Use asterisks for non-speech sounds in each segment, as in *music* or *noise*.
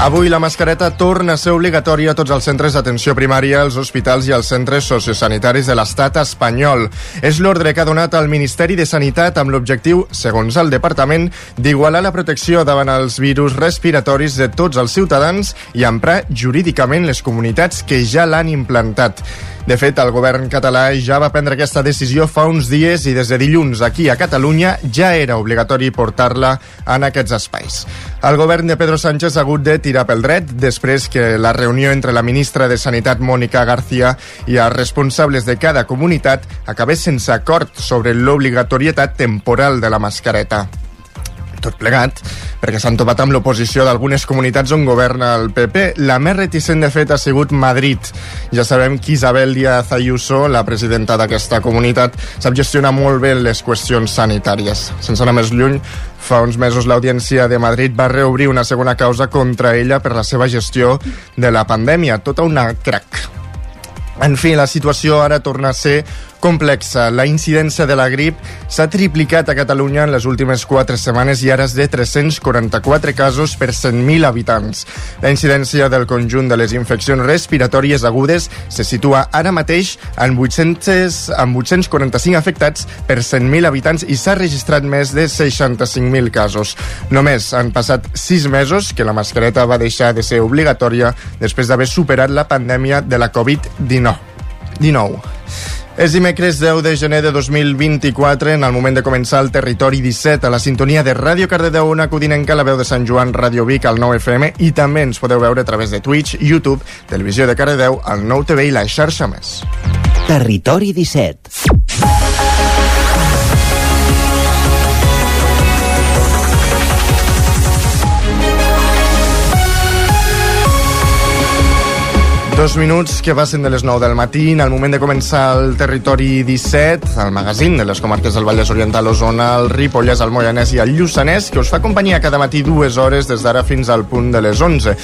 Avui la mascareta torna a ser obligatòria a tots els centres d'atenció primària, als hospitals i als centres sociosanitaris de l'estat espanyol. És l'ordre que ha donat el Ministeri de Sanitat amb l'objectiu, segons el departament, d'igualar la protecció davant els virus respiratoris de tots els ciutadans i emprar jurídicament les comunitats que ja l'han implantat. De fet, el govern català ja va prendre aquesta decisió fa uns dies i des de dilluns aquí a Catalunya ja era obligatori portar-la en aquests espais. El govern de Pedro Sánchez ha hagut de tirar pel dret després que la reunió entre la ministra de Sanitat Mònica García i els responsables de cada comunitat acabés sense acord sobre l'obligatorietat temporal de la mascareta tot plegat, perquè s'han topat amb l'oposició d'algunes comunitats on governa el PP. La més reticent, de fet, ha sigut Madrid. Ja sabem que Isabel Díaz Ayuso, la presidenta d'aquesta comunitat, sap gestionar molt bé les qüestions sanitàries. Sense anar més lluny, fa uns mesos l'Audiència de Madrid va reobrir una segona causa contra ella per la seva gestió de la pandèmia. Tota una crac. En fi, la situació ara torna a ser complexa. La incidència de la grip s'ha triplicat a Catalunya en les últimes 4 setmanes i ara és de 344 casos per 100.000 habitants. La incidència del conjunt de les infeccions respiratòries agudes se situa ara mateix en 800, en 845 afectats per 100.000 habitants i s'ha registrat més de 65.000 casos. Només han passat 6 mesos que la mascareta va deixar de ser obligatòria després d'haver superat la pandèmia de la Covid-19. 19. És dimecres 10 de gener de 2024, en el moment de començar el Territori 17, a la sintonia de Ràdio Cardedeu, una codinenca, la veu de Sant Joan, Ràdio Vic, al 9 FM, i també ens podeu veure a través de Twitch, YouTube, Televisió de Cardedeu, el 9 TV i la xarxa més. Territori 17. Dos minuts que passen de les 9 del matí, en el moment de començar el Territori 17, el magazín de les comarques del Vallès Oriental, Osona, el Ripollès, el Moianès i el Lluçanès, que us fa companyia cada matí dues hores des d'ara fins al punt de les 11.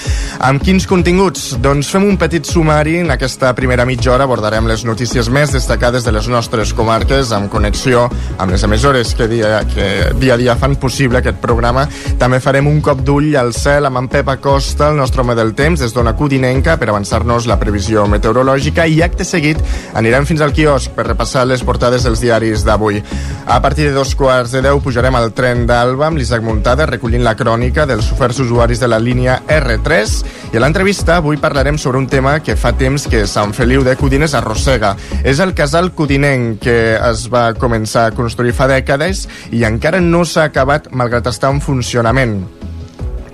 Amb quins continguts? Doncs fem un petit sumari. En aquesta primera mitja hora abordarem les notícies més destacades de les nostres comarques, amb connexió amb les emissores que dia, que dia a dia fan possible aquest programa. També farem un cop d'ull al cel amb en Pep Acosta, el nostre home del temps, des d'Ona Codinenca, per avançar-nos la previsió meteorològica i acte seguit anirem fins al quiosc per repassar les portades dels diaris d'avui. A partir de dos quarts de deu pujarem al tren d'Alba amb l'Isaac Muntada recollint la crònica dels oferts usuaris de la línia R3 i a l'entrevista avui parlarem sobre un tema que fa temps que Sant Feliu de Codines arrossega. És el casal codinenc que es va començar a construir fa dècades i encara no s'ha acabat malgrat estar en funcionament.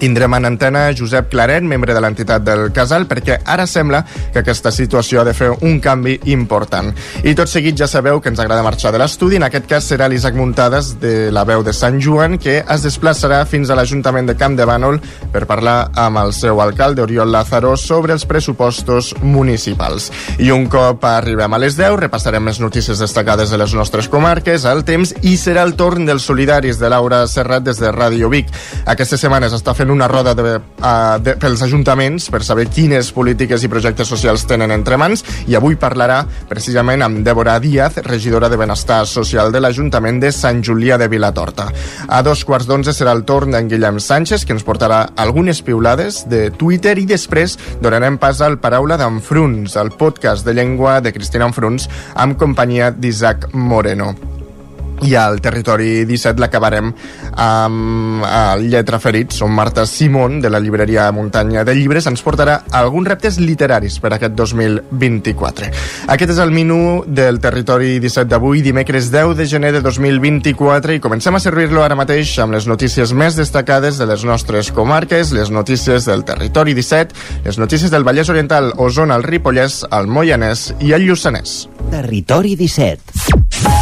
Tindrem en antena Josep Claret, membre de l'entitat del Casal, perquè ara sembla que aquesta situació ha de fer un canvi important. I tot seguit ja sabeu que ens agrada marxar de l'estudi. En aquest cas serà l'Isaac Muntades, de la veu de Sant Joan, que es desplaçarà fins a l'Ajuntament de Camp de Bànol per parlar amb el seu alcalde, Oriol Lázaro, sobre els pressupostos municipals. I un cop arribem a les 10, repassarem les notícies destacades de les nostres comarques, el temps, i serà el torn dels solidaris de Laura Serrat des de Ràdio Vic. Aquesta setmana s'està fent una roda de, uh, de, pels ajuntaments per saber quines polítiques i projectes socials tenen entre mans i avui parlarà precisament amb Débora Díaz, regidora de Benestar Social de l'Ajuntament de Sant Julià de Vilatorta. A dos quarts d'onze serà el torn d'en Guillem Sánchez, que ens portarà algunes piulades de Twitter i després donarem pas al Paraula d'Enfruns, el podcast de llengua de Cristina Enfruns amb companyia d'Isaac Moreno i al territori 17 l'acabarem amb el Lletra Ferits, on Marta Simón, de la llibreria Muntanya de Llibres, ens portarà alguns reptes literaris per aquest 2024. Aquest és el menú del territori 17 d'avui, dimecres 10 de gener de 2024, i comencem a servir-lo ara mateix amb les notícies més destacades de les nostres comarques, les notícies del territori 17, les notícies del Vallès Oriental, Osona, el Ripollès, el Moianès i el Lluçanès. Territori 17.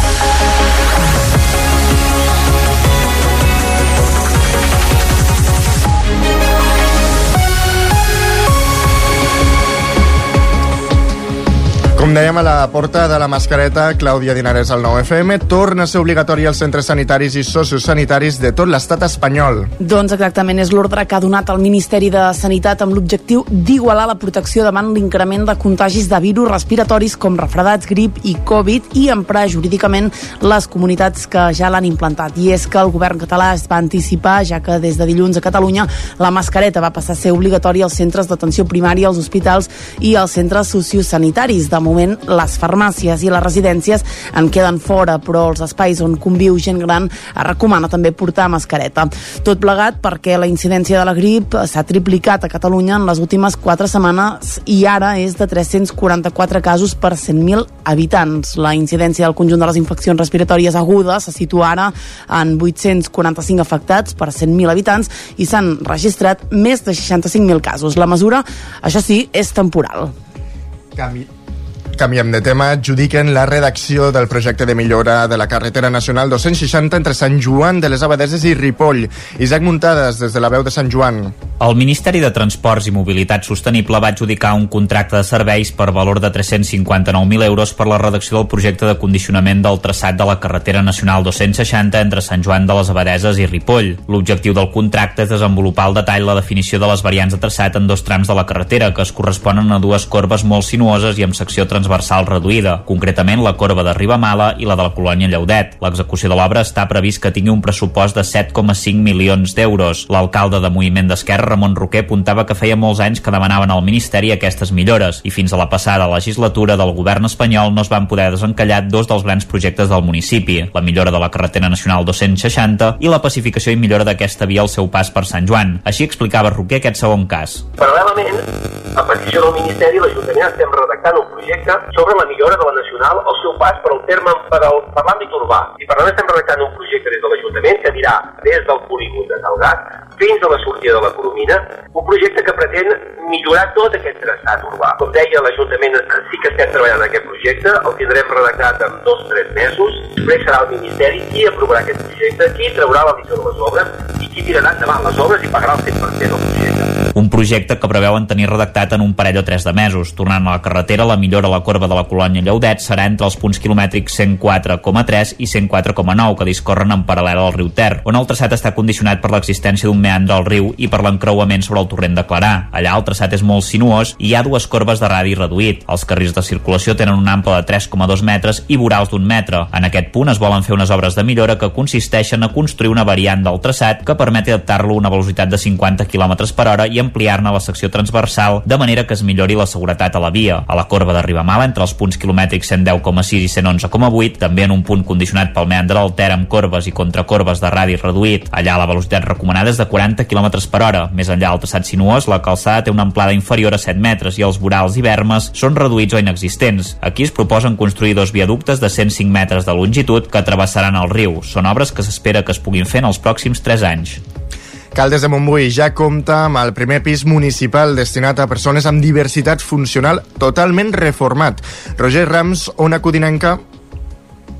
Com dèiem a la porta de la mascareta, Clàudia Dinares al 9FM torna a ser obligatori als centres sanitaris i sociosanitaris de tot l'estat espanyol. Doncs exactament és l'ordre que ha donat el Ministeri de Sanitat amb l'objectiu d'igualar la protecció davant l'increment de contagis de virus respiratoris com refredats, grip i Covid i emprar jurídicament les comunitats que ja l'han implantat. I és que el govern català es va anticipar, ja que des de dilluns a Catalunya la mascareta va passar a ser obligatòria als centres d'atenció primària, als hospitals i als centres sociosanitaris. De moment, les farmàcies i les residències en queden fora, però els espais on conviu gent gran es recomana també portar mascareta. Tot plegat perquè la incidència de la grip s'ha triplicat a Catalunya en les últimes 4 setmanes i ara és de 344 casos per 100.000 habitants. La incidència del conjunt de les infeccions respiratòries agudes se situa ara en 845 afectats per 100.000 habitants i s'han registrat més de 65.000 casos. La mesura, això sí, és temporal. Canvi, Canviem de tema. Adjudiquen la redacció del projecte de millora de la carretera nacional 260 entre Sant Joan de les Abadeses i Ripoll. Isaac Muntades, des de la veu de Sant Joan. El Ministeri de Transports i Mobilitat Sostenible va adjudicar un contracte de serveis per valor de 359.000 euros per la redacció del projecte de condicionament del traçat de la carretera nacional 260 entre Sant Joan de les Abadeses i Ripoll. L'objectiu del contracte és desenvolupar al detall la definició de les variants de traçat en dos trams de la carretera, que es corresponen a dues corbes molt sinuoses i amb secció transversal transversal reduïda, concretament la corba de Ribamala i la de la colònia Lleudet. L'execució de l'obra està previst que tingui un pressupost de 7,5 milions d'euros. L'alcalde de Moviment d'Esquerra, Ramon Roquer, apuntava que feia molts anys que demanaven al Ministeri aquestes millores i fins a la passada legislatura del govern espanyol no es van poder desencallar dos dels grans projectes del municipi, la millora de la carretera nacional 260 i la pacificació i millora d'aquesta via al seu pas per Sant Joan. Així explicava Roquer aquest segon cas. Paral·lelament, a petició del Ministeri, l'Ajuntament estem redactant un projecte sobre la millora de la Nacional al seu pas per al terme per, al, per l'àmbit urbà. I per tant estem redactant un projecte des de l'Ajuntament que anirà des del polígon de Talgat fins a la sortida de la Coromina, un projecte que pretén millorar tot aquest traçat urbà. Com deia, l'Ajuntament sí que estem treballant en aquest projecte, el tindrem redactat en dos o tres mesos, després serà el Ministeri qui aprovarà aquest projecte, qui traurà la visió de les obres i qui tirarà endavant les obres i pagarà el 100% del projecte. Un projecte que preveuen tenir redactat en un parell o tres de mesos. Tornant a la carretera, la millora a la corba de la colònia Lleudet serà entre els punts quilomètrics 104,3 i 104,9 que discorren en paral·lel al riu Ter, on el traçat està condicionat per l'existència d'un meandre al riu i per l'encreuament sobre el torrent de Clarà. Allà el traçat és molt sinuós i hi ha dues corbes de radi reduït. Els carrils de circulació tenen un ample de 3,2 metres i vorals d'un metre. En aquest punt es volen fer unes obres de millora que consisteixen a construir una variant del traçat que permeti adaptar-lo a una velocitat de 50 km per hora i ampliar-ne la secció transversal de manera que es millori la seguretat a la via. A la corba de Ribamala, entre els punts quilomètrics 110,6 i 111,8, també en un punt condicionat pel meandre del Ter amb corbes i contracorbes de radi reduït. Allà la velocitat recomanada és de 40 km per hora. Més enllà del traçat sinuós, la calçada té una amplada inferior a 7 metres i els vorals i vermes són reduïts o inexistents. Aquí es proposen construir dos viaductes de 105 metres de longitud que travessaran el riu. Són obres que s'espera que es puguin fer en els pròxims 3 anys. Caldes de Montbui ja compta amb el primer pis municipal destinat a persones amb diversitat funcional totalment reformat. Roger Rams, Ona Codinenca,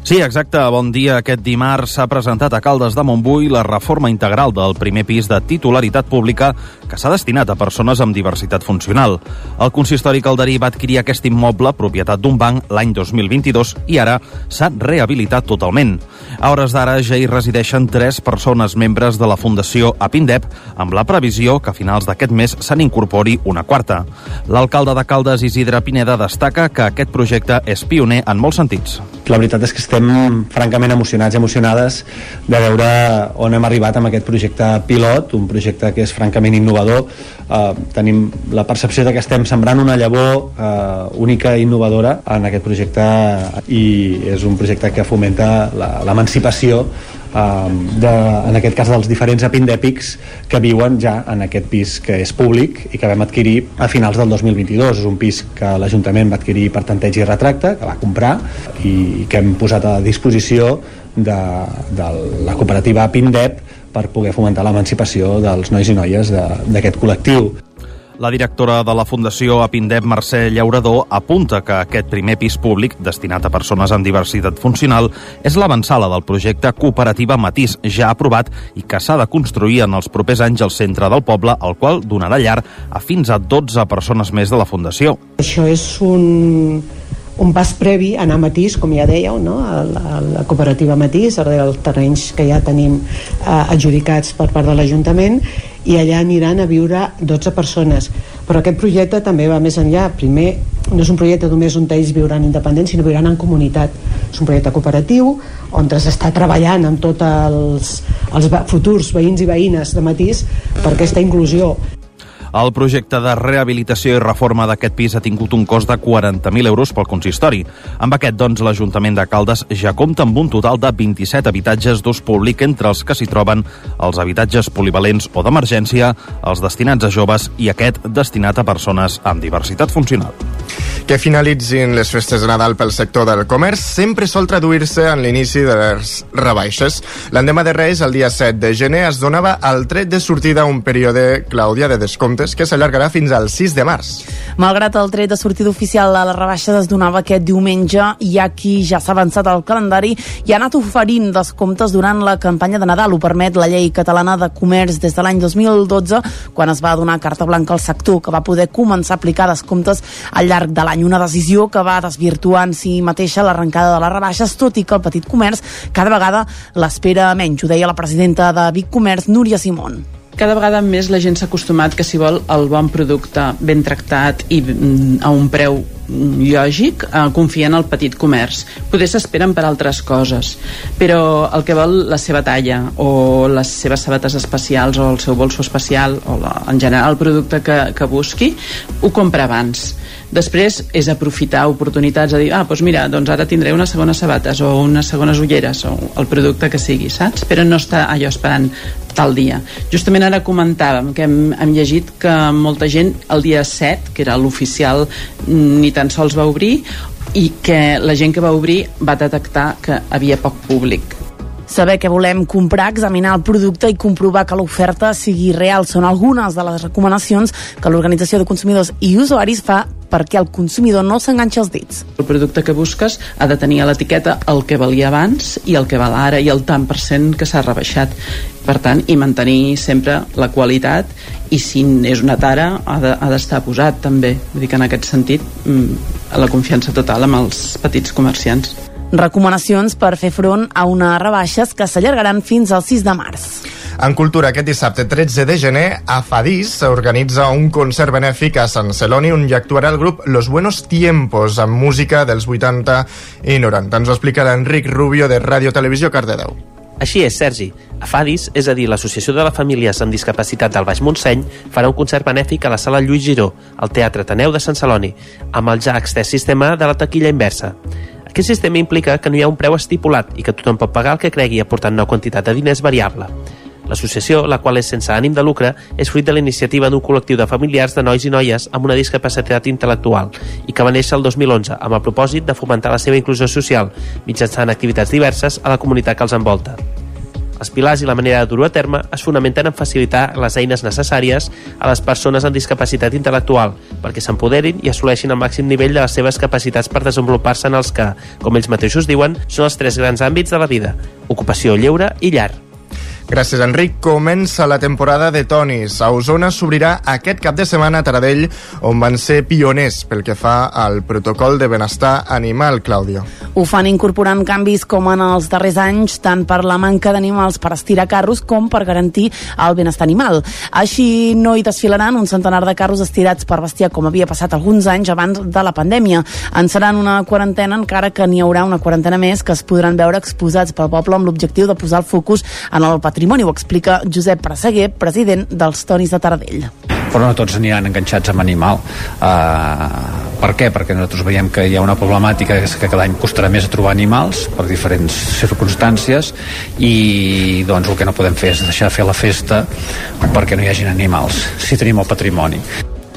Sí, exacte. Bon dia. Aquest dimarts s'ha presentat a Caldes de Montbui la reforma integral del primer pis de titularitat pública que s'ha destinat a persones amb diversitat funcional. El consistori calderí va adquirir aquest immoble, propietat d'un banc, l'any 2022 i ara s'ha rehabilitat totalment. A hores d'ara ja hi resideixen tres persones membres de la Fundació Apindep, amb la previsió que a finals d'aquest mes se n'incorpori una quarta. L'alcalde de Caldes, Isidre Pineda, destaca que aquest projecte és pioner en molts sentits. La veritat és que estem francament emocionats i emocionades de veure on hem arribat amb aquest projecte pilot, un projecte que és francament innovador. Uh, tenim la percepció de que estem sembrant una llavor uh, única i innovadora en aquest projecte i és un projecte que fomenta l'emancipació de, en aquest cas dels diferents epindèpics que viuen ja en aquest pis que és públic i que vam adquirir a finals del 2022 és un pis que l'Ajuntament va adquirir per tanteig i retracte, que va comprar i que hem posat a disposició de, de la cooperativa Pindep per poder fomentar l'emancipació dels nois i noies d'aquest col·lectiu. La directora de la Fundació Apindep, Mercè Llaurador, apunta que aquest primer pis públic, destinat a persones amb diversitat funcional, és l'avançala del projecte Cooperativa Matís, ja aprovat i que s'ha de construir en els propers anys al centre del poble, el qual donarà llar a fins a 12 persones més de la Fundació. Això és un, un pas previ a anar a Matís, com ja dèieu, no? a, la, a la cooperativa Matís, darrere els terrenys que ja tenim eh, adjudicats per part de l'Ajuntament, i allà aniran a viure 12 persones. Però aquest projecte també va més enllà. Primer, no és un projecte només on ells viuran independents, sinó viuran en comunitat. És un projecte cooperatiu on s'està treballant amb tots els, els futurs veïns i veïnes de Matís per aquesta inclusió. El projecte de rehabilitació i reforma d'aquest pis ha tingut un cost de 40.000 euros pel consistori. Amb aquest, doncs, l'Ajuntament de Caldes ja compta amb un total de 27 habitatges d'ús públic, entre els que s'hi troben els habitatges polivalents o d'emergència, els destinats a joves i aquest destinat a persones amb diversitat funcional. Que finalitzin les festes de Nadal pel sector del comerç sempre sol traduir-se en l'inici de les rebaixes. L'endemà de Reis, el dia 7 de gener, es donava el tret de sortida un període, Clàudia, de descomptes que s'allargarà fins al 6 de març. Malgrat el tret de sortida oficial a la rebaixa es donava aquest diumenge, hi ha qui ja s'ha avançat al calendari i ha anat oferint descomptes durant la campanya de Nadal. Ho permet la llei catalana de comerç des de l'any 2012, quan es va donar carta blanca al sector, que va poder començar a aplicar descomptes al llarg de l'any. Una decisió que va desvirtuar en si mateixa l'arrencada de les rebaixes, tot i que el petit comerç cada vegada l'espera menys. Ho deia la presidenta de Vic Comerç, Núria Simón cada vegada més la gent s'ha acostumat que si vol el bon producte ben tractat i mm, a un preu lògic, eh, confia en el petit comerç. Poder s'esperen per altres coses, però el que vol la seva talla o les seves sabates especials o el seu bolso especial o la, en general el producte que, que busqui, ho compra abans. Després és aprofitar oportunitats de dir, ah, doncs mira, doncs ara tindré unes segones sabates o unes segones ulleres o el producte que sigui, saps? Però no està allò esperant tal dia. Justament ara comentàvem que hem, hem llegit que molta gent el dia 7, que era l'oficial, ni sols va obrir i que la gent que va obrir va detectar que havia poc públic. Saber què volem comprar, examinar el producte i comprovar que l'oferta sigui real són algunes de les recomanacions que l'Organització de Consumidors i Usuaris fa perquè el consumidor no s'enganxa els dits. El producte que busques ha de tenir a l'etiqueta el que valia abans i el que val ara i el tant per cent que s'ha rebaixat. Per tant, i mantenir sempre la qualitat i si és una tara ha d'estar de, posat també. Vull dir que en aquest sentit mm, la confiança total amb els petits comerciants recomanacions per fer front a unes rebaixes que s'allargaran fins al 6 de març. En cultura, aquest dissabte 13 de gener, a Fadís s'organitza un concert benèfic a Sant Celoni on hi actuarà el grup Los Buenos Tiempos amb música dels 80 i 90. Ens ho explica l'Enric Rubio de Ràdio Televisió Cardedeu. Així és, Sergi. A Fadis, és a dir, l'Associació de les Famílies amb Discapacitat del Baix Montseny, farà un concert benèfic a la sala Lluís Giró, al Teatre Taneu de Sant Celoni, amb el ja extès sistema de la taquilla inversa. Aquest sistema implica que no hi ha un preu estipulat i que tothom pot pagar el que cregui aportant una quantitat de diners variable. L'associació, la qual és sense ànim de lucre, és fruit de la iniciativa d'un col·lectiu de familiars de nois i noies amb una discapacitat intel·lectual i que va néixer el 2011 amb el propòsit de fomentar la seva inclusió social mitjançant activitats diverses a la comunitat que els envolta. Els pilars i la manera de dur-ho a terme es fonamenten en facilitar les eines necessàries a les persones amb discapacitat intel·lectual perquè s'empoderin i assoleixin el màxim nivell de les seves capacitats per desenvolupar-se en els que, com ells mateixos diuen, són els tres grans àmbits de la vida, ocupació, lleure i llar. Gràcies, Enric. Comença la temporada de tonis. A Osona s'obrirà aquest cap de setmana a Taradell, on van ser pioners pel que fa al protocol de benestar animal, Clàudia. Ho fan incorporant canvis com en els darrers anys, tant per la manca d'animals per estirar carros com per garantir el benestar animal. Així no hi desfilaran un centenar de carros estirats per bestiar, com havia passat alguns anys abans de la pandèmia. En seran una quarantena, encara que n'hi haurà una quarantena més que es podran veure exposats pel poble amb l'objectiu de posar el focus en el patrimoni patrimoni, ho explica Josep Presseguer, president dels Tonis de Taradell. Però no tots aniran enganxats amb animal. Uh, per què? perquè nosaltres veiem que hi ha una problemàtica que cada any costarà més a trobar animals per diferents circumstàncies i doncs el que no podem fer és deixar de fer la festa perquè no hi hagin animals si tenim el patrimoni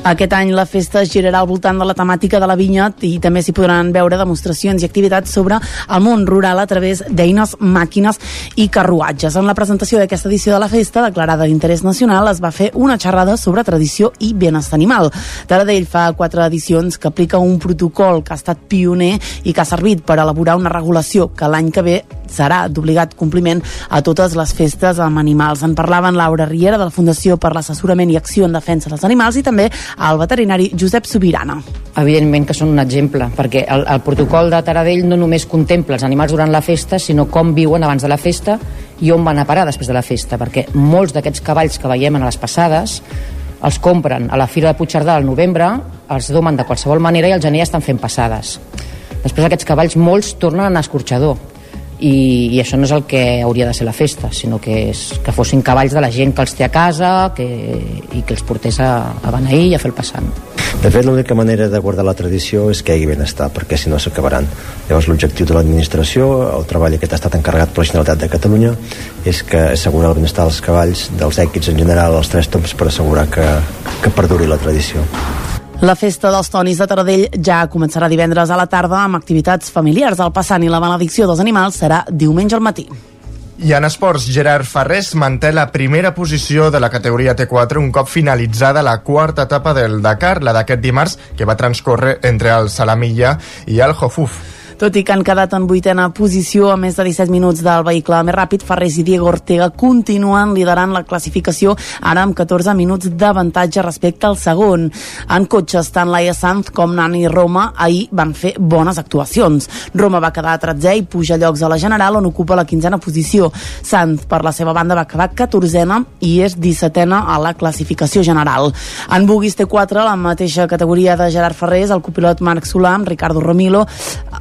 aquest any la festa es girarà al voltant de la temàtica de la vinya i també s'hi podran veure demostracions i activitats sobre el món rural a través d'eines, màquines i carruatges. En la presentació d'aquesta edició de la festa, declarada d'interès nacional, es va fer una xerrada sobre tradició i benestar animal. Taradell fa quatre edicions que aplica un protocol que ha estat pioner i que ha servit per elaborar una regulació que l'any que ve serà d'obligat compliment a totes les festes amb animals. En parlaven Laura Riera de la Fundació per l'Assessorament i Acció en Defensa dels Animals i també el veterinari Josep Subirana. Evidentment que són un exemple, perquè el, el protocol de Taradell no només contempla els animals durant la festa, sinó com viuen abans de la festa i on van a parar després de la festa, perquè molts d'aquests cavalls que veiem a les passades els compren a la Fira de Puigcerdà al novembre, els domen de qualsevol manera i al gener estan fent passades. Després aquests cavalls molts tornen a escorxador i, i això no és el que hauria de ser la festa, sinó que, és, que fossin cavalls de la gent que els té a casa que, i que els portés a, a beneir i a fer el passant. De fet, l'única manera de guardar la tradició és que hi hagi benestar, perquè si no s'acabaran. Llavors, l'objectiu de l'administració, el treball aquest ha estat encarregat per la Generalitat de Catalunya, és que assegurar el benestar dels cavalls, dels èquits en general, els tres toms, per assegurar que, que perduri la tradició. La festa dels tonis de Taradell ja començarà divendres a la tarda amb activitats familiars. El passant i la benedicció dels animals serà diumenge al matí. I en esports, Gerard Ferrés manté la primera posició de la categoria T4 un cop finalitzada la quarta etapa del Dakar, la d'aquest dimarts, que va transcórrer entre el Salamilla i el Hofuf. Tot i que han quedat en vuitena posició a més de 17 minuts del vehicle més ràpid, Ferrés i Diego Ortega continuen liderant la classificació ara amb 14 minuts d'avantatge respecte al segon. En cotxes, tant Laia Sanz com Nani Roma ahir van fer bones actuacions. Roma va quedar a 13è i puja llocs a la General on ocupa la quinzena posició. Sanz, per la seva banda, va acabar 14a i és 17a a la classificació general. En Bugis T4, la mateixa categoria de Gerard Ferrés, el copilot Marc Solà amb Ricardo Romilo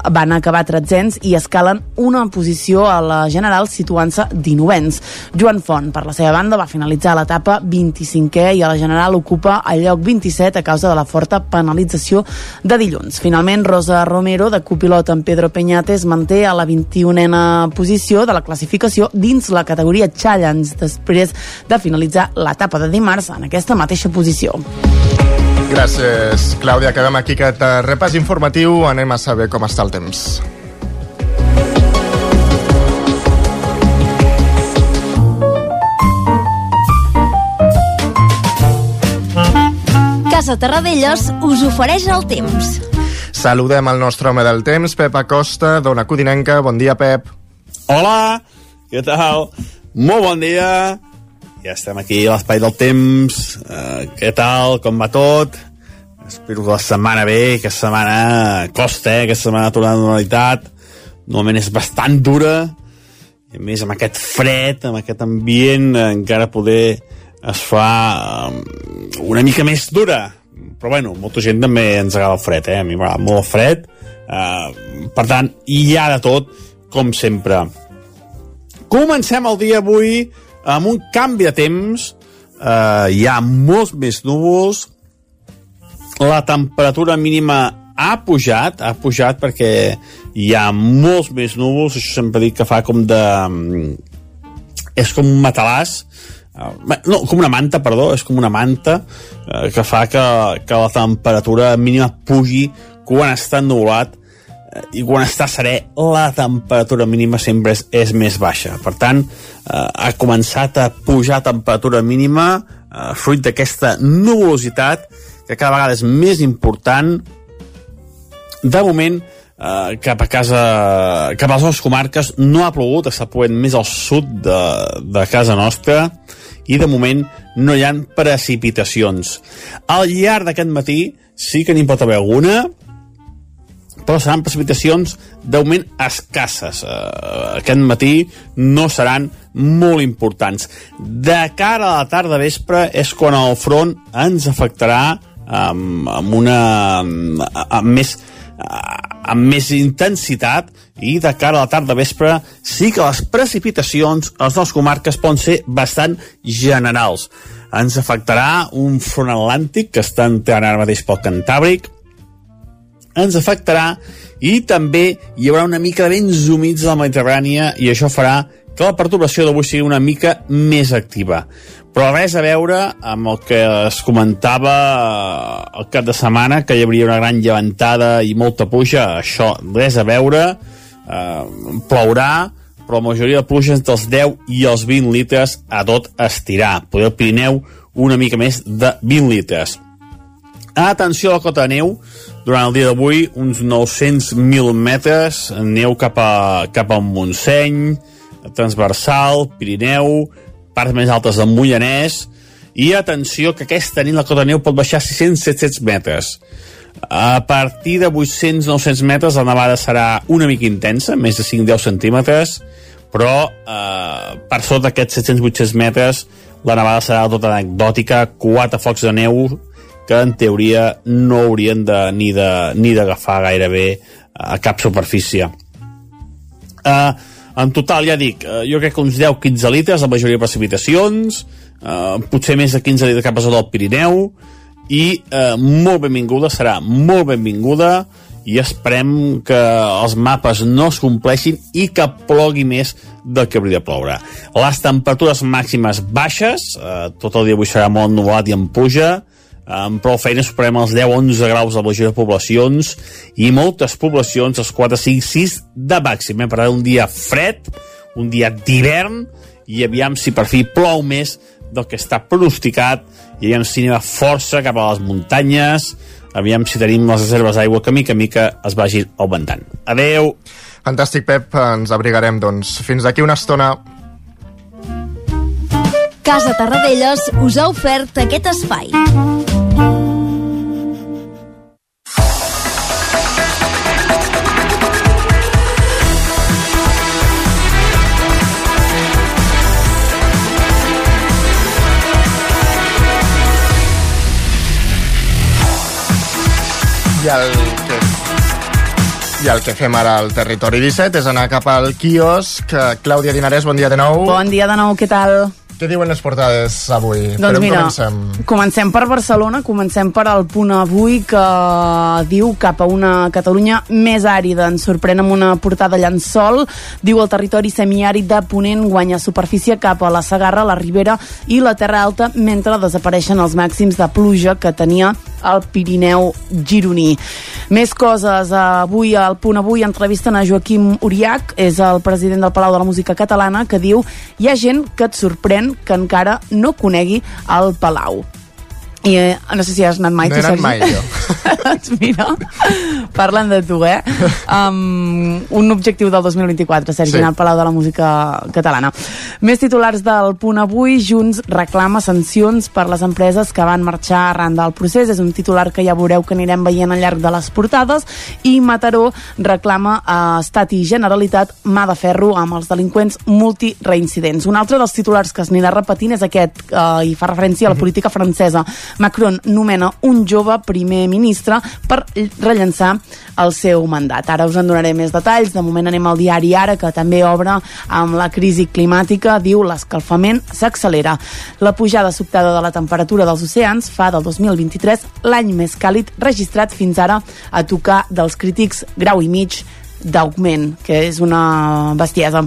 van acabar tretzens i escalen una posició a la general situant-se 19ens. Joan Font, per la seva banda, va finalitzar l'etapa 25è i a la general ocupa el lloc 27 a causa de la forta penalització de dilluns. Finalment, Rosa Romero, de copilot amb Pedro Peñates, manté a la 21a posició de la classificació dins la categoria Challenge, després de finalitzar l'etapa de dimarts en aquesta mateixa posició. Gràcies, Clàudia. Acabem aquí aquest repàs informatiu. Anem a saber com està el temps. Casa Terradellos us ofereix el temps. Saludem el nostre home del temps, Pep Acosta, d'Ona Codinenca. Bon dia, Pep. Hola, què tal? Molt bon dia. Ja estem aquí a l'espai del temps. Uh, què tal? Com va tot? Espero que la setmana bé, que setmana costa, eh? que setmana tornar a la normalitat. Normalment és bastant dura, i a més amb aquest fred, amb aquest ambient, eh, encara poder es fa eh, una mica més dura. Però bueno, molta gent també ens agrada el fred, eh? A mi m'agrada molt el fred. Eh, per tant, hi ha de tot, com sempre. Comencem el dia avui amb un canvi de temps. Eh, hi ha molts més núvols, la temperatura mínima ha pujat, ha pujat perquè hi ha molts més núvols, això sempre dic que fa com de... és com un matalàs, no, com una manta, perdó, és com una manta eh, que fa que, que la temperatura mínima pugi quan està ennubulat eh, i quan està serè la temperatura mínima sempre és, és més baixa. Per tant, eh, ha començat a pujar temperatura mínima eh, fruit d'aquesta nubulositat que cada vegada és més important de moment eh, cap a casa cap a les comarques no ha plogut, està plovent més al sud de, de casa nostra i de moment no hi han precipitacions al llarg d'aquest matí sí que n'hi pot haver alguna però seran precipitacions d'augment escasses. Uh, aquest matí no seran molt importants. De cara a la tarda vespre és quan el front ens afectarà amb, amb una amb, més amb més intensitat i de cara a la tarda vespre sí que les precipitacions a les dues comarques poden ser bastant generals. Ens afectarà un front atlàntic que està entrant ara mateix pel Cantàbric, ens afectarà i també hi haurà una mica de vents humits de la Mediterrània i això farà que la perturbació d'avui sigui una mica més activa. Però res a veure amb el que es comentava el cap de setmana, que hi hauria una gran llevantada i molta pluja, això res a veure, eh, plourà, però la majoria de pluja entre els 10 i els 20 litres a tot estirar. Poder el Pirineu una mica més de 20 litres. Atenció a la cota de neu, durant el dia d'avui uns 900.000 metres, neu cap, a, cap al Montseny, transversal, Pirineu, parts més altes del Mollanès, i atenció que aquesta nit la cota neu pot baixar 600-700 metres. A partir de 800-900 metres la nevada serà una mica intensa, més de 5-10 centímetres, però eh, per sota d'aquests 700-800 metres la nevada serà tota anecdòtica, quatre focs de neu que en teoria no haurien de, ni d'agafar gairebé a cap superfície. Eh, en total, ja dic, eh, jo crec que uns 10-15 litres, la majoria de precipitacions, eh, potser més de 15 litres cap a sota del Pirineu, i eh, molt benvinguda, serà molt benvinguda, i esperem que els mapes no es compleixin i que plogui més del que hauria de ploure. Les temperatures màximes baixes, eh, tot el dia avui serà molt nuvolat i en puja, amb prou feina superem els 10-11 graus de la majoria de poblacions i moltes poblacions els 4, 5, 6 de màxim. Eh? Per tant, un dia fred, un dia d'hivern i aviam si per fi plou més del que està pronosticat i aviam si anem a força cap a les muntanyes aviam si tenim les reserves d'aigua que mica a mica es vagin augmentant. Adeu! Fantàstic, Pep. Ens abrigarem, doncs. Fins d'aquí una estona. Casa Tarradellas us ha ofert aquest espai. I el que, I el que fem ara al Territori 17 és anar cap al quiosc. Clàudia Dinarès, bon dia de nou. Bon dia de nou, què tal? Què diuen les portades avui? Doncs mira, comencem? comencem per Barcelona, comencem per el punt avui que diu cap a una Catalunya més àrida. Ens sorprèn amb una portada llençol. Diu el territori semiàrid de Ponent guanya superfície cap a la Sagarra, la Ribera i la Terra Alta mentre desapareixen els màxims de pluja que tenia el Pirineu gironí. Més coses. Avui, al punt avui, entrevisten a Joaquim Uriach, és el president del Palau de la Música Catalana, que diu hi ha gent que et sorprèn que encara no conegui el Palau. I eh, no sé si has anat mai, No tu, he anat Sergi. mai, jo. *laughs* doncs mira, parlen de tu, eh? Um, un objectiu del 2024, Sergi, Sí. sí. anar al Palau de la Música Catalana. Més titulars del punt avui, Junts reclama sancions per les empreses que van marxar arran del procés. És un titular que ja veureu que anirem veient al llarg de les portades. I Mataró reclama a Estat i Generalitat mà de ferro amb els delinqüents multireincidents. Un altre dels titulars que es anirà repetint és aquest, eh, i fa referència a la política francesa. Macron nomena un jove primer ministre per rellençar el seu mandat. Ara us en donaré més detalls. De moment anem al diari Ara, que també obre amb la crisi climàtica. Diu l'escalfament s'accelera. La pujada sobtada de la temperatura dels oceans fa del 2023 l'any més càlid registrat fins ara a tocar dels crítics grau i mig d'augment, que és una bestiesa.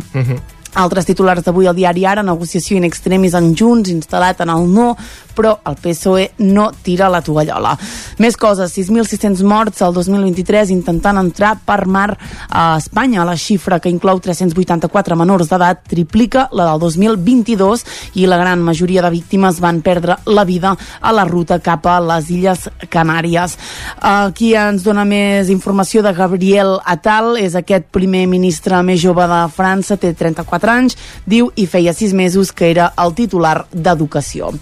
Altres titulars d'avui al diari Ara, negociació in extremis en Junts, instal·lat en el no, però el PSOE no tira la tovallola. Més coses, 6.600 morts el 2023 intentant entrar per mar a Espanya. La xifra que inclou 384 menors d'edat triplica la del 2022 i la gran majoria de víctimes van perdre la vida a la ruta cap a les Illes Canàries. Aquí ens dona més informació de Gabriel Attal, és aquest primer ministre més jove de França, té 34 anys, diu i feia 6 mesos que era el titular d'Educació.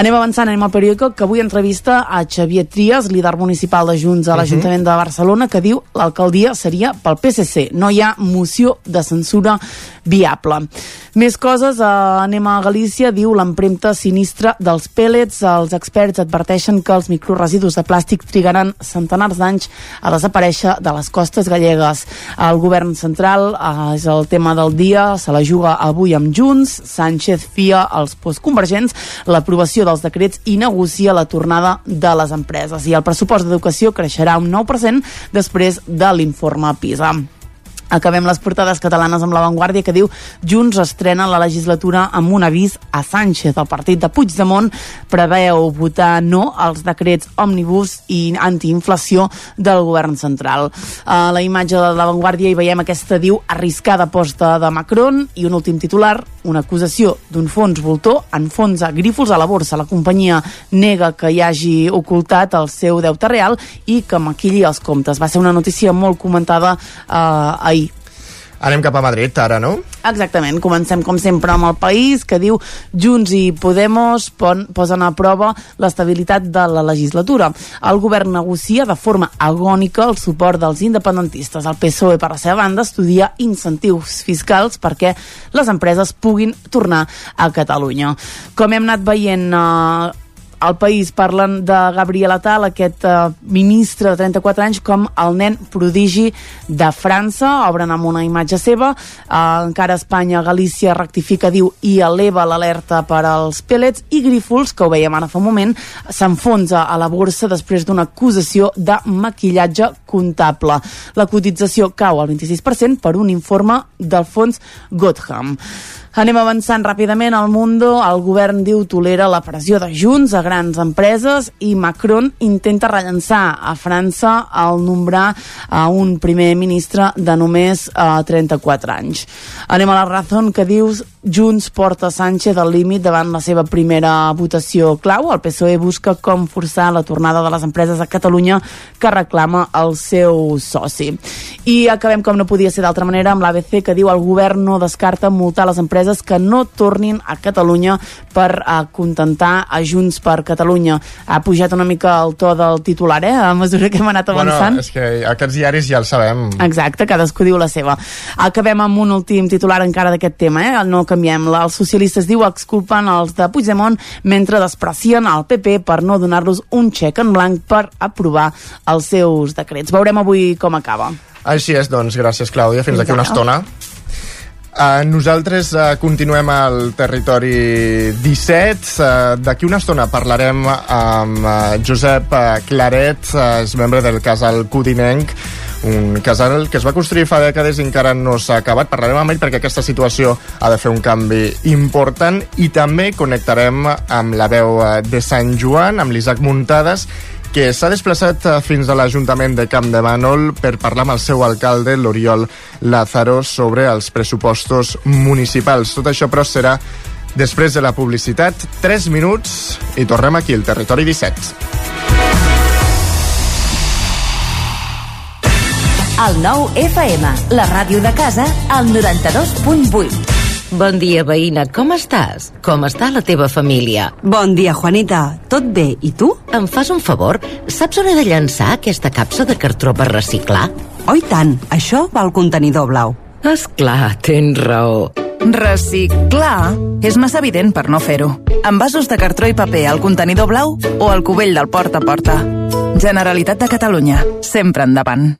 Anem avançant, anem al periòdico, que avui entrevista a Xavier Trias, líder municipal de Junts a l'Ajuntament de Barcelona, que diu l'alcaldia seria pel PSC. No hi ha moció de censura viable. Més coses, eh, anem a Galícia, diu l'empremta sinistra dels pèl·lets. Els experts adverteixen que els microresidus de plàstic trigaran centenars d'anys a desaparèixer de les costes gallegues. El govern central eh, és el tema del dia, se la juga avui amb Junts, Sánchez fia als postconvergents l'aprovació dels decrets i negocia la tornada de les empreses. I el pressupost d'educació creixerà un 9% després de l'informe PISA. Acabem les portades catalanes amb l'avantguàrdia que diu Junts estrena la legislatura amb un avís a Sánchez. El partit de Puigdemont preveu votar no als decrets òmnibus i antiinflació del govern central. A la imatge de l'avantguàrdia hi veiem aquesta, diu, arriscada posta de Macron i un últim titular, una acusació d'un fons voltor enfonsa Grífols a la borsa. La companyia nega que hi hagi ocultat el seu deute real i que maquilli els comptes. Va ser una notícia molt comentada eh, ahir Anem cap a Madrid ara, no? Exactament, comencem com sempre amb el país que diu Junts i Podemos pon, posen a prova l'estabilitat de la legislatura. El govern negocia de forma agònica el suport dels independentistes. El PSOE, per la seva banda, estudia incentius fiscals perquè les empreses puguin tornar a Catalunya. Com hem anat veient eh, al país parlen de Gabriel Attal, aquest eh, ministre de 34 anys, com el nen prodigi de França. Obren amb una imatge seva. Eh, encara Espanya, Galícia rectifica, diu, i eleva l'alerta per als pellets. I Grífols, que ho veiem ara fa un moment, s'enfonsa a la borsa després d'una acusació de maquillatge comptable. La cotització cau al 26% per un informe del fons Gotham. Anem avançant ràpidament al Mundo. El govern diu tolera la pressió de Junts a grans empreses i Macron intenta rellençar a França al nombrar a un primer ministre de només uh, 34 anys. Anem a la raó que dius Junts porta Sánchez al límit davant la seva primera votació clau. El PSOE busca com forçar la tornada de les empreses a Catalunya que reclama el seu soci. I acabem, com no podia ser d'altra manera, amb l'ABC que diu el govern no descarta multar les empreses que no tornin a Catalunya per uh, contentar a Junts per Catalunya. Ha pujat una mica el to del titular, eh, a mesura que hem anat avançant. Bueno, és que aquests diaris ja el sabem. Exacte, cadascú diu la seva. Acabem amb un últim titular encara d'aquest tema, eh? No canviem. Els socialistes diu exculpen els de Puigdemont mentre desprecien el PP per no donar-los un xec en blanc per aprovar els seus decrets. Veurem avui com acaba. Així és, doncs, gràcies, Clàudia. Fins, Fins d'aquí una estona. Uh, nosaltres uh, continuem al territori 17. Uh, D'aquí una estona parlarem amb uh, Josep uh, Claret, uh, és membre del casal Codinenc, un casal que es va construir fa dècades i encara no s'ha acabat. Parlarem amb ell perquè aquesta situació ha de fer un canvi important i també connectarem amb la veu eh, de Sant Joan, amb l'Isaac Muntades, que s'ha desplaçat eh, fins a l'Ajuntament de Camp de Bànol per parlar amb el seu alcalde, l'Oriol Lázaro, sobre els pressupostos municipals. Tot això, però, serà després de la publicitat. 3 minuts i tornem aquí, al Territori 17. El nou FM, la ràdio de casa, al 92.8. Bon dia, veïna. Com estàs? Com està la teva família? Bon dia, Juanita. Tot bé. I tu? Em fas un favor? Saps on he de llançar aquesta capsa de cartró per reciclar? Oh, i tant. Això va al contenidor blau. És clar, tens raó. Reciclar és massa evident per no fer-ho. Amb vasos de cartró i paper al contenidor blau o al cubell del porta a porta. Generalitat de Catalunya. Sempre endavant.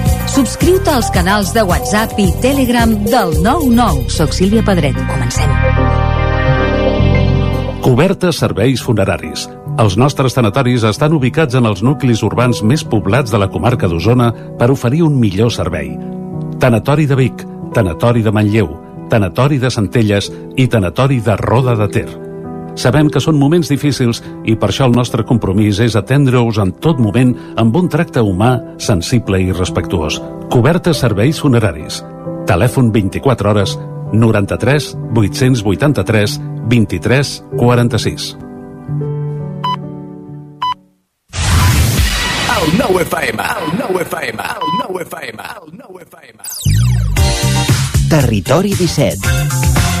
Subscriu-te als canals de WhatsApp i Telegram del 99. Soc Sílvia Pedret. Comencem. Cobertes serveis funeraris. Els nostres tanatoris estan ubicats en els nuclis urbans més poblats de la comarca d'Osona per oferir un millor servei. Tanatori de Vic, Tanatori de Manlleu, Tanatori de Centelles i Tanatori de Roda de Ter. Sabem que són moments difícils i per això el nostre compromís és atendre-us en tot moment amb un tracte humà, sensible i respectuós. Cobertes serveis funeraris. Telèfon 24 hores 93 883 23 46. El nou FM, el nou FM, el nou FM, el nou FM. Territori 17.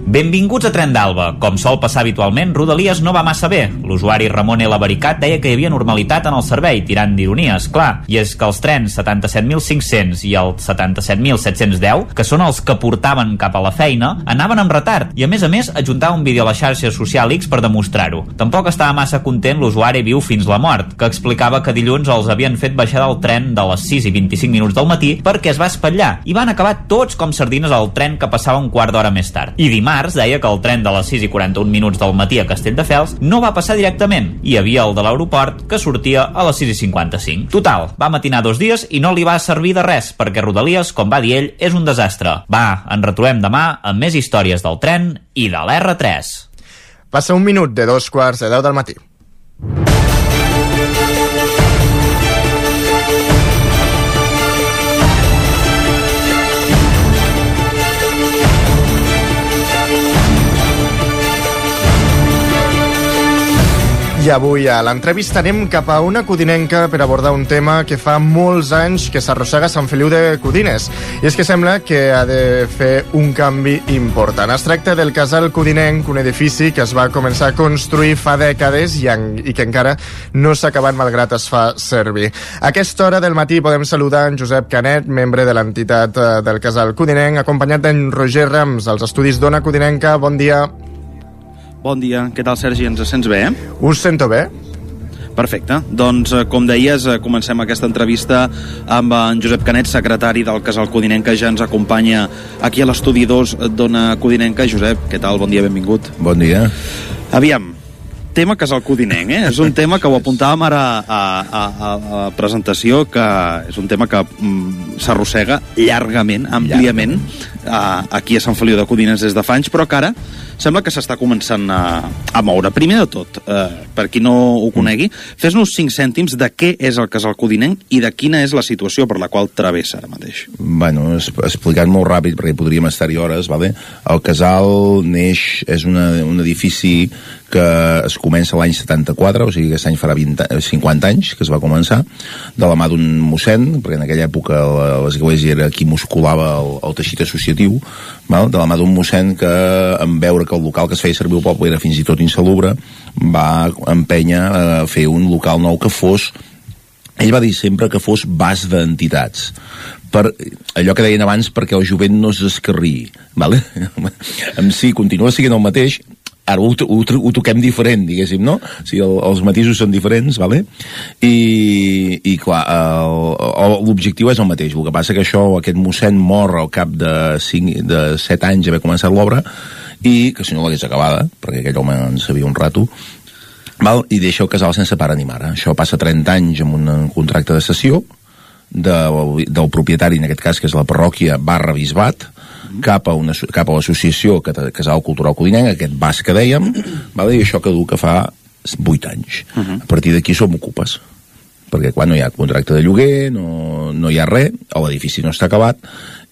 Benvinguts a Tren d'Alba. Com sol passar habitualment, Rodalies no va massa bé. L'usuari Ramon L. Baricat deia que hi havia normalitat en el servei, tirant d'ironies, clar. I és que els trens 77.500 i el 77.710, que són els que portaven cap a la feina, anaven amb retard. I a més a més, ajuntava un vídeo a la xarxa social X per demostrar-ho. Tampoc estava massa content l'usuari viu fins la mort, que explicava que dilluns els havien fet baixar del tren de les 6 i 25 minuts del matí perquè es va espatllar i van acabar tots com sardines al tren que passava un quart d'hora més tard. I dimarts deia que el tren de les 6 i 41 minuts del matí a Castelldefels no va passar directament. Hi havia el de l'aeroport que sortia a les 6 i 55. Total, va matinar dos dies i no li va servir de res, perquè Rodalies, com va dir ell, és un desastre. Va, ens retrobem demà amb més històries del tren i de l'R3. Passa un minut de dos quarts de deu del matí. I avui a l'entrevista anem cap a una codinenca per abordar un tema que fa molts anys que s'arrossega Sant Feliu de Codines. I és que sembla que ha de fer un canvi important. Es tracta del casal codinenc, un edifici que es va començar a construir fa dècades i, en, i que encara no s'ha acabat malgrat es fa servir. A aquesta hora del matí podem saludar en Josep Canet, membre de l'entitat eh, del casal codinenc, acompanyat d'en Roger Rams, als estudis d'Ona Codinenca. Bon dia. Bon dia, què tal Sergi? Ens sents bé? Us sento bé. Perfecte. Doncs, eh, com deies, eh, comencem aquesta entrevista amb en Josep Canet, secretari del Casal Codinenca, ja ens acompanya aquí a l'estudi 2 d'Ona Codinenca. Josep, què tal? Bon dia, benvingut. Bon dia. Aviam, tema Casal Codinenc, eh? És un tema que ho apuntàvem ara a, a, a, a presentació, que és un tema que mm, s'arrossega llargament, àmpliament, a, aquí a Sant Feliu de Codines des de fa anys, però que ara sembla que s'està començant a, a moure. Primer de tot, eh, per qui no ho conegui, fes-nos 5 cèntims de què és el casal codinenc i de quina és la situació per la qual travessa ara mateix. Bueno, es, explicant molt ràpid, perquè podríem estar-hi hores, vale? el casal neix, és una, un edifici que es comença l'any 74, o sigui que aquest any farà 20, 50 anys que es va començar, de la mà d'un mossèn, perquè en aquella època l'església era qui musculava el, el teixit associatiu, val? de la mà d'un mossèn que en veure que el local que es feia servir al poble era fins i tot insalubre, va empènyer a fer un local nou que fos ell va dir sempre que fos bas d'entitats per allò que deien abans perquè el jovent no s'escarri vale? en *laughs* si continua sent el mateix ara ho, ho, ho toquem diferent, diguéssim, no? O sigui, el, els matisos són diferents, vale? I, i clar, l'objectiu és el mateix. El que passa que això, aquest mossèn mor al cap de, 5, de 7 anys d'haver començat l'obra i que si no l'hagués acabada, perquè aquell home en sabia un rato, val? i deixa el casal sense pare ni mare. Això passa 30 anys amb un contracte de cessió de, del propietari, en aquest cas, que és la parròquia barra bisbat, cap a, una, cap a l'associació Casal Cultural Codinenc, aquest bas que dèiem, vale? i això caduca fa 8 anys. Uh -huh. A partir d'aquí som ocupes. perquè quan no hi ha contracte de lloguer, no, no hi ha res, l'edifici no està acabat,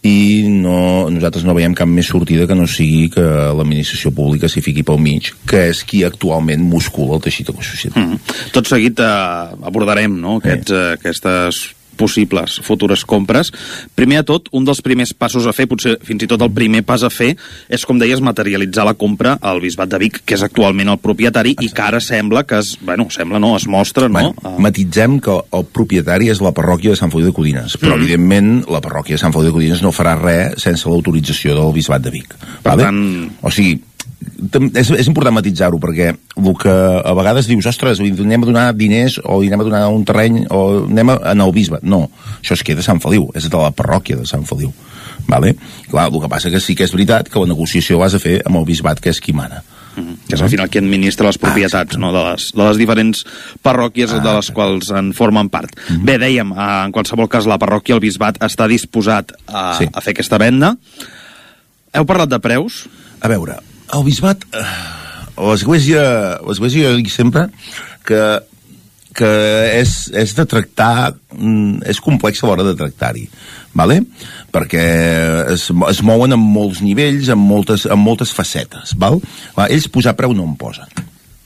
i no, nosaltres no veiem cap més sortida que no sigui que l'administració pública s'hi fiqui pel mig, que és qui actualment muscula el teixit associatiu. Mm -hmm. Tot seguit eh, abordarem no, aquests, eh, aquestes possibles futures compres. Primer de tot, un dels primers passos a fer, potser fins i tot el primer pas a fer, és, com deies, materialitzar la compra al Bisbat de Vic, que és actualment el propietari, Exacte. i que ara sembla que es, bueno, sembla no, es mostra, no? Bueno, matitzem que el propietari és la parròquia de Sant Feliu de Codines, però mm. evidentment la parròquia de Sant Feliu de Codines no farà res sense l'autorització del Bisbat de Vic. Per vale? tant... O sigui, és, és important matitzar-ho perquè el que a vegades dius ostres, anem a donar diners o anem a donar un terreny o anem a, anar al bisbe no, això es queda a Sant Feliu és de la parròquia de Sant Feliu vale? Clar, el que passa que sí que és veritat que la negociació l'has de fer amb el bisbat que és qui mana Mm -hmm. que és al final qui administra les propietats ah, no? de, les, de les diferents parròquies ah, de les quals en formen part. Mm -hmm. Bé, dèiem, eh, en qualsevol cas la parròquia, el bisbat, està disposat a, sí. a fer aquesta venda. Heu parlat de preus? A veure, el bisbat, eh, l'església, l'església jo dic sempre que, que és, és de tractar, mm, és complex a l'hora de tractar-hi, vale? perquè es, es mouen en molts nivells, en moltes, en moltes facetes, val? ells posar preu no en posen,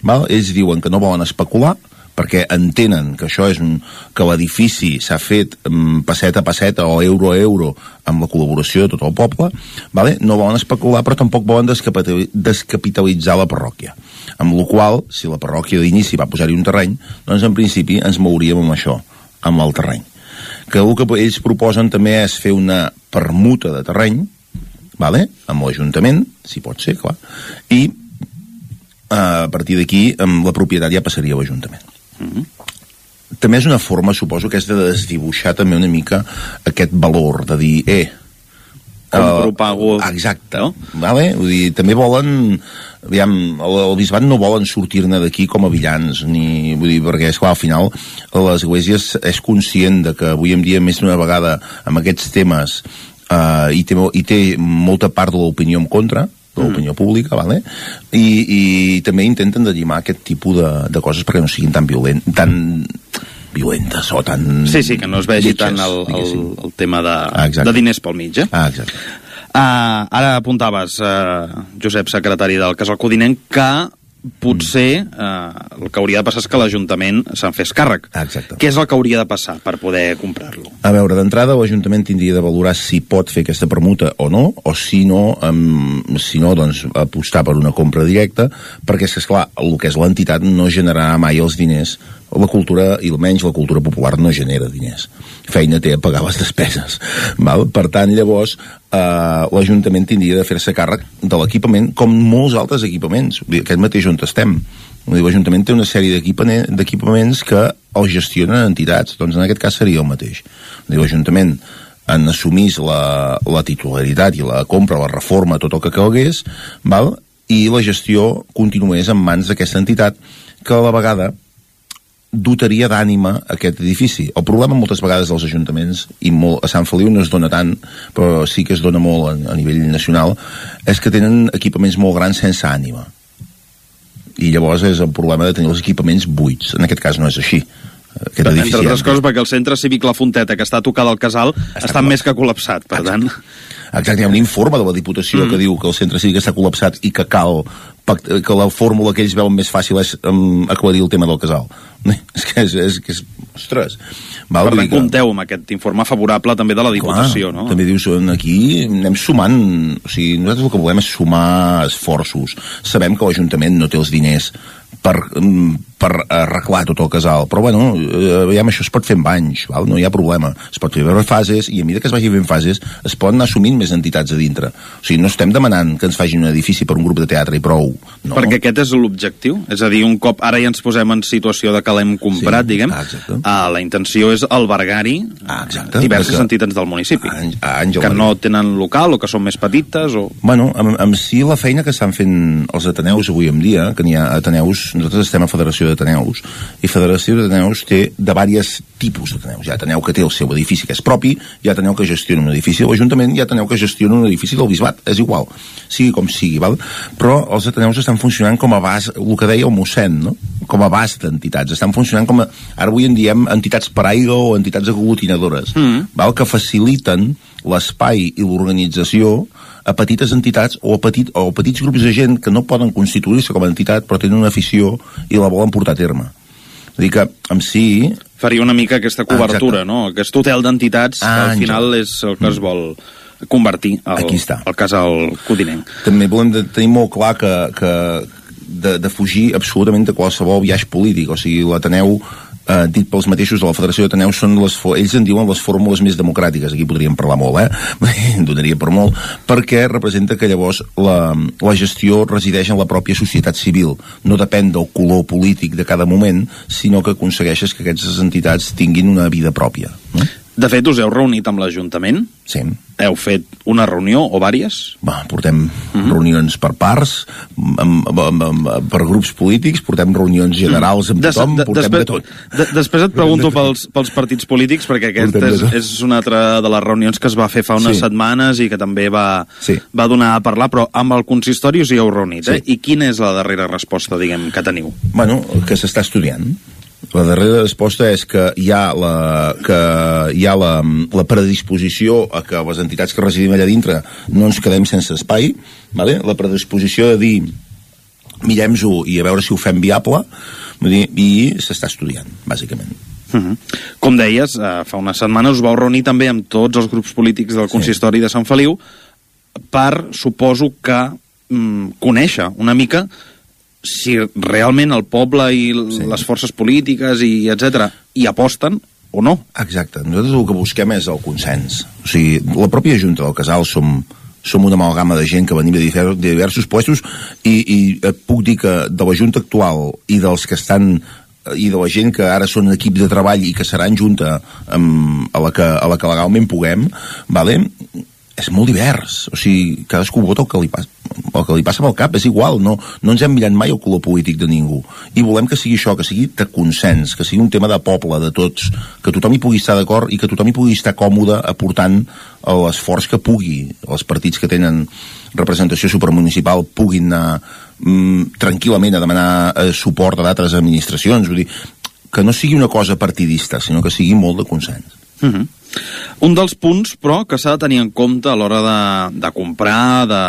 val? ells diuen que no volen especular, perquè entenen que això és un, que l'edifici s'ha fet um, passeta a passeta o euro a euro amb la col·laboració de tot el poble, vale? no volen especular però tampoc volen descapitalitzar la parròquia. Amb la qual, si la parròquia d'inici va posar-hi un terreny, doncs en principi ens mouríem amb això, amb el terreny. Que el que ells proposen també és fer una permuta de terreny, vale? amb l'Ajuntament, si pot ser, clar, i eh, a partir d'aquí la propietat ja passaria a l'Ajuntament. -hmm. També és una forma, suposo, que és de desdibuixar també una mica aquest valor, de dir, eh, compro, uh, pago... Exacte, no? vale? Vull dir, també volen aviam, el, el bisbat no volen sortir-ne d'aquí com a villans, ni, vull dir, perquè, esclar, al final l'Església és, és conscient de que avui en dia més d'una vegada amb aquests temes uh, i, té, i té molta part de l'opinió en contra, de l'opinió mm. pública, vale? I, i també intenten de llimar aquest tipus de, de coses perquè no siguin tan violent, tan violentes o tan... Sí, sí, que no es vegi tant el, el, el tema de, ah, de diners pel mig, eh? Ah, exacte. Uh, ara apuntaves, uh, Josep, secretari del Casal Codinenc, que potser eh, el que hauria de passar és que l'Ajuntament se'n fes càrrec. Exacte. Què és el que hauria de passar per poder comprar-lo? A veure, d'entrada l'Ajuntament tindria de valorar si pot fer aquesta permuta o no, o si no, um, si no doncs, apostar per una compra directa, perquè és esclar, el que és l'entitat no generarà mai els diners la cultura, i almenys la cultura popular, no genera diners. Feina té a pagar les despeses. Val? Per tant, llavors, eh, l'Ajuntament tindria de fer-se càrrec de l'equipament, com molts altres equipaments. Aquest mateix on estem. L'Ajuntament té una sèrie d'equipaments que els gestionen entitats, doncs en aquest cas seria el mateix. L'Ajuntament en assumís la, la titularitat i la compra, la reforma, tot el que calgués, val? i la gestió continués en mans d'aquesta entitat que a la vegada dotaria d'ànima aquest edifici. El problema moltes vegades dels ajuntaments, i molt, a Sant Feliu no es dona tant, però sí que es dona molt a, a nivell nacional, és que tenen equipaments molt grans sense ànima. I llavors és el problema de tenir els equipaments buits. En aquest cas no és així. Aquest Entre edifici altres coses perquè el centre cívic La Fonteta, que està tocada al casal, està, està més que col·lapsat, per Exacte. tant... Exacte, hi ha un informe de la Diputació mm. que diu que el centre cívic està col·lapsat i que cal que la fórmula que ells veuen més fàcil és um, aclarir el tema del casal. És que és, és, que és ostres. Val, per tant, que... compteu amb aquest informe favorable també de la Diputació, Clar, no? També dius, aquí anem sumant, o sigui, nosaltres el que volem és sumar esforços. Sabem que l'Ajuntament no té els diners per, mm, per arreglar tot el casal. Però, bueno, eh, aviam, això es pot fer en anys, val? no hi ha problema. Es pot fer per fases, i a mesura que es vagi fent fases, es poden anar assumint més entitats a dintre. O sigui, no estem demanant que ens facin un edifici per un grup de teatre i prou. No. Perquè aquest és l'objectiu. És a dir, un cop ara ja ens posem en situació de que l'hem comprat, sí, diguem, ah, la intenció és albergar-hi ah, diverses que... entitats del municipi. Ah, que no tenen local o que són més petites o... Bueno, amb, amb si la feina que estan fent els Ateneus avui en dia, que n'hi ha Ateneus, nosaltres estem a Federació d'Ateneus, i Federació d'Ateneus té de diversos tipus d'Ateneus. Hi ha Ateneu que té el seu edifici que és propi, hi ha Ateneu que gestiona un edifici de l'Ajuntament, hi ha Ateneu que gestiona un edifici del Bisbat, és igual, sigui com sigui, val? però els Ateneus estan funcionant com a base, el que deia el mossèn, no? com a base d'entitats, estan funcionant com a, ara avui en diem entitats paraigua o entitats aglutinadores, mm. val, que faciliten l'espai i l'organització a petites entitats o a, petit, o a petits grups de gent que no poden constituir-se com a entitat però tenen una afició i la volen portar a terme. Vull dir que, en si... Faria una mica aquesta cobertura, ah, no? Aquest hotel d'entitats ah, que al final és el que es mm. vol convertir el, Aquí està. el casal codinenc. També volem de tenir molt clar que, que de, de fugir absolutament de qualsevol viatge polític, o sigui, l'Ateneu eh, dit pels mateixos de la Federació d'Ateneu són les, ells en diuen les fórmules més democràtiques aquí podríem parlar molt, eh? *laughs* donaria per molt perquè representa que llavors la, la gestió resideix en la pròpia societat civil no depèn del color polític de cada moment sinó que aconsegueixes que aquestes entitats tinguin una vida pròpia no? De fet, us heu reunit amb l'Ajuntament? Sí. Heu fet una reunió o vàries? Va, portem uh -huh. reunions per parts, amb, amb, amb, amb, per grups polítics, portem reunions generals amb des, tothom, de, portem de tot. De, després et pregunto pels, pels partits polítics, perquè aquesta és, és una altra de les reunions que es va fer fa unes Sí. setmanes i que també va, Sí. va donar a parlar, però amb el consistori us hi heu reunit, eh? Sí. I quina és la darrera resposta, diguem, que teniu? Bueno, que s'està estudiant. La darrera resposta és que hi ha la, que hi ha la, la predisposició a que les entitats que residim allà dintre no ens quedem sense espai, vale? la predisposició de dir mirem-ho i a veure si ho fem viable, vull dir, i s'està estudiant, bàsicament. Uh -huh. Com deies, eh, fa unes setmanes us vau reunir també amb tots els grups polítics del consistori de Sant Feliu per, suposo que, mm, conèixer una mica si realment el poble i sí. les forces polítiques i etc hi aposten o no. Exacte. Nosaltres el que busquem és el consens. O sigui, la pròpia Junta del Casal som, som una amalgama de gent que venim de diversos, puestos i, i et puc dir que de la Junta actual i dels que estan i de la gent que ara són equips de treball i que seran junta amb, a, la que, a la que legalment puguem, vale? És molt divers, o sigui, cadascú vota el que li passa el que li passa pel cap, és igual, no, no ens hem mirat mai el color polític de ningú. I volem que sigui això, que sigui de consens que sigui un tema de poble, de tots que tothom hi pugui estar d'acord i que tothom hi pugui estar còmode aportant l'esforç que pugui. Els partits que tenen representació supermunicipal puguin anar mm, tranquil·lament a demanar eh, suport a d'altres administracions. Vull dir, que no sigui una cosa partidista sinó que sigui molt de consens. Uh -huh. Un dels punts, però, que s'ha de tenir en compte a l'hora de, de comprar, de,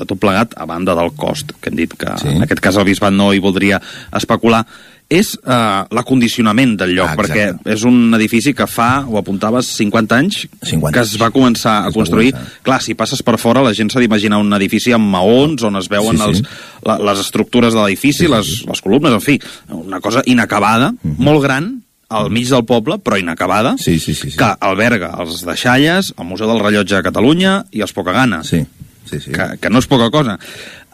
de tot plegat, a banda del cost, que hem dit que sí. en aquest cas el Bisbat no hi voldria especular, és uh, l'acondicionament del lloc, Ah, perquè és un edifici que fa, ho apuntaves, 50 anys 50 que es va començar a Es construir. començar. Clar, si passes per fora, la gent s'ha d'imaginar un edifici amb maons, on es veuen Sí, sí. Els, la, les estructures de l'edifici, les, les columnes, en fi, una cosa inacabada, molt gran, al mig del poble, però inacabada, sí, sí, sí, sí. que alberga els deixalles, el Museu del Rellotge de Catalunya i els Pocagana. Sí, sí, sí. Que, que no és poca cosa.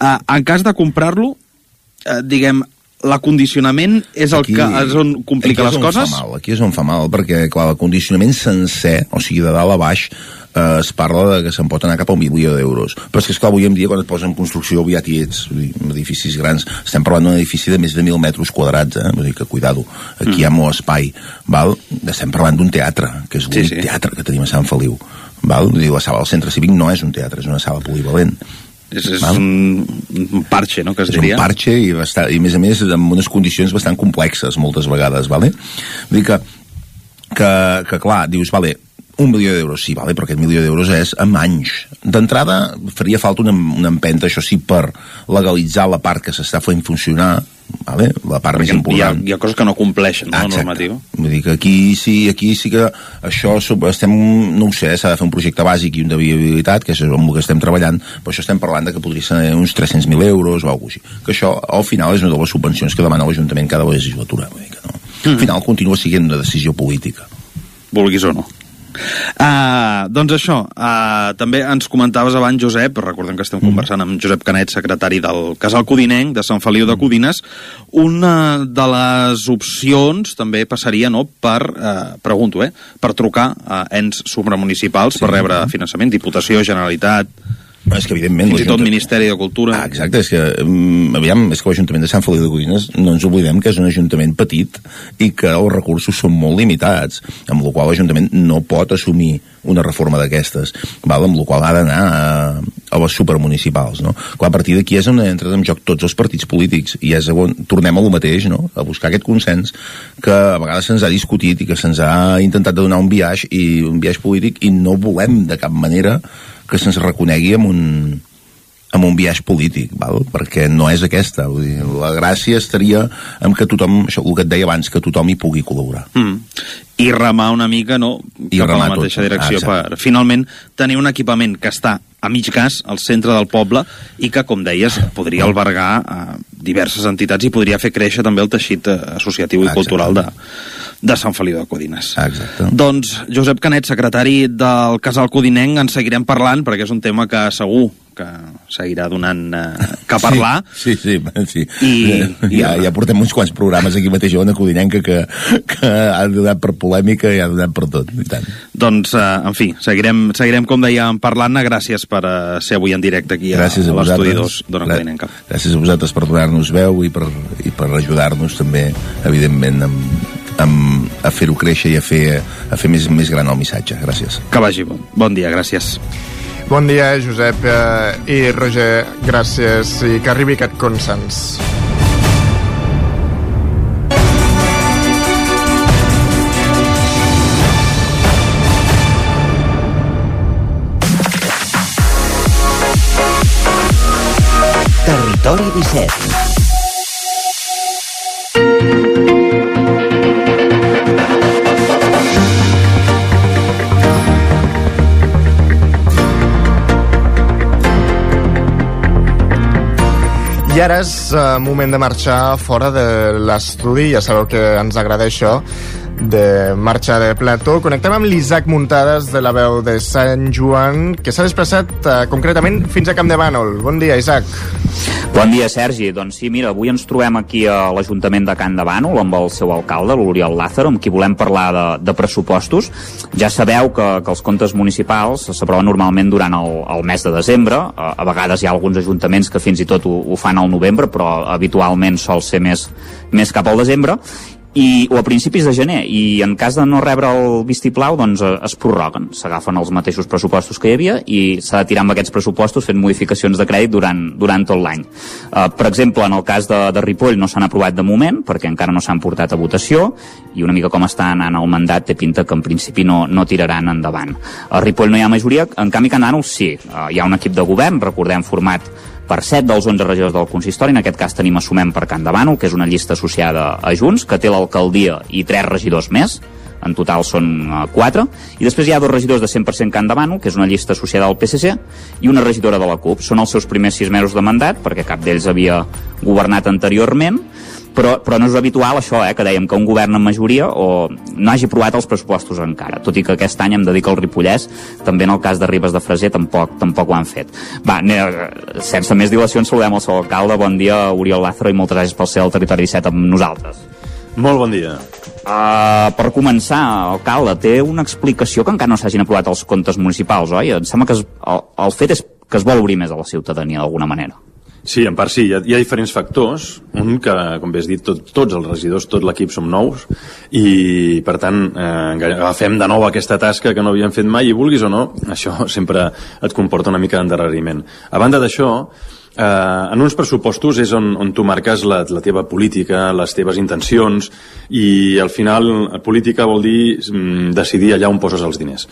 Uh, en cas de comprar-lo, uh, diguem, l'acondicionament és el Aquí- que és on complica aquí és les on coses? Fa mal, aquí és on fa mal, perquè, clar, el condicionament sencer, o sigui, de dalt a baix, eh, es parla de que se'n pot anar cap a un milió d'euros. Però és que, esclar, avui en dia, quan et posen en construcció, aviat hi ets, edificis grans, estem parlant d'un edifici de més de 1.000 metres quadrats, eh? Vull dir que, cuidado, aquí Mm. hi ha molt espai, val? Estem parlant d'un teatre, que és l'únic Sí, sí. teatre que tenim a Sant Feliu, val? Vull dir, la sala del centre cívic no és un teatre, és una sala polivalent. És, és Val? un, un parche, no?, que es és diria. un parche i, bastant, i a més a més amb unes condicions bastant complexes moltes vegades, vale? Vull dir que, que, que clar, dius, vale, un milió d'euros, sí, vale, però aquest milió d'euros és amb anys. D'entrada faria falta una, una empenta, això sí, per legalitzar la part que s'està fent funcionar, vale? la part més Perquè hi ha, important. hi ha coses que no compleixen, no, Exacte. normativa. Vull dir que aquí sí, aquí sí que això estem, no ho sé, s'ha de fer un projecte bàsic i un de viabilitat, que és amb el que estem treballant, però això estem parlant de que podria ser uns 300.000 euros o alguna cosa així. Que això, al final, és una de les subvencions que demana l'Ajuntament cada legislatura. Vull dir que no. Mm. Al final continua sent una decisió política. vulguis o no. Uh, doncs això, uh, també ens comentaves abans, Josep, recordem que estem Mm. conversant amb Josep Canet, secretari del Casal Codinenc de Sant Feliu de Codines, una de les opcions també passaria no, per, uh, pregunto, eh, per trucar a ens supramunicipals per rebre finançament, Diputació, Generalitat, és que evidentment fins i tot Ministeri de Cultura. Ah, exacte, és que, um, aviam, és que l'Ajuntament de Sant Feliu de Codines no ens oblidem que és un ajuntament petit i que els recursos són molt limitats, amb la qual l'Ajuntament no pot assumir una reforma d'aquestes, amb la qual ha d'anar a, a les supermunicipals, no? Clar, a partir d'aquí és on entren en joc tots els partits polítics i és on tornem a lo mateix, no? A buscar aquest consens que a vegades se'ns ha discutit i que se'ns ha intentat donar un viatge i un viatge polític i no volem de cap manera que se'ns reconegui amb un, amb un viatge polític, val? perquè no és aquesta. Vull dir, la gràcia estaria en que tothom, això el que et deia abans, que tothom hi pugui col·laborar. Mm. I remar una mica, no?, I cap a la mateixa tot. direcció Ah, exacte. per finalment tenir un equipament que està a mig gas al centre del poble i que, com deies, podria albergar eh, diverses entitats i podria fer créixer també el teixit eh, associatiu i cultural de, de Sant Feliu de Codines. Exacte. Doncs, Josep Canet, secretari del Casal Codinenc, en seguirem parlant perquè és un tema que segur que seguirà donant eh, que parlar. Sí, sí, sí. *laughs* sí. I- ja, ja portem uns quants programes aquí mateix a Ona Codinenca que, que ha donat per polèmica i ha donat per tot, i tant. Doncs, eh, en fi, seguirem, seguirem com dèiem, parlant-ne. Gràcies per eh, ser avui en directe aquí Gràcies a, a l'estudi vosaltres. 2 d'Ona Codinenca. Gràcies a vosaltres per donar-nos veu i per, i per ajudar-nos també, evidentment, amb, amb, a fer-ho créixer i a fer, a fer més, més gran el missatge. Gràcies. Que vagi bon. Bon dia, gràcies. Bon dia, Josep eh, i Roger, gràcies i que arribi aquest consens. Territori 17. I ara és uh, moment de marxar fora de l'estudi, ja sabeu que ens agrada això, de marxa de plató. Connectem amb l'Isaac Muntades de la veu de Sant Joan, que s'ha desplaçat uh, concretament fins a Camp de Bànol. Bon dia, Isaac. Bon dia, Sergi. Doncs sí, mira, avui ens trobem aquí a l'Ajuntament de Can de Bànol amb el seu alcalde, l'Oriol Lázaro, amb qui volem parlar de, de pressupostos. Ja sabeu que, que els comptes municipals s'aproven normalment durant el, el mes de desembre. A, a vegades hi ha alguns ajuntaments que fins i tot ho, ho fan al novembre, però habitualment sol ser més, més cap al desembre i, o a principis de gener i en cas de no rebre el vistiplau doncs eh, es prorroguen, s'agafen els mateixos pressupostos que hi havia i s'ha de tirar amb aquests pressupostos fent modificacions de crèdit durant, durant tot l'any. Uh, per exemple en el cas de, de Ripoll no s'han aprovat de moment perquè encara no s'han portat a votació i una mica com està anant el mandat té pinta que en principi no, no tiraran endavant. A Ripoll no hi ha majoria, en canvi a Can Dànol sí, uh, hi ha un equip de govern, recordem format per 7 dels 11 regidors del consistori, en aquest cas tenim Assumem per Can Bànol, que és una llista associada a Junts, que té l'alcaldia i 3 regidors més, en total són uh, 4, i després hi ha dos regidors de 100% Can Bànol, que és una llista associada al PSC, i una regidora de la CUP. Són els seus primers 6 mesos de mandat, perquè cap d'ells havia governat anteriorment, però, però no és habitual això, eh, que dèiem que un govern en majoria o no hagi aprovat els pressupostos encara, tot i que aquest any hem de dir que el Ripollès, també en el cas de Ribes de Freser, tampoc, tampoc ho han fet. Va, ne- sense més dilacions, saludem el seu alcalde, bon dia, Oriol Lázaro, i moltes gràcies pel ser al Territori 17 amb nosaltres. Molt bon dia. Uh, per començar, alcalde, té una explicació que encara no s'hagin aprovat els comptes municipals, oi? Em sembla que es, el, el fet és que es vol obrir més a la ciutadania d'alguna manera. Sí, en part sí, hi ha, hi ha diferents factors. Un que, com bé has dit, tot, tots els regidors, tot l'equip som nous i, per tant, eh, agafem de nou aquesta tasca que no havíem fet mai i vulguis o no, això *laughs* sempre et comporta una mica d'endarreriment. A banda d'això, eh, en uns pressupostos és on, on tu marques la, la teva política, les teves intencions i al final política vol dir mm, decidir allà on poses els diners.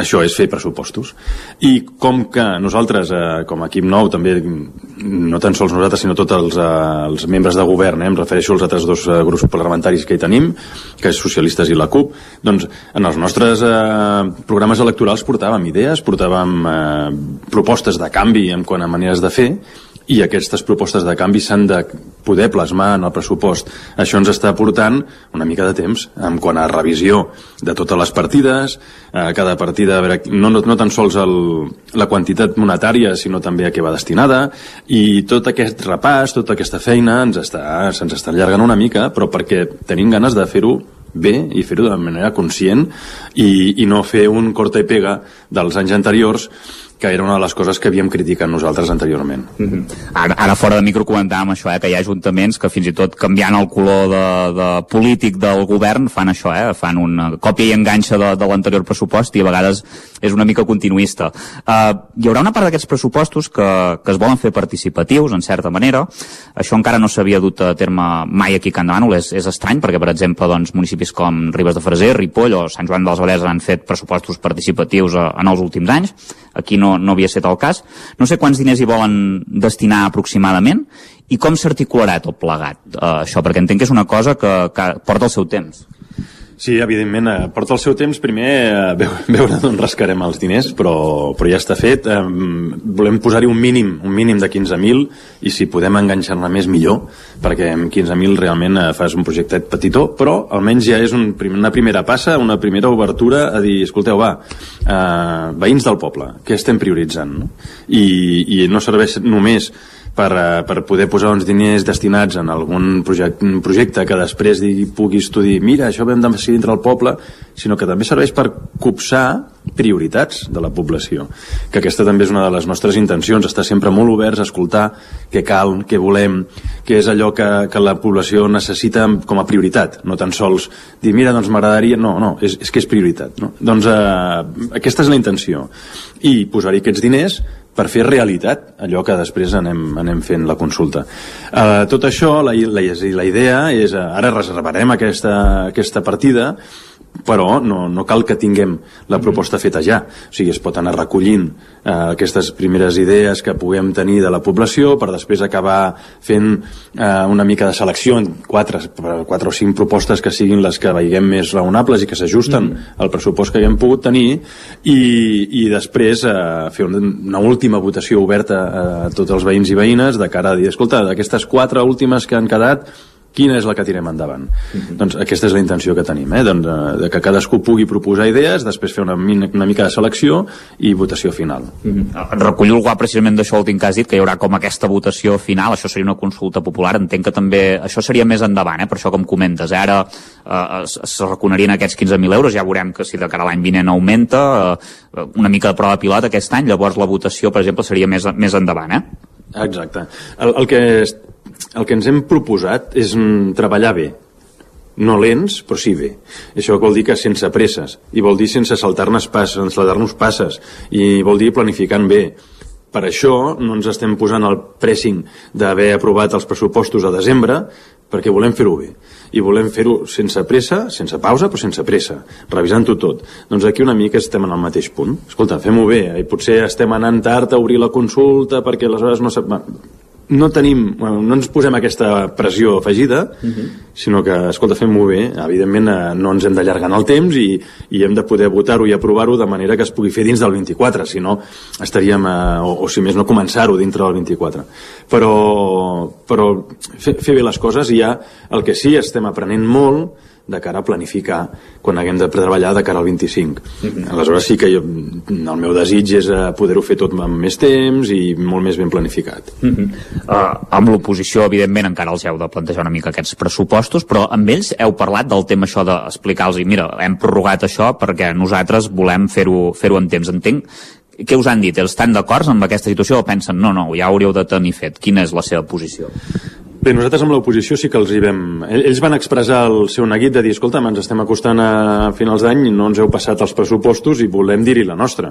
Això és fer pressupostos. I com que nosaltres, eh, com a equip nou, també, no tan sols nosaltres, sinó tots els, eh, els membres de govern, eh, em refereixo als altres dos eh, grups parlamentaris que hi tenim, que és socialistes i la CUP, doncs en els nostres eh, programes electorals portàvem idees, portàvem eh, propostes de canvi en quant a maneres de fer, i aquestes propostes de canvi s'han de poder plasmar en el pressupost. Això ens està portant una mica de temps en quant a revisió de totes les partides, eh, cada partida, a veure, no, no, no tan sols el, la quantitat monetària, sinó també a què va destinada, i tot aquest repàs, tota aquesta feina ens està, se'ns està allargant una mica, però perquè tenim ganes de fer-ho bé i fer-ho de manera conscient i, i no fer un corta i pega dels anys anteriors que era una de les coses que havíem criticat nosaltres anteriorment. Mm -hmm. ara, ara fora de micro comentàvem això, eh, que hi ha ajuntaments que fins i tot canviant el color de, de polític del govern fan això, eh, fan una còpia i enganxa de, de l'anterior pressupost i a vegades és una mica continuista. Uh, hi haurà una part d'aquests pressupostos que, que es volen fer participatius, en certa manera. Això encara no s'havia dut a terme mai aquí a Can Demànol, és, és estrany perquè, per exemple, doncs, municipis com Ribes de Freser, Ripoll o Sant Joan dels Vallès han fet pressupostos participatius a, en els últims anys. Aquí no, no havia estat el cas. No sé quants diners hi volen destinar aproximadament i com s'articularà tot plegat, eh, això, perquè entenc que és una cosa que, que porta el seu temps. Sí, evidentment, eh, porta el seu temps primer eh, *laughs* veure d'on rascarem els diners, però, però ja està fet. Eh, volem posar-hi un mínim, un mínim de 15.000 i si podem enganxar-ne més millor, perquè amb 15.000 realment eh, fas un projectet petitó, però almenys ja és un, una primera passa, una primera obertura a dir, escolteu, va, eh, veïns del poble, què estem prioritzant? No? I, I no serveix només per, uh, per poder posar uns diners destinats en algun projecte, projecte que després digui, puguis tu dir mira, això vam decidir entre el poble sinó que també serveix per copsar prioritats de la població. Que aquesta també és una de les nostres intencions estar sempre molt oberts a escoltar què cal, què volem, què és allò que, que la població necessita com a prioritat. No tan sols dir mira, doncs m'agradaria, no, no, és, és que és prioritat no? doncs uh, aquesta és la intenció. I posar-hi aquests diners per fer realitat allò que després anem, anem fent la consulta. Uh, tot això, la, la, la idea és, uh, ara reservarem aquesta, aquesta partida però no, no cal que tinguem la proposta feta ja o sigui, es pot anar recollint eh, aquestes primeres idees que puguem tenir de la població per després acabar fent eh, una mica de selecció en quatre, quatre o cinc propostes que siguin les que veiguem més raonables i que s'ajusten mm. al pressupost que haguem pogut tenir i, i després eh, fer una, una última votació oberta a tots els veïns i veïnes de cara a dir, escolta, d'aquestes quatre últimes que han quedat quina és la que tirem endavant. Mm -hmm. Doncs aquesta és la intenció que tenim, eh? doncs, eh, de que cadascú pugui proposar idees, després fer una, una mica de selecció i votació final. Mm -hmm. Recollo algú precisament d'això últim que has dit, que hi haurà com aquesta votació final, això seria una consulta popular, entenc que també això seria més endavant, eh? per això com comentes, eh? ara eh, es, es reconeguarien aquests 15.000 euros, ja veurem que si de cara a l'any vinent augmenta, eh, una mica de prova pilot aquest any, llavors la votació, per exemple, seria més, més endavant, eh? Exacte. El, el que el que ens hem proposat és mm, treballar bé, no lents, però sí bé. Això vol dir que sense presses, i vol dir sense saltar-nos passes, sense saltar-nos passes, i vol dir planificant bé. Per això no ens estem posant el pressing d'haver aprovat els pressupostos a desembre, perquè volem fer-ho bé. I volem fer-ho sense pressa, sense pausa, però sense pressa, revisant-ho tot. Doncs aquí una mica estem en el mateix punt. Escolta, fem-ho bé, i potser estem anant tard a obrir la consulta perquè aleshores no... Sap no tenim, bueno, no ens posem aquesta pressió afegida, uh mhm. -huh. sinó que, escolta, fem-ho bé, evidentment eh, no ens hem d'allargar en el temps i, i hem de poder votar-ho i aprovar-ho de manera que es pugui fer dins del 24, si no estaríem, eh, o, o si més no començar-ho dintre del 24. Però, però fer, fer bé les coses i ja el que sí estem aprenent molt de cara a planificar quan haguem de treballar de cara al 25. Mm -hmm. Aleshores sí que jo, el meu desig és eh, poder-ho fer tot amb més temps i molt més ben planificat. Mm -hmm. uh, amb l'oposició, evidentment, encara els heu de plantejar una mica aquests pressupostos, però amb ells heu parlat del tema això d'explicar-los, mira, hem prorrogat això perquè nosaltres volem fer-ho fer, -ho, en temps. Entenc què us han dit? Estan d'acord amb aquesta situació o pensen no, no, ja hauríeu de tenir fet? Quina és la seva posició? Bé, nosaltres amb l'oposició sí que els hi vam... Ells van expressar el seu neguit de dir, escolta, ens estem acostant a finals d'any, no ens heu passat els pressupostos i volem dir-hi la nostra.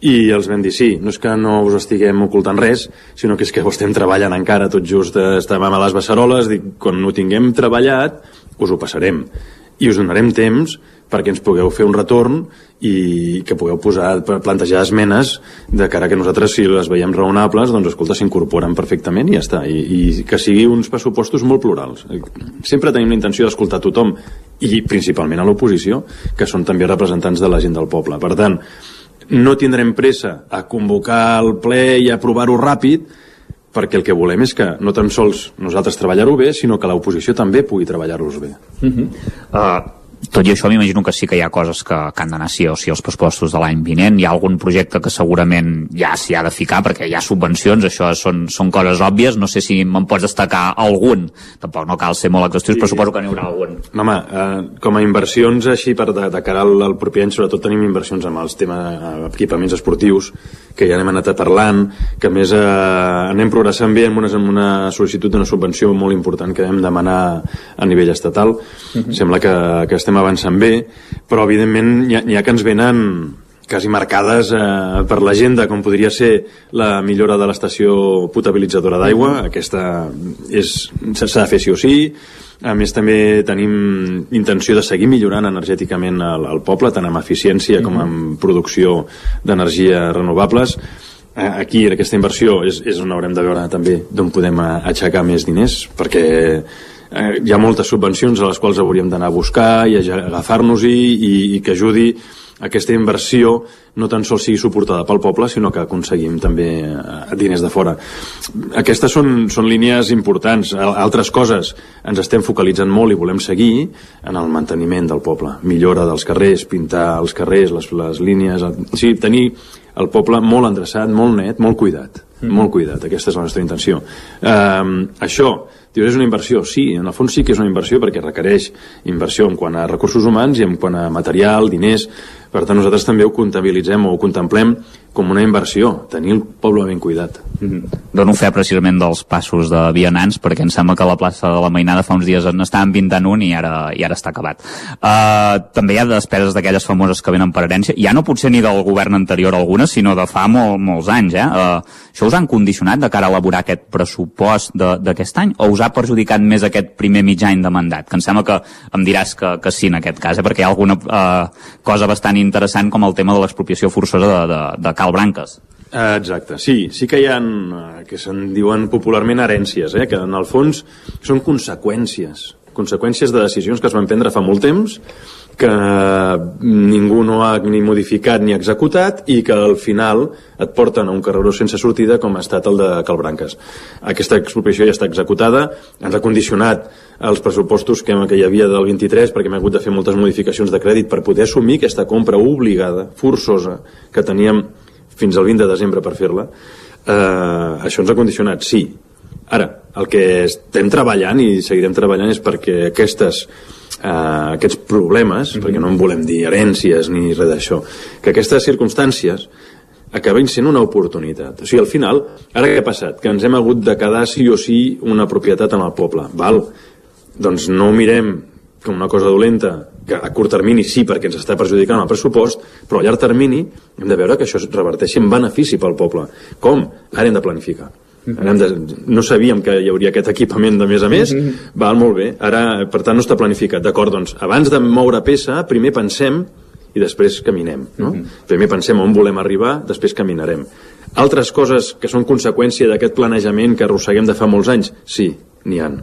I els vam dir, sí, no és que no us estiguem ocultant res, sinó que és que ho estem treballant encara, tot just eh, estàvem a les beceroles, dic, quan ho tinguem treballat, us ho passarem. I us donarem temps perquè ens pugueu fer un retorn i que pugueu posar, plantejar esmenes de cara que nosaltres, si les veiem raonables, doncs, escolta, s'incorporen perfectament i ja està. I, I que sigui uns pressupostos molt plurals. Sempre tenim la intenció d'escoltar tothom i principalment a l'oposició, que són també representants de la gent del poble. Per tant, no tindrem pressa a convocar el ple i aprovar-ho ràpid, perquè el que volem és que no tan sols nosaltres treballar-ho bé, sinó que l'oposició també pugui treballar-los bé. Uh -huh. uh, tot i això m'imagino que sí que hi ha coses que, que han d'anar sí o sí als pressupostos de l'any vinent. Hi ha algun projecte que segurament ja s'hi ha de ficar perquè hi ha subvencions, això són, són coses òbvies. No sé si me'n pots destacar algun. Tampoc no cal ser molt exhaustius, sí. però suposo que n'hi haurà algun. Home, eh, com a inversions així per de, de cara al, al proper any, sobretot tenim inversions amb els temes equipaments esportius, que ja n'hem anat parlant, que a més eh, anem progressant bé amb una, amb una sol·licitud d'una subvenció molt important que hem demanar a nivell estatal. Uh -huh. Sembla que, que estem avançant bé, però evidentment n'hi ha, ha que ens venen quasi marcades eh, per l'agenda, com podria ser la millora de l'estació potabilitzadora d'aigua. Aquesta s'ha de fer sí o sí. A més, també tenim intenció de seguir millorant energèticament el, el poble, tant amb eficiència com amb producció d'energia renovables. Eh, aquí, en aquesta inversió, és, és on haurem de veure també d'on podem aixecar més diners, perquè eh, hi ha moltes subvencions a les quals hauríem d'anar a buscar i agafar-nos-hi i, i que ajudi aquesta inversió no tan sols sigui suportada pel poble, sinó que aconseguim també eh, diners de fora. Aquestes són, són línies importants. Altres coses ens estem focalitzant molt i volem seguir en el manteniment del poble. Millora dels carrers, pintar els carrers, les, les línies... Sigui, tenir el poble molt endreçat, molt net, molt cuidat. Mm. Molt cuidat, aquesta és la nostra intenció. Um, això Dius, és una inversió? Sí, en el fons sí que és una inversió perquè requereix inversió en quant a recursos humans i en quant a material, diners. Per tant, nosaltres també ho comptabilitzem o ho contemplem com una inversió, tenir el poble ben cuidat. Mm -hmm. Dono fe precisament dels passos de vianants perquè em sembla que la plaça de la Mainada fa uns dies en estàvem pintant un i ara, i ara està acabat. Uh, també hi ha despeses d'aquelles famoses que venen per herència, ja no potser ni del govern anterior algunes, sinó de fa molt, molts anys. Eh? Uh, això us han condicionat de cara a elaborar aquest pressupost d'aquest any o us ha perjudicat més aquest primer mig any de mandat? Que em sembla que em diràs que, que sí en aquest cas, eh? perquè hi ha alguna uh, cosa bastant interessant com el tema de l'expropiació forçosa de, de, de Cal Branques. Eh, exacte, sí, sí que hi ha eh, que se'n diuen popularment herències, eh, que en el fons són conseqüències, conseqüències de decisions que es van prendre fa molt temps, que ningú no ha ni modificat ni executat i que al final et porten a un carreró sense sortida com ha estat el de Calbranques. Aquesta expropiació ja està executada, ens ha condicionat els pressupostos que, que hi havia del 23 perquè hem hagut de fer moltes modificacions de crèdit per poder assumir aquesta compra obligada, forçosa, que teníem fins al 20 de desembre per fer-la, eh, això ens ha condicionat, sí. Ara, el que estem treballant i seguirem treballant és perquè aquestes eh, aquests problemes, mm -hmm. perquè no en volem dir herències ni res d'això, que aquestes circumstàncies acabin sent una oportunitat. O sigui, al final, ara què ha passat? Que ens hem hagut de quedar sí o sí una propietat en el poble. Val? Doncs no mirem com una cosa dolenta, que a curt termini sí perquè ens està perjudicant el pressupost, però a llarg termini hem de veure que això es reverteixi en benefici pel poble. Com? Ara hem de planificar. De, no sabíem que hi hauria aquest equipament de més a més, mm -hmm. val molt bé. Ara, per tant, no està planificat. D'acord, doncs, abans de moure peça, primer pensem i després caminem. No? Mm -hmm. Primer pensem on volem arribar, després caminarem. Altres coses que són conseqüència d'aquest planejament que arrosseguem de fa molts anys? Sí, n'hi han.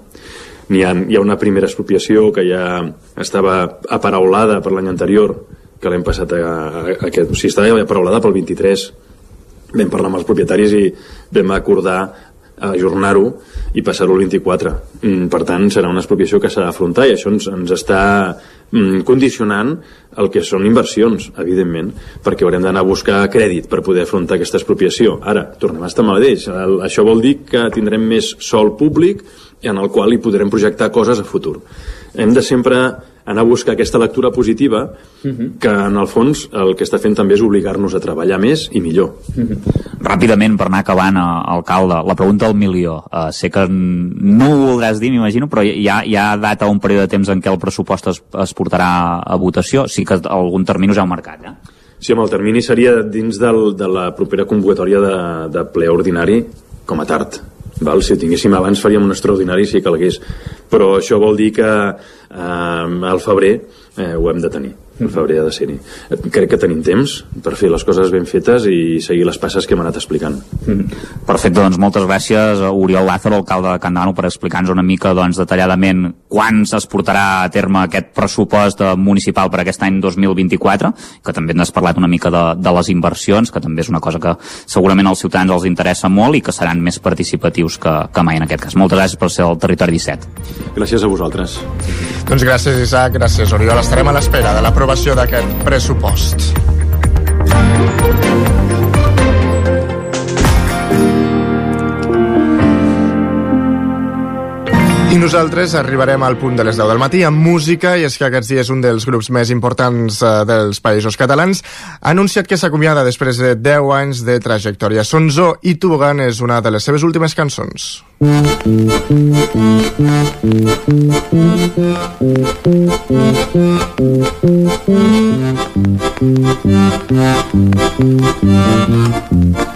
Hi ha, hi ha una primera expropiació que ja estava aparaulada per l'any anterior, que l'hem passat a, a, a aquest... O sigui, estava aparaulada pel 23, vam parlar amb els propietaris i vam acordar ajornar-ho i passar-ho al 24. Mm, per tant, serà una expropiació que s'ha d'afrontar i això ens, ens està mm, condicionant el que són inversions, evidentment, perquè haurem d'anar a buscar crèdit per poder afrontar aquesta expropiació. Ara, tornem a estar amb el això vol dir que tindrem més sol públic en el qual hi podrem projectar coses a futur. Hem de sempre anar a buscar aquesta lectura positiva uh mhm. -huh. que en el fons el que està fent també és obligar-nos a treballar més i millor. Uh mhm. -huh. Ràpidament, per anar acabant, eh, alcalde, la pregunta del milió. Uh, sé que no ho voldràs dir, m'imagino, però hi ha, hi ha data un període de temps en què el pressupost es, es portarà a votació? Sí que algun termini us heu marcat, eh? Sí, amb el termini seria dins del, de la propera convocatòria de, de ple ordinari com a tard Val? Si tinguéssim abans faríem un extraordinari si calgués. Però això vol dir que eh, al febrer eh, ho hem de tenir. Ha de ser-hi. Crec que tenim temps per fer les coses ben fetes i seguir les passes que hem anat explicant. Perfecte, doncs moltes gràcies a Oriol Lázaro, alcalde de Candano, per explicar-nos una mica doncs, detalladament quan es portarà a terme aquest pressupost eh, municipal per aquest any 2024, que també n'has parlat una mica de, de les inversions, que també és una cosa que segurament als ciutadans els interessa molt i que seran més participatius que, que mai en aquest cas. Moltes gràcies per ser al Territori 17. Gràcies a vosaltres. Doncs gràcies, Isaac, gràcies, Oriol. Estarem a l'espera de l'aprovació d'aquest pressupost. I nosaltres arribarem al punt de les 10 del matí amb música, i és que aquests dies un dels grups més importants eh, dels països catalans ha anunciat que s'acomiada després de 10 anys de trajectòria. Sonzó i Tobogan és una de les seves últimes cançons.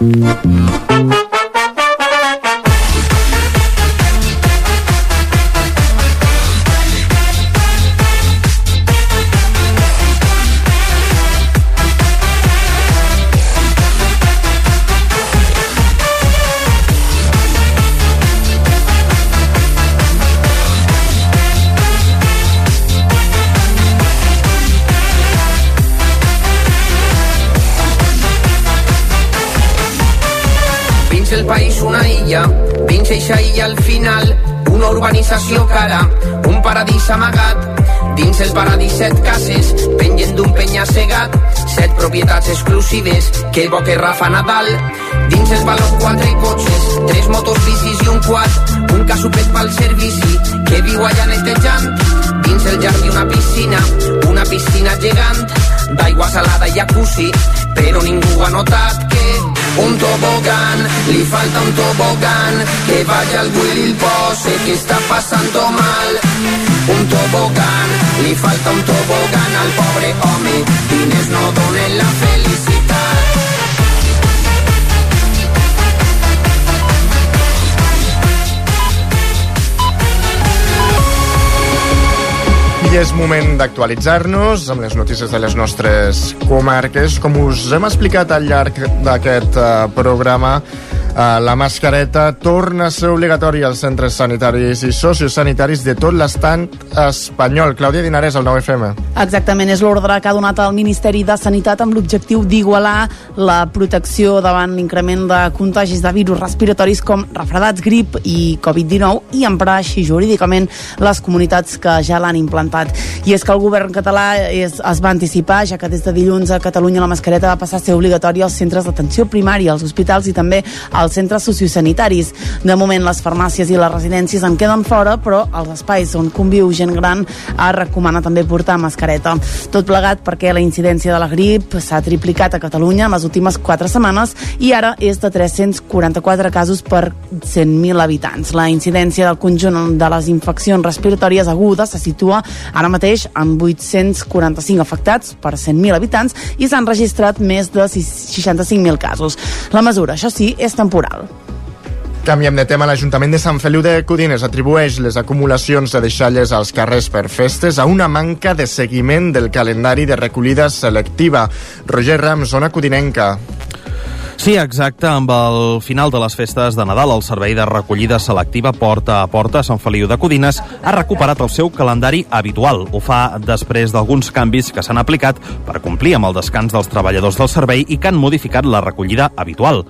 Dins illa, dins eixa illa al final, una urbanització cara, un paradís amagat. Dins el paradís set cases, pengen d'un penya cegat, set propietats exclusives, que bo que Rafa Nadal. Dins el baló quatre cotxes, tres motos bicis i un quad, un casupet pel servici, que viu allà netejant. Dins el jardí una piscina, una piscina gegant, d'aigua salada i jacuzzi, però ningú ha notat que un tobogán, li falta un tobogán, que vaya al Willy pose que está pasando mal. Un tobogán, li falta un tobogán al pobre home, diners no donen la felicitat. I és moment d'actualitzar-nos amb les notícies de les nostres comarques. Com us hem explicat al llarg d'aquest uh, programa, la mascareta torna a ser obligatòria als centres sanitaris i sociosanitaris de tot l'estat espanyol. Clàudia Dinarès, al 9FM. Exactament, és l'ordre que ha donat el Ministeri de Sanitat amb l'objectiu d'igualar la protecció davant l'increment de contagis de virus respiratoris com refredats, grip i Covid-19 i emprar així jurídicament les comunitats que ja l'han implantat. I és que el govern català es, es va anticipar, ja que des de dilluns a Catalunya la mascareta va passar a ser obligatòria als centres d'atenció primària, als hospitals i també als centres sociosanitaris. De moment les farmàcies i les residències en queden fora, però els espais on conviu gent gran es recomana també portar mascareta. Tot plegat perquè la incidència de la grip s'ha triplicat a Catalunya en les últimes 4 setmanes i ara és de 344 casos per 100.000 habitants. La incidència del conjunt de les infeccions respiratòries agudes se situa ara mateix amb 845 afectats per 100.000 habitants i s'han registrat més de 65.000 casos. La mesura, això sí, és temporal. Canviem de tema. L'Ajuntament de Sant Feliu de Codines atribueix les acumulacions de deixalles als carrers per festes a una manca de seguiment del calendari de recollida selectiva. Roger Ram, zona codinenca. Sí, exacte. Amb el final de les festes de Nadal, el servei de recollida selectiva Porta a Porta a Sant Feliu de Codines ha recuperat el seu calendari habitual. Ho fa després d'alguns canvis que s'han aplicat per complir amb el descans dels treballadors del servei i que han modificat la recollida habitual.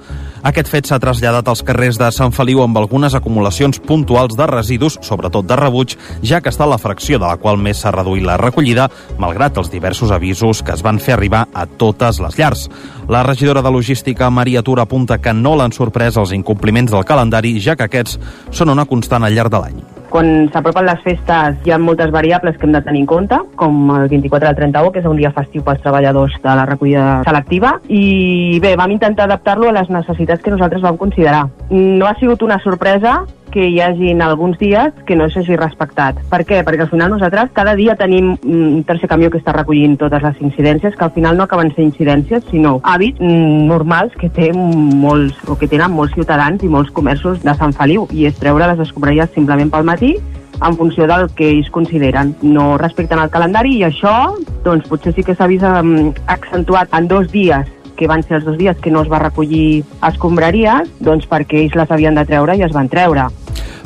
Aquest fet s'ha traslladat als carrers de Sant Feliu amb algunes acumulacions puntuals de residus, sobretot de rebuig, ja que està la fracció de la qual més s'ha reduït la recollida, malgrat els diversos avisos que es van fer arribar a totes les llars. La regidora de Logística, Maria Tura, apunta que no l'han sorprès els incompliments del calendari, ja que aquests són una constant al llarg de l'any. Quan s'apropen les festes hi ha moltes variables que hem de tenir en compte, com el 24 al 31, que és un dia festiu pels treballadors de la recollida selectiva, i bé, vam intentar adaptar-lo a les necessitats que nosaltres vam considerar. No ha sigut una sorpresa que hi hagin alguns dies que no s'hagi respectat. Per què? Perquè al final nosaltres cada dia tenim un tercer camió que està recollint totes les incidències, que al final no acaben sent incidències, sinó hàbits normals que té molts, o que tenen molts ciutadans i molts comerços de Sant Feliu, i és treure les escombraries simplement pel matí en funció del que ells consideren. No respecten el calendari i això doncs, potser sí que s'ha vist um, accentuat en dos dies que van ser els dos dies que no es va recollir escombraries, doncs perquè ells les havien de treure i es van treure.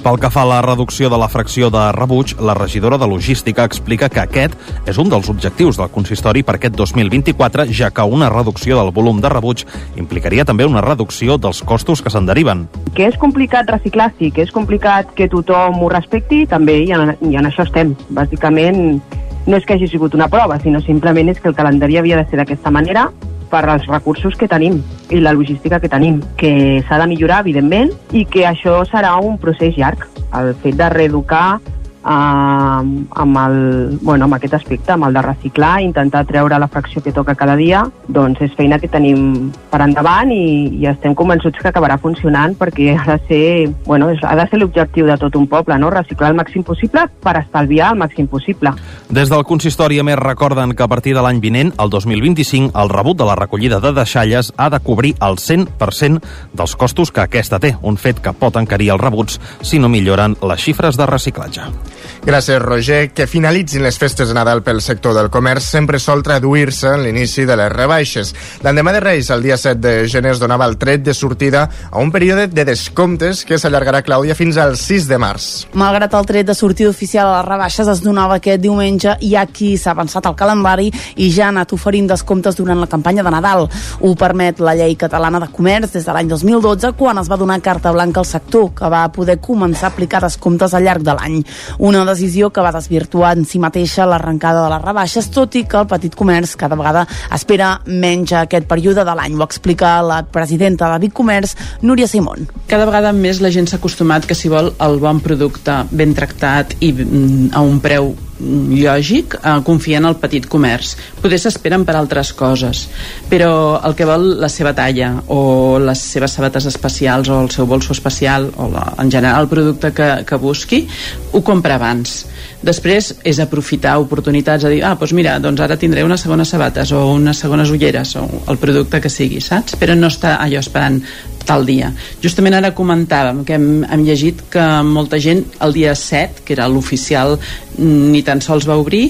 Pel que fa a la reducció de la fracció de rebuig, la regidora de Logística explica que aquest és un dels objectius del consistori per aquest 2024, ja que una reducció del volum de rebuig implicaria també una reducció dels costos que se'n deriven. Que és complicat reciclar, sí, que és complicat que tothom ho respecti, també, i en, i en això estem. Bàsicament, no és que hagi sigut una prova, sinó simplement és que el calendari havia de ser d'aquesta manera, per als recursos que tenim i la logística que tenim, que s'ha de millorar, evidentment, i que això serà un procés llarg. El fet de reeducar eh, amb, el, bueno, amb aquest aspecte, amb el de reciclar, intentar treure la fracció que toca cada dia, doncs és feina que tenim per endavant i, i estem convençuts que acabarà funcionant perquè ha de ser, bueno, ha de ser l'objectiu de tot un poble, no? reciclar el màxim possible per estalviar el màxim possible. Des del consistori, a més, recorden que a partir de l'any vinent, el 2025, el rebut de la recollida de deixalles ha de cobrir el 100% dels costos que aquesta té, un fet que pot encarir els rebuts si no milloren les xifres de reciclatge. Gràcies, Roger. Que finalitzin les festes de Nadal pel sector del comerç sempre sol traduir-se en l'inici de les rebaixes. L'endemà de Reis, el dia 7 de gener, es donava el tret de sortida a un període de descomptes que s'allargarà, Clàudia, fins al 6 de març. Malgrat el tret de sortida oficial a les rebaixes es donava aquest diumenge, hi ha qui s'ha avançat al calendari i ja ha anat oferint descomptes durant la campanya de Nadal. Ho permet la llei catalana de comerç des de l'any 2012, quan es va donar carta blanca al sector, que va poder començar a aplicar descomptes al llarg de l'any. Una decisió que va desvirtuar en si mateixa l'arrencada de les rebaixes, tot i que el petit comerç cada vegada espera menys aquest període de l'any. Ho explica la presidenta de Vic Comerç, Núria Simón. Cada vegada més la gent s'ha acostumat que si vol el bon producte ben tractat i mm, a un preu lògic, eh, confia en el petit comerç. Poder s'esperen per altres coses, però el que vol la seva talla o les seves sabates especials o el seu bolso especial o la, en general el producte que, que busqui, ho compra abans. Després és aprofitar oportunitats a dir, ah, doncs mira, doncs ara tindré unes segones sabates o unes segones ulleres o el producte que sigui, saps? Però no està allò esperant tal dia. Justament ara comentàvem que hem, hem llegit que molta gent el dia 7, que era l'oficial, ni tan sols va obrir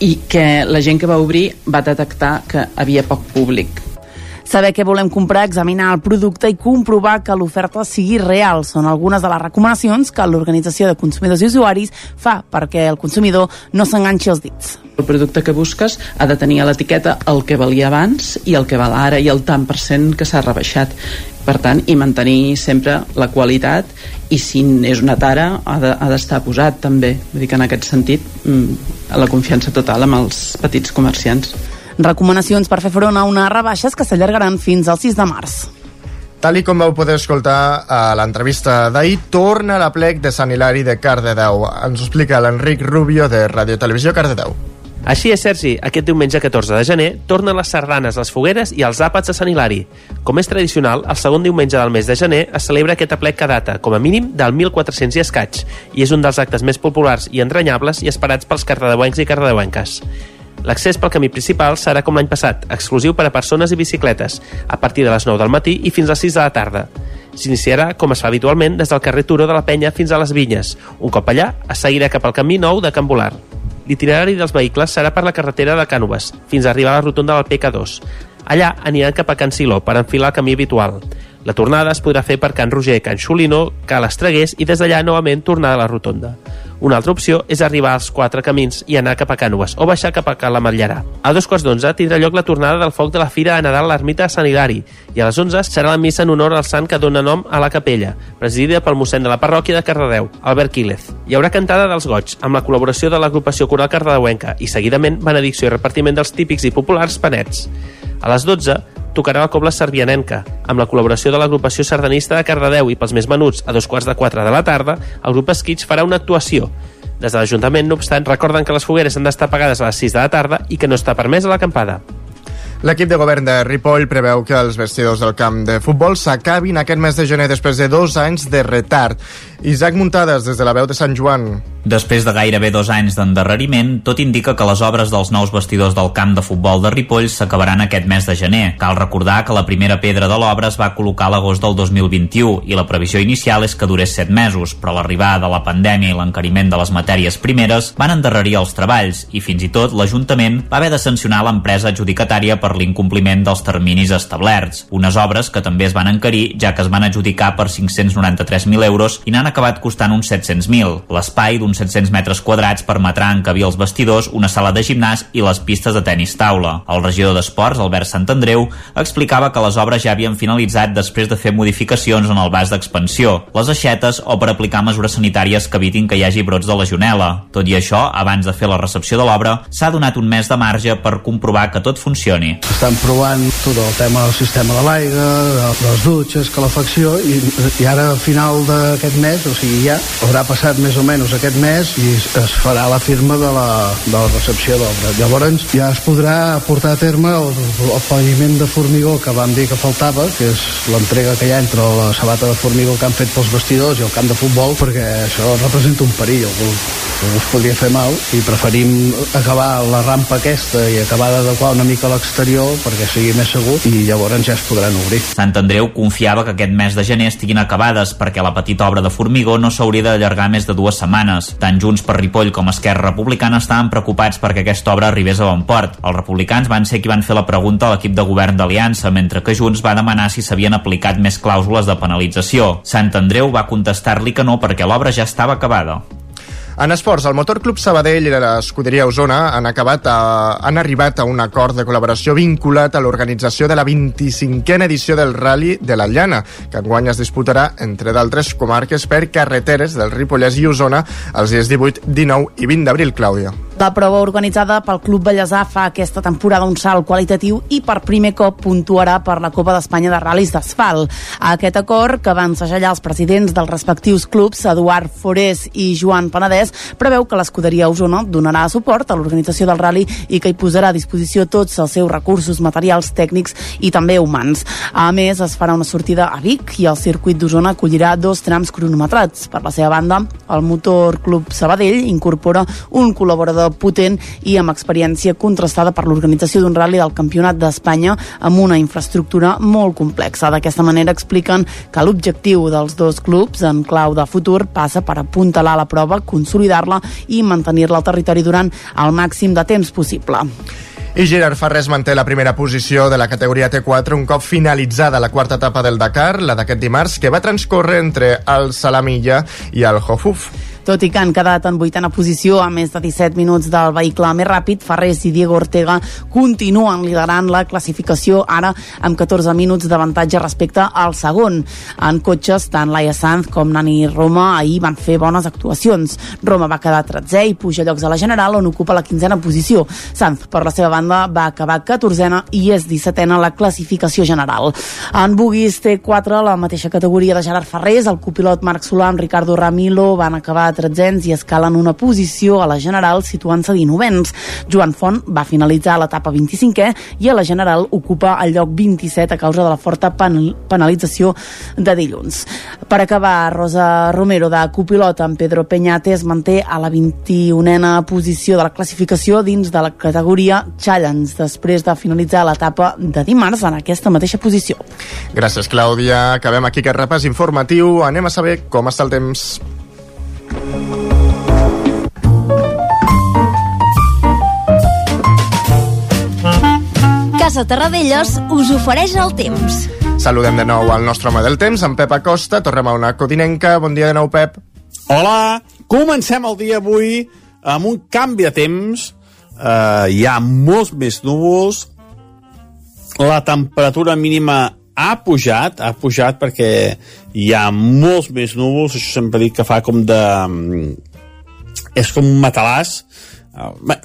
i que la gent que va obrir va detectar que havia poc públic Saber què volem comprar, examinar el producte i comprovar que l'oferta sigui real són algunes de les recomanacions que l'Organització de Consumidors i Usuaris fa perquè el consumidor no s'enganxi els dits. El producte que busques ha de tenir a l'etiqueta el que valia abans i el que val ara i el tant per cent que s'ha rebaixat. Per tant, i mantenir sempre la qualitat i si és una tara ha d'estar de, posat també. Vull dir que en aquest sentit mm, la confiança total amb els petits comerciants recomanacions per fer front a unes rebaixes que s'allargaran fins al 6 de març. Tal i com vau poder escoltar a l'entrevista d'ahir, torna la plec de Sant Hilari de Cardedeu. Ens ho explica l'Enric Rubio de Radio Televisió Cardedeu. Així és, Sergi, aquest diumenge 14 de gener tornen les sardanes, les fogueres i els àpats a Sant Hilari. Com és tradicional, el segon diumenge del mes de gener es celebra aquest aplec que data, com a mínim, del 1400 i escaig, i és un dels actes més populars i entranyables i esperats pels cardedeuencs i cardedeuenques. L'accés pel camí principal serà com l'any passat, exclusiu per a persones i bicicletes, a partir de les 9 del matí i fins a les 6 de la tarda. S'iniciarà, com es fa habitualment, des del carrer Turó de la Penya fins a les Vinyes. Un cop allà, es seguirà cap al camí nou de Can Volar. L'itinerari dels vehicles serà per la carretera de Cànoves, fins a arribar a la rotonda del PK2. Allà aniran cap a Can Siló per enfilar el camí habitual. La tornada es podrà fer per Can Roger, Can Xolino, Cal Estregués i des d'allà novament tornar a la rotonda. Una altra opció és arribar als quatre camins i anar cap a Cànoves o baixar cap a Cala Matllarà. A dos quarts d'onze tindrà lloc la tornada del foc de la Fira de Nadal a l'ermita de Sant Hilari i a les onze serà la missa en honor al sant que dona nom a la capella, presidida pel mossèn de la parròquia de Cardedeu, Albert Quílez. Hi haurà cantada dels goig, amb la col·laboració de l'agrupació coral cardedeuenca i seguidament benedicció i repartiment dels típics i populars panets. A les 12 tocarà la cobla servianenca, amb la col·laboració de l'agrupació sardanista de Cardedeu i pels més menuts, a dos quarts de quatre de la tarda, el grup Esquits farà una actuació. Des de l'Ajuntament, no obstant, recorden que les fogueres han d'estar pagades a les 6 de la tarda i que no està permesa l'acampada. L'equip de govern de Ripoll preveu que els vestidors del camp de futbol s'acabin aquest mes de gener després de dos anys de retard. Isaac Muntades, des de la veu de Sant Joan. Després de gairebé dos anys d'endarreriment, tot indica que les obres dels nous vestidors del camp de futbol de Ripoll s'acabaran aquest mes de gener. Cal recordar que la primera pedra de l'obra es va col·locar a l'agost del 2021 i la previsió inicial és que durés 7 mesos, però l'arribada de la pandèmia i l'encariment de les matèries primeres van endarrerir els treballs i fins i tot l'Ajuntament va haver de sancionar l'empresa adjudicatària per l'incompliment dels terminis establerts. Unes obres que també es van encarir ja que es van adjudicar per 593.000 euros i n'han acabat costant uns 700.000. L'espai d'un uns 700 metres quadrats permetrà encabir els vestidors, una sala de gimnàs i les pistes de tennis taula. El regidor d'Esports, Albert Sant Andreu, explicava que les obres ja havien finalitzat després de fer modificacions en el vas d'expansió, les aixetes o per aplicar mesures sanitàries que evitin que hi hagi brots de legionela. Tot i això, abans de fer la recepció de l'obra, s'ha donat un mes de marge per comprovar que tot funcioni. Estan provant tot el tema del sistema de l'aigua, de les dutxes, calefacció, i, i ara al final d'aquest mes, o sigui ja, haurà passat més o menys aquest mes i es farà la firma de la, de la recepció d'obra. Llavors ja es podrà portar a terme el, el paviment de formigó que vam dir que faltava, que és l'entrega que hi ha entre la sabata de formigó que han fet pels vestidors i el camp de futbol, perquè això representa un perill, algú, algú es podria fer mal, i preferim acabar la rampa aquesta i acabar d'adequar una mica l'exterior perquè sigui més segur i llavors ja es podran obrir. Sant Andreu confiava que aquest mes de gener estiguin acabades perquè la petita obra de formigó no s'hauria d'allargar més de dues setmanes. Tant Junts per Ripoll com Esquerra Republicana estaven preocupats perquè aquesta obra arribés a bon port. Els republicans van ser qui van fer la pregunta a l'equip de govern d'Aliança, mentre que Junts va demanar si s'havien aplicat més clàusules de penalització. Sant Andreu va contestar-li que no perquè l'obra ja estava acabada. En esports, el Motor Club Sabadell i l'Escuderia Osona han, acabat a, han arribat a un acord de col·laboració vinculat a l'organització de la 25a edició del Rally de la Llana, que enguany es disputarà, entre d'altres comarques, per carreteres del Ripollès i Osona els dies 18, 19 i 20 d'abril, Clàudia. La prova organitzada pel Club Bellesà fa aquesta temporada un salt qualitatiu i per primer cop puntuarà per la Copa d'Espanya de Ral·lis d'Asfalt. Aquest acord, que van segellar els presidents dels respectius clubs, Eduard Forés i Joan Penedès, preveu que l'escuderia Osona donarà suport a l'organització del rally i que hi posarà a disposició tots els seus recursos materials, tècnics i també humans. A més, es farà una sortida a Vic i el circuit d'Osona acollirà dos trams cronometrats. Per la seva banda, el Motor Club Sabadell incorpora un col·laborador potent i amb experiència contrastada per l'organització d'un rally del Campionat d'Espanya amb una infraestructura molt complexa. D'aquesta manera expliquen que l'objectiu dels dos clubs en clau de futur passa per apuntalar la prova, consolidar-la i mantenir-la al territori durant el màxim de temps possible. I Gerard Ferrés manté la primera posició de la categoria T4 un cop finalitzada la quarta etapa del Dakar, la d'aquest dimarts, que va transcórrer entre el Salamilla i el Hofuf. Tot i que han quedat en vuitena posició a més de 17 minuts del vehicle més ràpid, Ferrés i Diego Ortega continuen liderant la classificació ara amb 14 minuts d'avantatge respecte al segon. En cotxes, tant Laia Sanz com Nani Roma ahir van fer bones actuacions. Roma va quedar 13è i puja llocs a la General on ocupa la quinzena posició. Sanz, per la seva banda, va acabar 14a i és 17a la classificació general. En Bugis T4, la mateixa categoria de Gerard Ferrés, el copilot Marc Solà amb Ricardo Ramilo van acabar tretzens i escalen una posició a la General situant-se 19ens. Joan Font va finalitzar l'etapa 25è i a la General ocupa el lloc 27 a causa de la forta penalització de dilluns. Per acabar, Rosa Romero de copilot amb Pedro Peñate es manté a la 21a posició de la classificació dins de la categoria Challenge després de finalitzar l'etapa de dimarts en aquesta mateixa posició. Gràcies, Clàudia. Acabem aquí aquest repàs informatiu. Anem a saber com està el temps. Casa Terradellos us ofereix el temps. Saludem de nou al nostre home del temps, en Pep Acosta. Tornem a una codinenca. Bon dia de nou, Pep. Hola, comencem el dia avui amb un canvi de temps. Uh, hi ha molts més núvols. La temperatura mínima ha pujat, ha pujat perquè hi ha molts més núvols, això sempre dic que fa com de... és com un matalàs,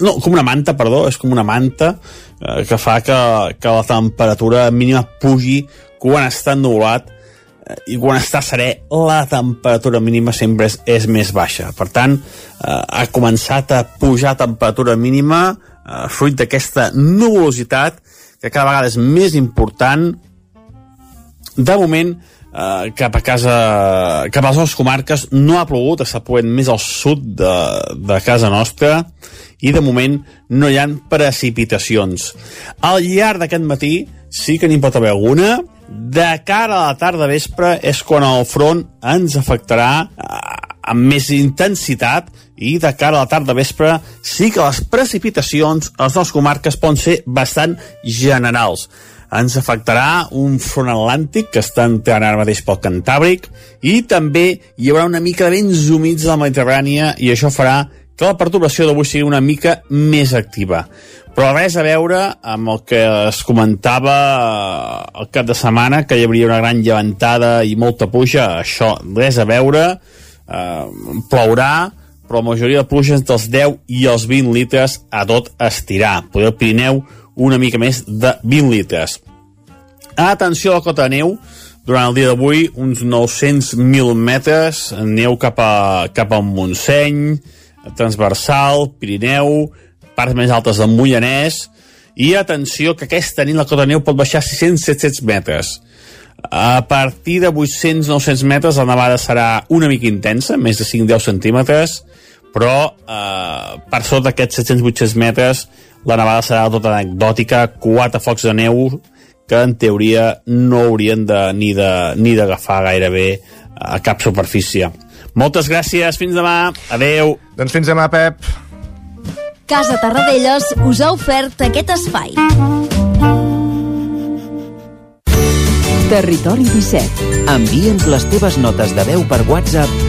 no, com una manta, perdó, és com una manta eh, que fa que, que la temperatura mínima pugi quan està ennubulat eh, i quan està serè la temperatura mínima sempre és, és més baixa. Per tant, eh, ha començat a pujar temperatura mínima eh, fruit d'aquesta nubulositat que cada vegada és més important de moment eh, cap a casa, cap a les comarques, no ha plogut, està plovent més al sud de, de casa nostra, i de moment no hi han precipitacions. Al llarg d'aquest matí sí que n'hi pot haver alguna, de cara a la tarda vespre és quan el front ens afectarà eh, amb més intensitat i de cara a la tarda vespre sí que les precipitacions a les nostres comarques poden ser bastant generals ens afectarà un front atlàntic que està entrant ara mateix pel Cantàbric i també hi haurà una mica de vents humits de la Mediterrània i això farà que la perturbació d'avui sigui una mica més activa. Però res a veure amb el que es comentava el cap de setmana, que hi hauria una gran llevantada i molta pluja, això res a veure, eh, plourà, però la majoria de pluja entre els 10 i els 20 litres a tot estirar. Podeu el Pirineu una mica més de 20 litres. Atenció a la cota de neu, durant el dia d'avui uns 900.000 metres, neu cap, a, cap al Montseny, transversal, Pirineu, parts més altes del Moianès, i atenció que aquesta nit la cota de neu pot baixar 600-700 metres. A partir de 800-900 metres la nevada serà una mica intensa, més de 5-10 centímetres, però eh, per sota d'aquests 700-800 metres la nevada serà tota anecdòtica, quatre focs de neu que en teoria no haurien de, ni de ni d'agafar gairebé a cap superfície. Moltes gràcies, fins demà, adeu. Doncs fins demà, Pep. Casa Tarradellas us ha ofert aquest espai. Territori 17. Envia'ns les teves notes de veu per WhatsApp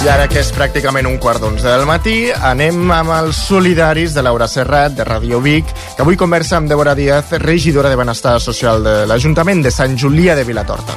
I ara que és pràcticament un quart d'onze del matí, anem amb els solidaris de Laura Serrat, de Radio Vic, que avui conversa amb Débora Díaz, regidora de Benestar Social de l'Ajuntament de Sant Julià de Vilatorta.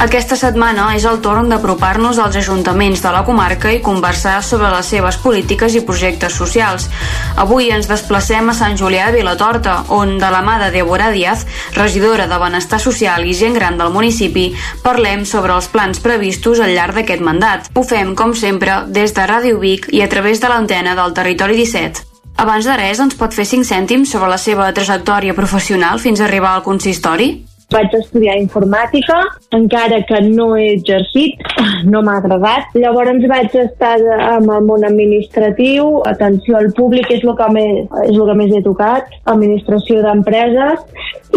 Aquesta setmana és el torn d'apropar-nos als ajuntaments de la comarca i conversar sobre les seves polítiques i projectes socials. Avui ens desplacem a Sant Julià de Vilatorta, on, de la mà de Débora Díaz, regidora de Benestar Social i gent gran del municipi, parlem sobre els plans previstos al llarg d'aquest mandat. Ho fem, com sempre, des de Ràdio Vic i a través de l'antena del Territori 17. Abans de res, ens pot fer 5 cèntims sobre la seva trajectòria professional fins a arribar al consistori? Vaig estudiar informàtica, encara que no he exercit, no m'ha agradat. Llavors vaig estar amb el món administratiu, atenció al públic és el que més, és el que més he tocat, administració d'empreses,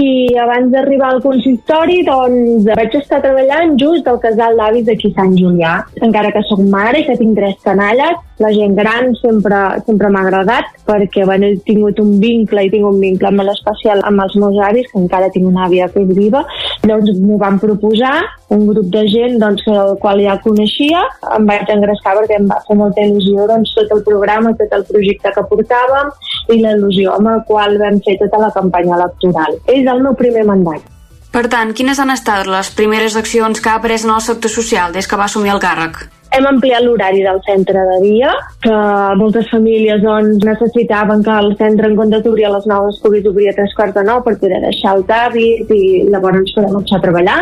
i abans d'arribar al consistori doncs vaig estar treballant just al casal d'avis d'aquí Sant Julià. Encara que sóc mare i que tinc tres canalles, la gent gran sempre, sempre m'ha agradat perquè bueno, he tingut un vincle i tinc un vincle molt especial amb els meus avis, que encara tinc una àvia que és viva. Llavors m'ho van proposar, un grup de gent doncs, el qual ja coneixia, em vaig engrescar perquè em va fer molta il·lusió doncs, tot el programa, tot el projecte que portàvem i la il·lusió amb el qual vam fer tota la campanya electoral. És el meu primer mandat. Per tant, quines han estat les primeres accions que ha pres en el sector social des que va assumir el càrrec? Hem ampliat l'horari del centre de dia, que moltes famílies doncs, necessitaven que el centre, en comptes d'obrir a les 9, es pogués obrir a tres quarts de 9 per poder deixar el tàbit i llavors ens podem marxar a treballar.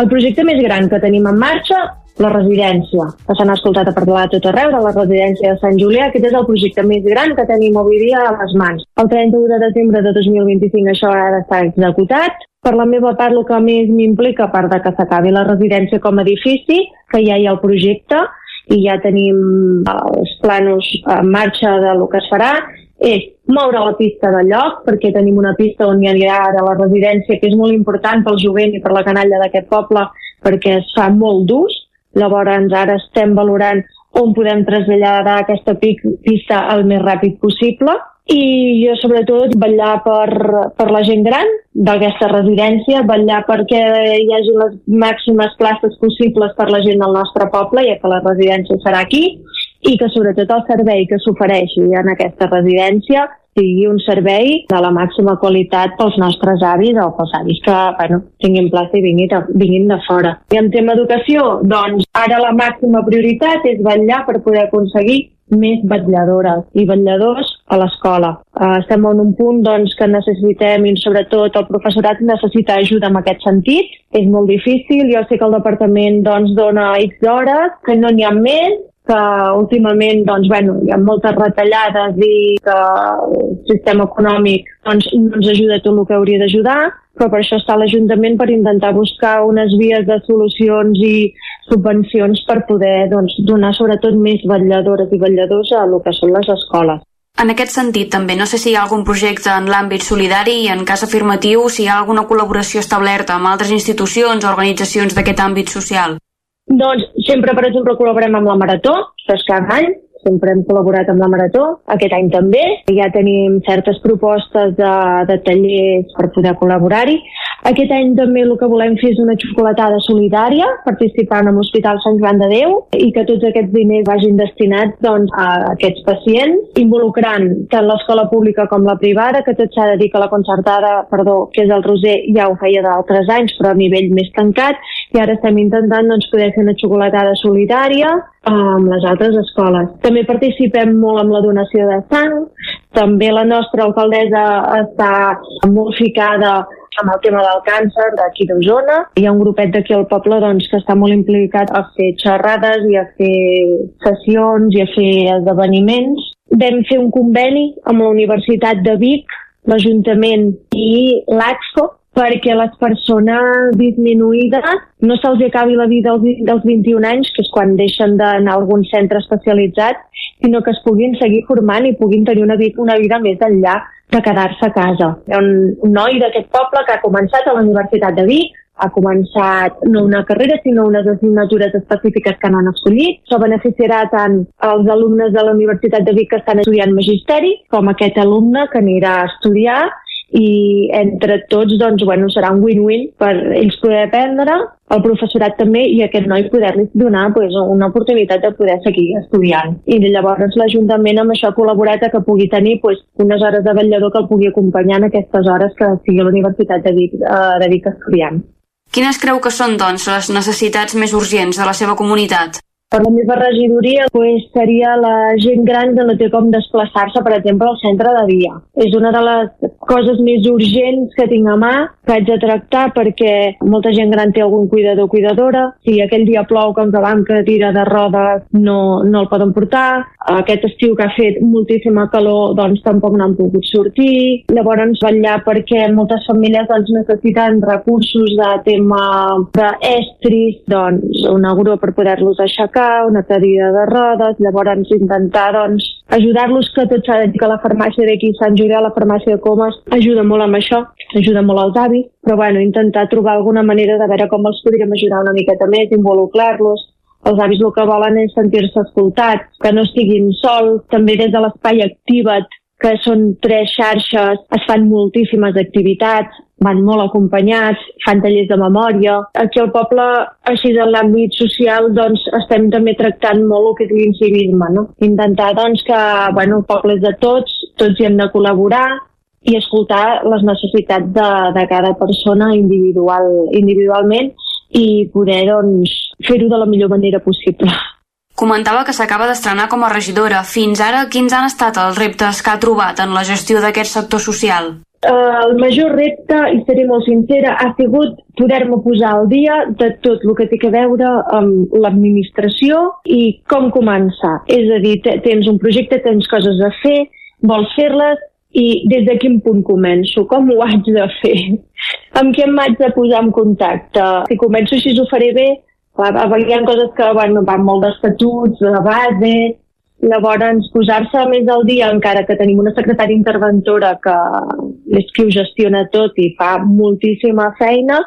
El projecte més gran que tenim en marxa la residència, que s'han escoltat a parlar tot arreu de la residència de Sant Julià. Aquest és el projecte més gran que tenim avui dia a les mans. El 31 de desembre de 2025 això ha d'estar executat. Per la meva part, el que més m'implica, a part de que s'acabi la residència com a edifici, que ja hi ha el projecte i ja tenim els planos en marxa de lo que es farà, és moure la pista de lloc, perquè tenim una pista on hi ha ara la residència, que és molt important pel jovent i per la canalla d'aquest poble, perquè es fa molt d'ús, Llavors ara estem valorant on podem traslladar aquesta pista el més ràpid possible i jo sobretot vetllar per, per la gent gran d'aquesta residència, vetllar perquè hi hagi les màximes places possibles per la gent del nostre poble, ja que la residència serà aquí, i que sobretot el servei que s'ofereixi en aquesta residència sigui un servei de la màxima qualitat pels nostres avis o pels avis que bueno, tinguin plaça i vinguin de, vinguin de fora. I en tema educació, doncs ara la màxima prioritat és vetllar per poder aconseguir més vetlladores i vetlladors a l'escola. Uh, estem en un punt doncs, que necessitem, i sobretot el professorat necessita ajuda en aquest sentit. És molt difícil, jo sé que el departament doncs, dona X hores, que no n'hi ha més, que últimament doncs, bueno, hi ha moltes retallades i que el sistema econòmic doncs, no ens ajuda tot el que hauria d'ajudar, però per això està l'Ajuntament per intentar buscar unes vies de solucions i subvencions per poder doncs, donar sobretot més vetlladores i vetlladors a el que són les escoles. En aquest sentit, també, no sé si hi ha algun projecte en l'àmbit solidari i, en cas afirmatiu, si hi ha alguna col·laboració establerta amb altres institucions o organitzacions d'aquest àmbit social. Doncs sempre, per exemple, col·laborem amb la Marató, és cada any, sempre hem col·laborat amb la Marató, aquest any també. Ja tenim certes propostes de, de tallers per poder col·laborar-hi. Aquest any també el que volem fer és una xocolatada solidària, participant en l'Hospital Sant Joan de Déu, i que tots aquests diners vagin destinats doncs, a aquests pacients, involucrant tant l'escola pública com la privada, que tot s'ha de dir que la concertada, perdó, que és el Roser, ja ho feia d'altres anys, però a nivell més tancat, i ara estem intentant doncs, poder fer una xocolatada solidària amb les altres escoles. També participem molt amb la donació de sang, també la nostra alcaldessa està molt ficada amb el tema del càncer d'aquí d'Osona. Hi ha un grupet d'aquí al poble doncs, que està molt implicat a fer xerrades i a fer sessions i a fer esdeveniments. Vam fer un conveni amb la Universitat de Vic, l'Ajuntament i l'AXCO perquè les persones disminuïdes no se'ls acabi la vida dels, dels 21 anys, que és quan deixen d'anar a algun centre especialitzat, sinó que es puguin seguir formant i puguin tenir una, una vida més enllà de quedar-se a casa. Hi ha un, noi d'aquest poble que ha començat a la Universitat de Vic, ha començat no una carrera, sinó unes assignatures específiques que n'han escollit. Això beneficiarà tant els alumnes de la Universitat de Vic que estan estudiant magisteri, com aquest alumne que anirà a estudiar i entre tots doncs, bueno, serà un win-win per ells poder aprendre, el professorat també i aquest noi poder-li donar pues, una oportunitat de poder seguir estudiant. I llavors l'Ajuntament amb això ha col·laborat que pugui tenir pues, unes hores de vetllador que el pugui acompanyar en aquestes hores que sigui a la Universitat de Vic, eh, de Vic estudiant. Quines creu que són, doncs, les necessitats més urgents de la seva comunitat? Per la meva regidoria pues, seria la gent gran que no té com desplaçar-se, per exemple, al centre de dia. És una de les coses més urgents que tinc a mà, que haig de tractar perquè molta gent gran té algun cuidador o cuidadora. Si aquell dia plou que vam que tira de rodes no, no el poden portar. Aquest estiu que ha fet moltíssima calor doncs tampoc n'han pogut sortir. Llavors vetllar perquè moltes famílies doncs, necessiten recursos de tema d'estris, doncs una grua per poder-los aixecar aixecar, una cadira de rodes, llavors intentar doncs, ajudar-los que tot s'ha de dir que la farmàcia d'aquí Sant Julià, la farmàcia de Comas, ajuda molt amb això, ajuda molt als avis, però bueno, intentar trobar alguna manera de veure com els podríem ajudar una miqueta més, involucrar-los, els avis el que volen és sentir-se escoltats, que no estiguin sols, també des de l'espai activa't, que són tres xarxes, es fan moltíssimes activitats, van molt acompanyats, fan tallers de memòria. Aquí al poble, així en l'àmbit social, doncs estem també tractant molt el que és l'incivisme, no? Intentar doncs que, bueno, el poble és de tots, tots hi hem de col·laborar i escoltar les necessitats de, de cada persona individual, individualment i poder doncs, fer-ho de la millor manera possible. Comentava que s'acaba d'estrenar com a regidora. Fins ara, quins han estat els reptes que ha trobat en la gestió d'aquest sector social? Uh, el major repte, i seré molt sincera, ha sigut poder-me posar al dia de tot el que té a veure amb l'administració i com començar. És a dir, tens un projecte, tens coses a fer, vols fer-les i des de quin punt començo? Com ho haig de fer? *laughs* amb què m'haig de posar en contacte? Si començo així ho faré bé, hi ha coses que bueno, van molt d'estatuts, de base, Llavors, posar-se més al dia, encara que tenim una secretària interventora que és qui ho gestiona tot i fa moltíssima feina,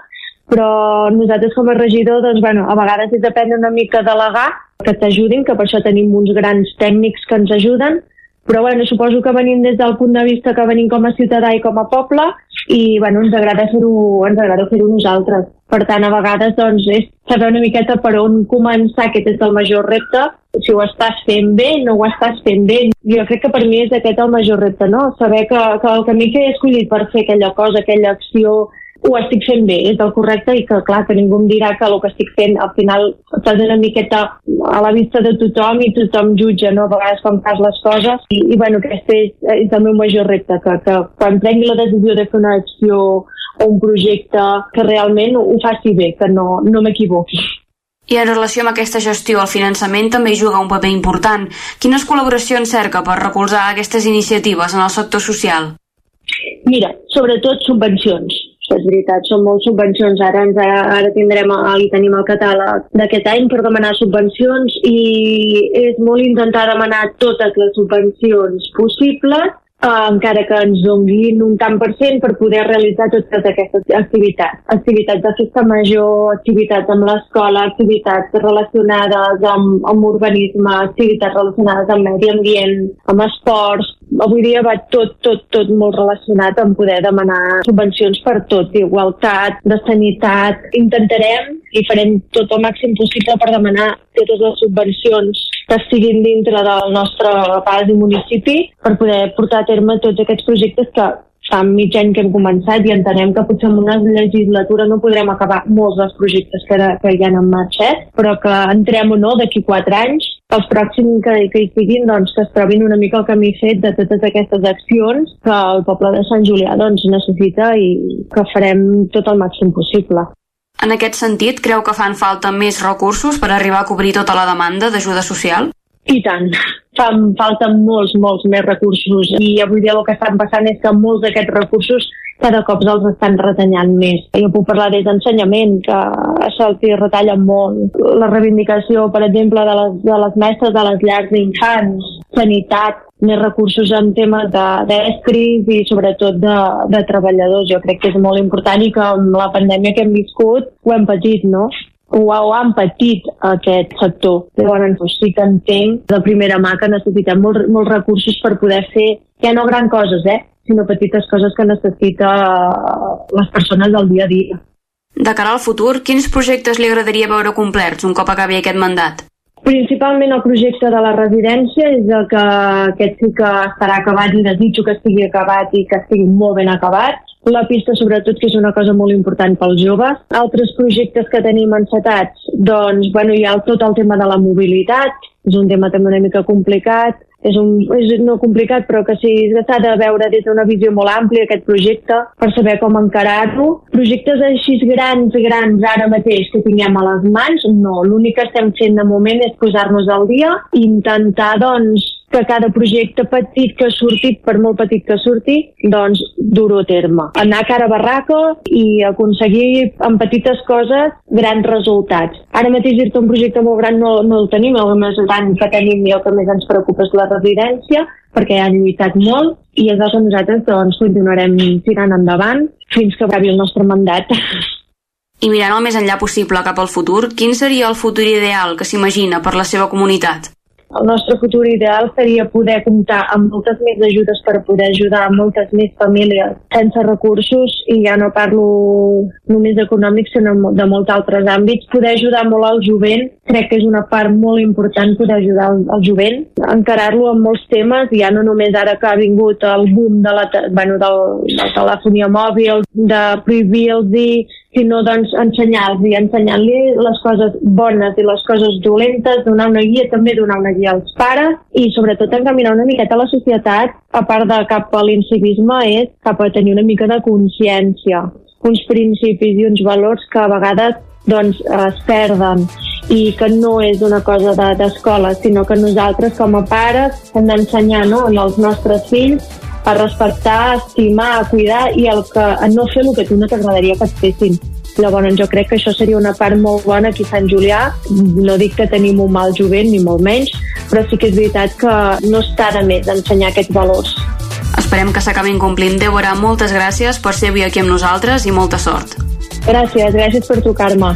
però nosaltres com a regidor, doncs, bueno, a vegades és depèn una mica delegar, que t'ajudin, que per això tenim uns grans tècnics que ens ajuden, Però bueno, suposo que venim des del punt de vista que venim com a ciutadà i com a poble i bueno, ens agrada fer-ho ens fer-ho nosaltres. Per tant, a vegades doncs, és saber una miqueta per on començar, aquest és el major repte, si ho estàs fent bé, no ho estàs fent bé. Jo crec que per mi és aquest el major repte, no? Saber que, que el camí que he escollit per fer aquella cosa, aquella acció, ho estic fent bé, és el correcte i que clar, que ningú em dirà que el que estic fent al final estàs una miqueta a la vista de tothom i tothom jutja, no? A vegades quan fas les coses i, i bueno, aquest és, és el meu major repte, que, que quan prengui la decisió de fer una acció o un projecte que realment ho faci bé, que no, no m'equivoqui. I en relació amb aquesta gestió, el finançament també hi juga un paper important. Quines col·laboracions cerca per recolzar aquestes iniciatives en el sector social? Mira, sobretot subvencions. És veritat, són moltes subvencions. Ara, ens, ara, ara tindrem, i tenim el catàleg d'aquest any per demanar subvencions i és molt intentar demanar totes les subvencions possibles eh, encara que ens donguin un tant per cent per poder realitzar totes aquestes activitats. Activitats de festa major, activitats amb l'escola, activitats relacionades amb, amb urbanisme, activitats relacionades amb medi ambient, amb esports. Avui dia va tot, tot, tot molt relacionat amb poder demanar subvencions per tot, d'igualtat, de sanitat. Intentarem i farem tot el màxim possible per demanar totes les subvencions que estiguin dintre del nostre pas i municipi per poder portar a terme tots aquests projectes que fa mig any que hem començat i entenem que potser en una legislatura no podrem acabar molts dels projectes que, que hi ha en marxa, però que entrem o no d'aquí quatre anys, els pròxims que, que hi siguin, doncs, que es trobin una mica el camí fet de totes aquestes accions que el poble de Sant Julià doncs, necessita i que farem tot el màxim possible. En aquest sentit, creu que fan falta més recursos per arribar a cobrir tota la demanda d'ajuda social? I tant. Fan falta molts, molts més recursos i avui dia el que estan passant és que molts d'aquests recursos cada cop els estan retallant més. Jo puc parlar des d'ensenyament, que se'ls retalla molt. La reivindicació, per exemple, de les, de les mestres de les llars d'infants, sanitat, més recursos en temes d'estris de, i sobretot de, de treballadors. Jo crec que és molt important i que amb la pandèmia que hem viscut ho hem patit, no? Ho, ho han patit aquest sector. Llavors, doncs, sí que entenc de primera mà que necessitem molts, molts recursos per poder fer, ja no gran coses, eh? sinó petites coses que necessita les persones del dia a dia. De cara al futur, quins projectes li agradaria veure complerts un cop acabi aquest mandat? Principalment el projecte de la residència és el que aquest sí que estarà acabat i desitjo que estigui acabat i que estigui molt ben acabat. La pista, sobretot, que és una cosa molt important pels joves. Altres projectes que tenim encetats, doncs, bueno, hi ha tot el tema de la mobilitat, és un tema també una mica complicat, és, un, és no complicat, però que sí, s'ha de veure des d'una visió molt àmplia aquest projecte per saber com encarar-lo. Projectes així grans, grans ara mateix que tinguem a les mans, no. L'únic que estem fent de moment és posar-nos al dia i intentar, doncs, que cada projecte petit que ha sortit, per molt petit que surti, doncs dur-ho a terme. Anar cara a barraca i aconseguir amb petites coses grans resultats. Ara mateix dir-te un projecte molt gran no, no el tenim, el més gran que tenim i el que més ens preocupa és la residència, perquè han lluitat molt i és que nosaltres doncs, continuarem tirant endavant fins que acabi el nostre mandat. I mirant el més enllà possible cap al futur, quin seria el futur ideal que s'imagina per la seva comunitat? El nostre futur ideal seria poder comptar amb moltes més ajudes per poder ajudar moltes més famílies sense recursos i ja no parlo només econòmics sinó de molts altres àmbits. Poder ajudar molt al jovent crec que és una part molt important poder ajudar al, al jovent, encarar-lo en molts temes, ja no només ara que ha vingut el boom de la, bueno, del, de la telefonia mòbil, de prohibir-los sinó doncs ensenyar-los i ensenyar-li les coses bones i les coses dolentes, donar una guia, també donar una guia als pares i sobretot encaminar una miqueta la societat, a part de cap a l'incivisme, és cap a tenir una mica de consciència, uns principis i uns valors que a vegades doncs, es perden i que no és una cosa d'escola, de, sinó que nosaltres com a pares hem d'ensenyar no, als nostres fills a respectar, a estimar, a cuidar i el que, a no fer el que tu no t'agradaria que et fessin. Llavors jo crec que això seria una part molt bona aquí a Sant Julià. No dic que tenim un mal jovent, ni molt menys, però sí que és veritat que no està de més d'ensenyar aquests valors. Esperem que s'acabin complint. Débora, moltes gràcies per ser avui aquí amb nosaltres i molta sort. Gràcies, gràcies per trucar-me.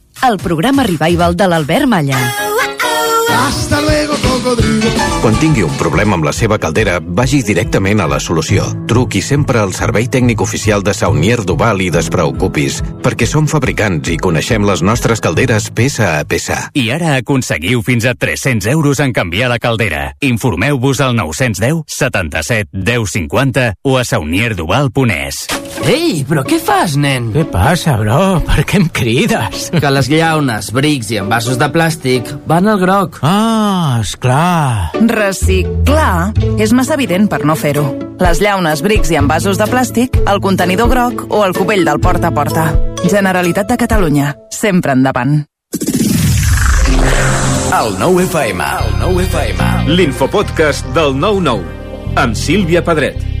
el programa revival de l'Albert Malla. Hasta luego, cocodrilo. Quan tingui un problema amb la seva caldera, vagi directament a la solució. Truqui sempre al servei tècnic oficial de Saunier Duval i despreocupis, perquè som fabricants i coneixem les nostres calderes peça a peça. I ara aconseguiu fins a 300 euros en canviar la caldera. Informeu-vos al 910 77 10 50 o a saunierduval.es. Ei, però què fas, nen? Què passa, bro? Per què em crides? Que les llaunes, brics i envasos de plàstic van al groc. Ah, esclar. Reciclar és massa evident per no fer-ho. Les llaunes, brics i envasos de plàstic, el contenidor groc o el cubell del porta a porta. Generalitat de Catalunya. Sempre endavant. El 9 FM, el 9 FM. L'infopodcast del 9-9 amb Sílvia Pedret.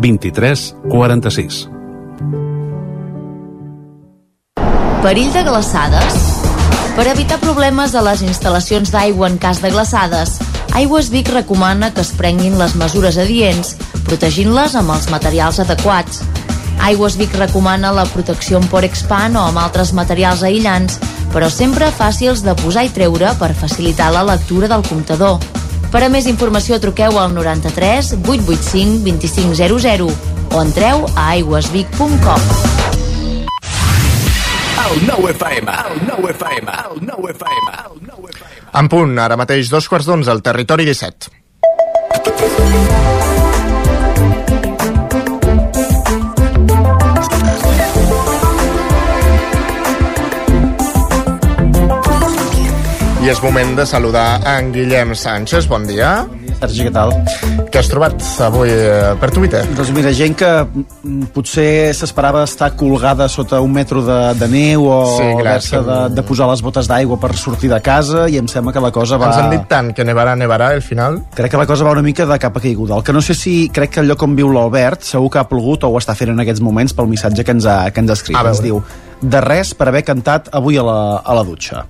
23 46. Perill de glaçades? Per evitar problemes a les instal·lacions d'aigua en cas de glaçades, Aigües Vic recomana que es prenguin les mesures adients, protegint-les amb els materials adequats. Aigües Vic recomana la protecció amb Porexpan o amb altres materials aïllants, però sempre fàcils de posar i treure per facilitar la lectura del comptador. Per a més informació truqueu al 93 885 2500 o entreu a aigüesvic.com. El 9 FM, el 9 FM, el 9 FM, el 9 FM. En punt, ara mateix dos quarts d'onze al territori 17. I és moment de saludar en Guillem Sánchez. Bon dia. Sergi, què tal? Què has trobat avui eh, per Twitter? Doncs mira, gent que mm, potser s'esperava estar colgada sota un metro de, de neu o Sí, haver-se de, de posar les botes d'aigua per sortir de casa i em sembla que la cosa va... Ens han dit tant que nevarà, nevarà al final. Crec que la cosa va una mica de capa caiguda. El que no sé si... Crec que el lloc on viu l'Albert segur que ha plogut o ho està fent en aquests moments pel missatge que ens ha, que ens ha escrit. Ens diu, de res per haver cantat avui a la, a la dutxa.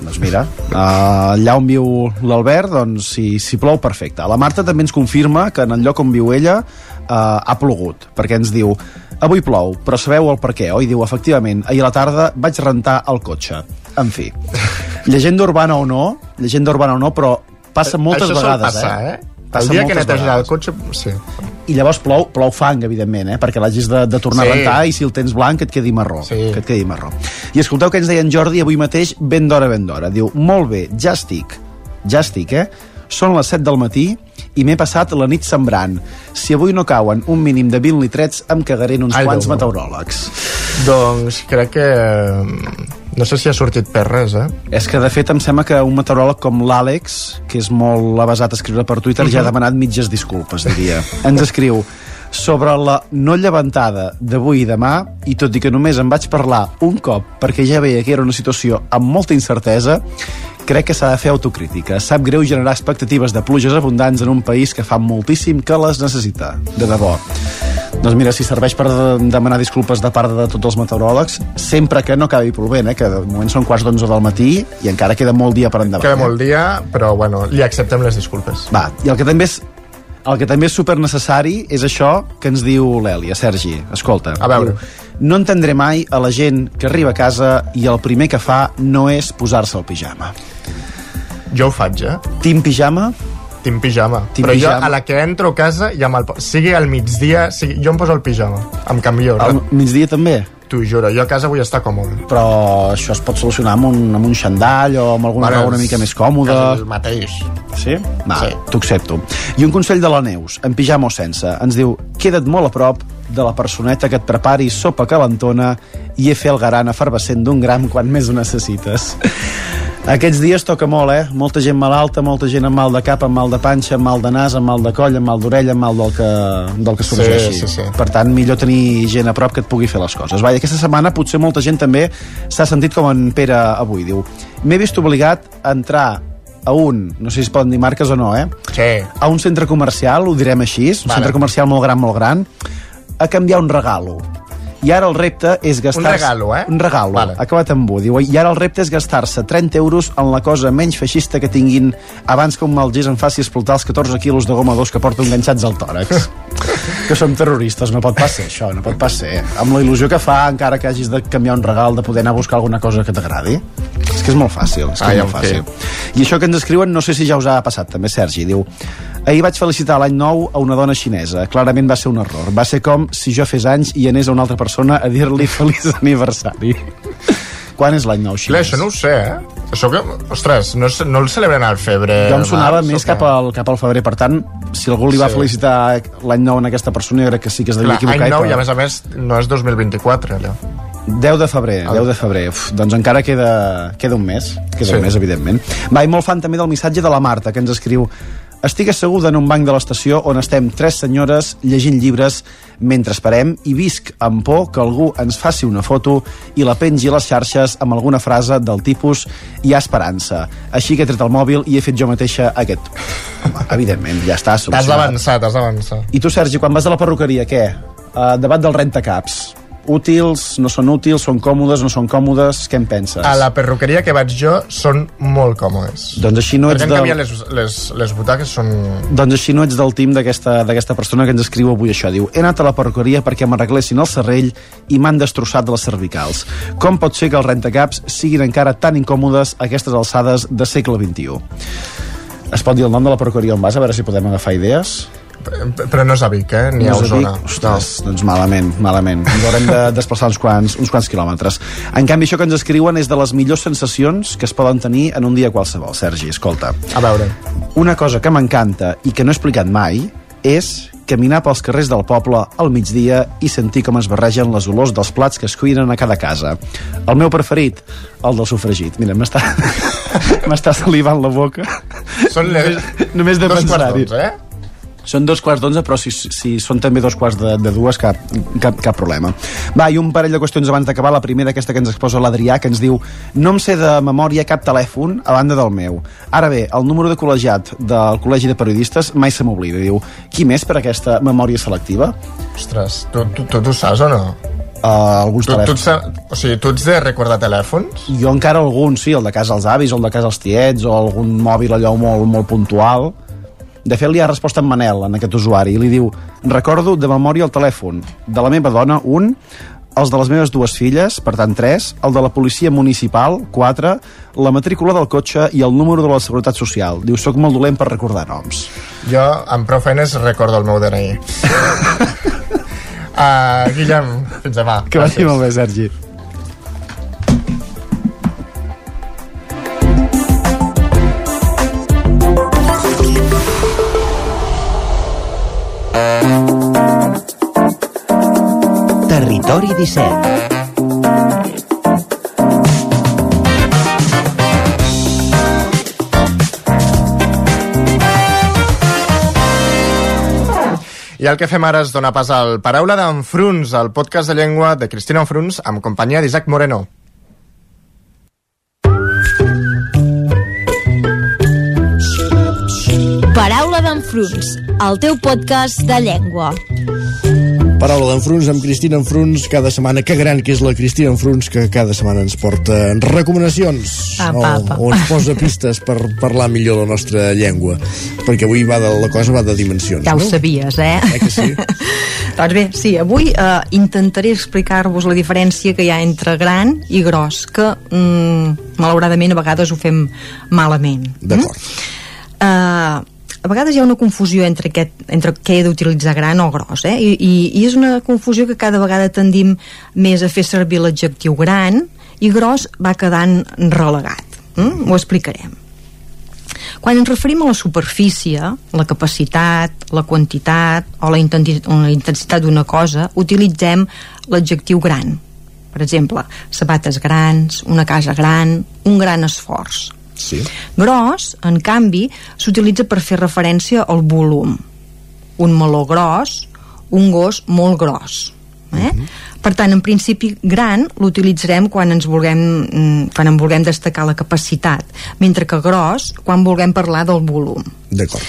Doncs mira, uh, allà on viu l'Albert, doncs si, si plou, perfecte. La Marta també ens confirma que en el lloc on viu ella uh, ha plogut, perquè ens diu avui plou, però sabeu el per què, oi? Diu, efectivament, ahir a la tarda vaig rentar el cotxe. En fi, llegenda urbana o no, llegenda urbana o no, però passa moltes Això vegades, passar, eh? eh? El dia que neteges el cotxe, sí. I llavors plou, plou fang, evidentment, eh? perquè l'hagis de, de tornar Sí. a rentar i si el tens blanc et quedi marró. Sí. Que et quedi marró. I escolteu què ens deia en Jordi avui mateix, ben d'hora, ben d'hora. Diu, molt bé, ja estic. Ja estic, eh? Són les 7 del matí i m'he passat la nit sembrant. Si avui no cauen un mínim de 20 litrets, em cagaré en uns Ai, quants Déu meteoròlegs. Doncs crec que... No sé si ha sortit per res, eh? És que, de fet, em sembla que un meteoròleg com l'Àlex, que és molt avasat a escriure per Twitter, ja ha Mhm. demanat mitges disculpes, diria. Ens escriu sobre la no llevantada d'avui i demà, i tot i que només en vaig parlar un cop perquè ja veia que era una situació amb molta incertesa, crec que s'ha de fer autocrítica. Sap greu generar expectatives de pluges abundants en un país que fa moltíssim que les necessita. De debò. Doncs mira, si serveix per de- demanar disculpes de part de tots els meteoròlegs, sempre que no acabi plovent, eh, que de moment són quarts d'onze del matí i encara queda molt dia per endavant. Queda eh? molt dia, però bueno, li acceptem les disculpes. Va, i el que també és el que també és super necessari és això que ens diu l'Èlia, Sergi. Escolta. A veure. Diu, no entendré mai a la gent que arriba a casa i el primer que fa no és posar-se el pijama. Jo ho faig, eh? Team pijama? Tinc pijama. Tinc però pijama. jo, a la que entro a casa, ja me'l... Sigui al migdia, sigui... jo em poso el pijama. Em canvio. Al migdia també? T'ho juro, jo a casa vull estar còmode. Però això es pot solucionar amb un, amb un xandall o amb alguna Bueno, roba una mica més còmoda. És el mateix. Sí? Va, sí. t'ho accepto. I un consell de la Neus, en pijama o sense, ens diu queda't molt a prop de la personeta que et prepari sopa calentona i he fer el garan efervescent d'un gram quan més ho necessites. Aquests dies toca molt, eh? Molta gent malalta, molta gent amb mal de cap, amb mal de panxa, amb mal de nas, amb mal de coll, amb mal d'orella, amb mal del que, del que sorgeixi. sí, sí. Per tant, millor tenir gent a prop que et pugui fer les coses. Va, i aquesta setmana potser molta gent també s'ha sentit com en Pere avui. Diu, m'he vist obligat a entrar a un, no sé si es poden dir marques o no, eh? Sí. A un centre comercial, ho direm així, un Vale. centre comercial molt gran, molt gran, a canviar un regalo. I ara el repte és gastar... Un regalo, eh? Un regalo, Vale. acabat amb U. Diu, I ara el repte és gastar-se 30 euros en la cosa menys feixista que tinguin abans que un mal gest em faci explotar els 14 quilos de goma d'os que porto enganxats al tòrax. *laughs* que som terroristes, no pot pas ser això, no pot pas ser. Amb la il·lusió que fa, encara que hagis de canviar un regal, de poder anar a buscar alguna cosa que t'agradi. És que és molt fàcil, és que Ai, és molt fàcil. I això que ens escriuen, no sé si ja us ha passat també, Sergi, diu Ahir vaig felicitar l'any nou a una dona xinesa. Clarament va ser un error. Va ser com si jo fes anys i anés a una altra persona a dir-li feliç aniversari. Quan és l'any nou Clar, xinès? això no ho sé, eh? Això que... Ostres, no, no el celebren al febre... Jo em sonava març, més cap al, cap al febrer, per tant, si algú li va Sí. felicitar l'any nou a aquesta persona, jo crec que sí que es devia Clar, equivocar. any nou i però- a més a més no és 2024, allò. 10 de febrer, 10 de febrer. Uf, doncs encara queda, queda un mes, queda Sí. un mes, evidentment. Va, i molt fan també del missatge de la Marta, que ens escriu estic asseguda en un banc de l'estació on estem tres senyores llegint llibres mentre esperem i visc amb por que algú ens faci una foto i la pengi a les xarxes amb alguna frase del tipus hi ha esperança. Així que he tret el mòbil i he fet jo mateixa aquest. Home, evidentment, ja està T'has solucionat. d'avançar, t'has d'avançar. I tu, Sergi, quan vas a la perruqueria, què? Uh, debat del rentacaps. Útils, no són útils, són còmodes, no són còmodes, què en penses? A la perruqueria que vaig jo són molt còmodes. Doncs així no ets del... les, les, les butaques són... Doncs així no ets del team d'aquesta persona que ens escriu avui això. Diu, he anat a la perruqueria perquè m'arreglessin el serrell i m'han destrossat les cervicals. Com pot ser que els rentacaps siguin encara tan incòmodes a aquestes alçades de segle XXI? Es pot dir el nom de la perruqueria on vas, a veure si podem agafar idees? Però no és a Vic, eh? Ni No a Osona. Vic? Ostres, doncs malament, malament. Ens haurem de *laughs* desplaçar uns quants, uns quants quilòmetres. En canvi, això que ens escriuen és de les millors sensacions que es poden tenir en un dia qualsevol. Sergi, escolta. A veure. Una cosa que m'encanta i que no he explicat mai és caminar pels carrers del poble al migdia i sentir com es barregen les olors dels plats que es cuinen a cada casa. El meu preferit, el del sofregit. Mira, m'està *laughs* salivant la boca. Són les... Només de dos quarts pensar-hi. eh? Són dos quarts d'onze, però si, si són també dos quarts de, de dues, cap, cap, cap problema. Va, i un parell de qüestions abans d'acabar. La primera, aquesta que ens exposa l'Adrià, que ens diu no em sé de memòria cap telèfon a banda del meu. Ara bé, el número de col·legiat del Col·legi de Periodistes mai se m'oblida. Diu, qui més per aquesta memòria selectiva? Ostres, tu, tu, tu, tu saps o no? Uh, alguns Tu, tu, telèfons. sa- o sigui, tu ets de recordar telèfons? Jo encara algun, sí, el de casa als avis, o el de casa als tiets, o algun mòbil allò molt, molt puntual. De fet, li ha respost en Manel, en aquest usuari, i li diu recordo de memòria el telèfon de la meva dona, un, els de les meves dues filles, per tant tres, el de la policia municipal, quatre, la matrícula del cotxe i el número de la Seguretat Social. Diu, sóc molt dolent per recordar noms. Jo, amb prou feines, recordo el meu DNI. uh, *laughs* Guillem, fins demà. Que vagi molt bé, Sergi. Territori 17 I el que fem ara és donar pas al Paraula d'Enfruns, el podcast de llengua de Cristina Enfruns, amb companyia d'Isaac Moreno. Paraula d'enfruns, el teu podcast de llengua. Paraula d'Enfruns amb Cristina Enfruns cada setmana. Que gran que és la Cristina Enfruns que cada setmana ens porta recomanacions Apa, o, apa. o ens posa pistes per parlar millor la nostra llengua. Perquè avui va de, la cosa va de dimensions. Ja ho no? sabies, eh? Eh que sí? *laughs* doncs bé, sí, avui eh, intentaré explicar-vos la diferència que hi ha entre gran i gros, que mm, malauradament a vegades ho fem malament. D'acord. Mm? Uh, a vegades hi ha una confusió entre, aquest, entre què he d'utilitzar gran o gros, eh? I, i, I és una confusió que cada vegada tendim més a fer servir l'adjectiu gran i gros va quedant relegat. Mm? Ho explicarem. Quan ens referim a la superfície, la capacitat, la quantitat o la, intensitat d'una cosa, utilitzem l'adjectiu gran. Per exemple, sabates grans, una casa gran, un gran esforç. Sí. Gros, en canvi, s'utilitza per fer referència al volum. Un meló gros, un gos molt gros. Eh? Per tant, en principi, gran l'utilitzarem quan ens vulguem mm, quan en vulguem destacar la capacitat, mentre que gros quan vulguem parlar del volum. D'acord.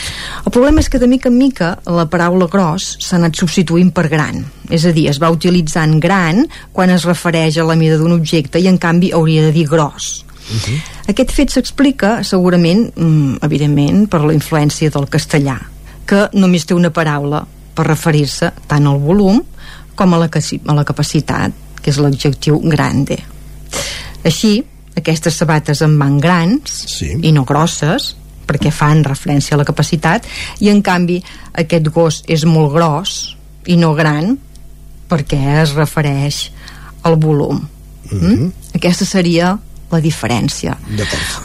El problema és que de mica en mica la paraula gros s'ha anat substituint per gran. És a dir, es va utilitzant gran quan es refereix a la mida d'un objecte i en canvi hauria de dir gros. Uh -huh. Aquest fet s'explica segurament, mm, evidentment, per la influència del castellà, que només té una paraula per referir-se tant al volum com a la, a la capacitat, que és l'adjectiu grande. Així, aquestes sabates en van grans sí. i no grosses, perquè fan referència a la capacitat, i en canvi aquest gos és molt gros i no gran perquè es refereix al volum. Mm -hmm. Aquesta seria la diferència.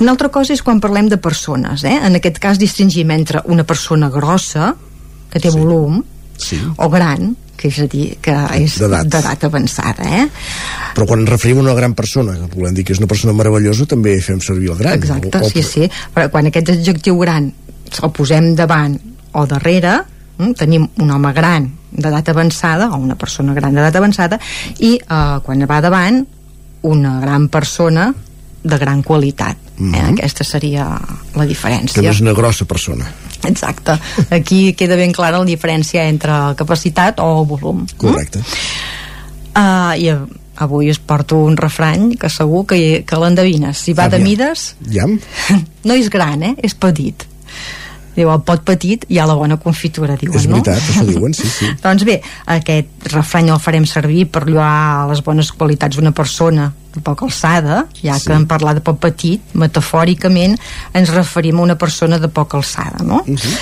Una altra cosa és quan parlem de persones, eh? En aquest cas distingim entre una persona grossa, que té sí. volum, sí. o gran, que és a dir, que és d'edat avançada, eh? Però quan referim a una gran persona, que volem dir que és una persona meravellosa, també fem servir el gran. Exacte, o, o... sí, sí. Però quan aquest adjectiu gran el posem davant o darrere, hm, tenim un home gran d'edat avançada, o una persona gran d'edat avançada, i eh, quan va davant, una gran persona de gran qualitat. Mm -hmm. eh? Aquesta seria la diferència. Que no és una grossa persona. Exacte. Aquí queda ben clara la diferència entre capacitat o volum. Correcte. Mm? Uh, I avui es porto un refrany que segur que, que l'endevines. Si va Aviam. de mides... Ja. *laughs* No és gran, eh? És petit. Diu, el pot petit hi ha la bona confitura, diuen, És veritat, no? això *laughs* diuen, sí, sí. doncs bé, aquest refrany el farem servir per lloar les bones qualitats d'una persona de poca alçada, ja Sí. que en parlar de poc petit, metafòricament ens referim a una persona de poca alçada, no? Uh -huh.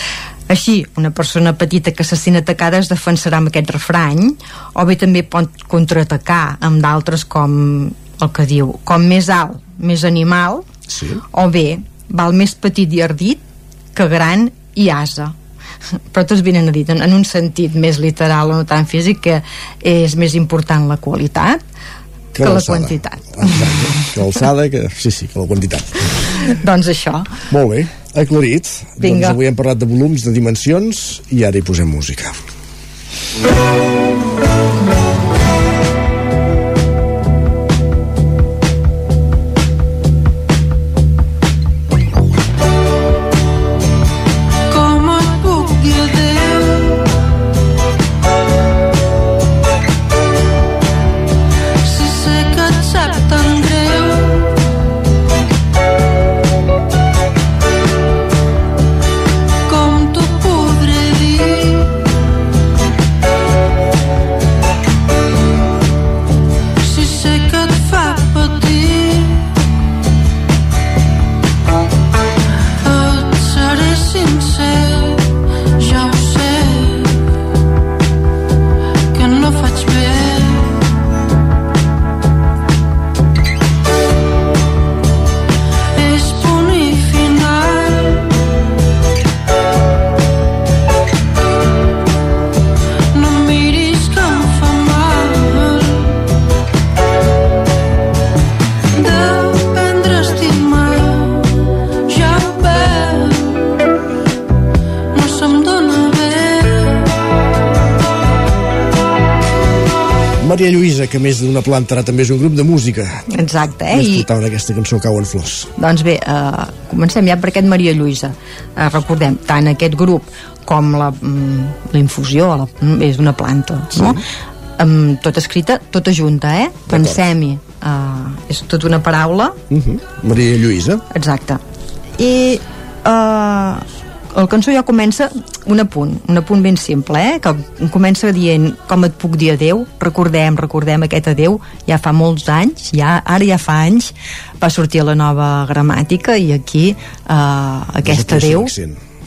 Així, una persona petita que se sent atacada es defensarà amb aquest refrany, o bé també pot contraatacar amb d'altres com el que diu, com més alt, més animal, sí. o bé, val més petit i ardit que gran i asa però tots venen a dir en, en un sentit més literal o no tan físic que és més important la qualitat que, que la quantitat Que l'alçada, que... sí, sí, que la quantitat. doncs això Molt bé, aclarit. Vinga. Doncs avui hem parlat de volums, de dimensions, i ara hi posem música. Com més d'una planta ara també és un grup de música. Exacte, eh? I, portaven aquesta cançó Cauen flors. doncs bé, eh, comencem ja per aquest Maria Lluïsa. Eh, recordem, tant aquest grup com la, mm, la infusió la, mm, és una planta, no? Amb, tota escrita, tota junta, eh? Pensem-hi. Uh, és tota una paraula Uh -huh. Maria Lluïsa. Exacte. I uh, el cançó ja comença un apunt, un apunt ben simple, eh? que comença dient com et puc dir adeu, recordem, recordem aquest adeu, ja fa molts anys, ja, ara ja fa anys, va sortir la nova gramàtica i aquí uh, aquest adeu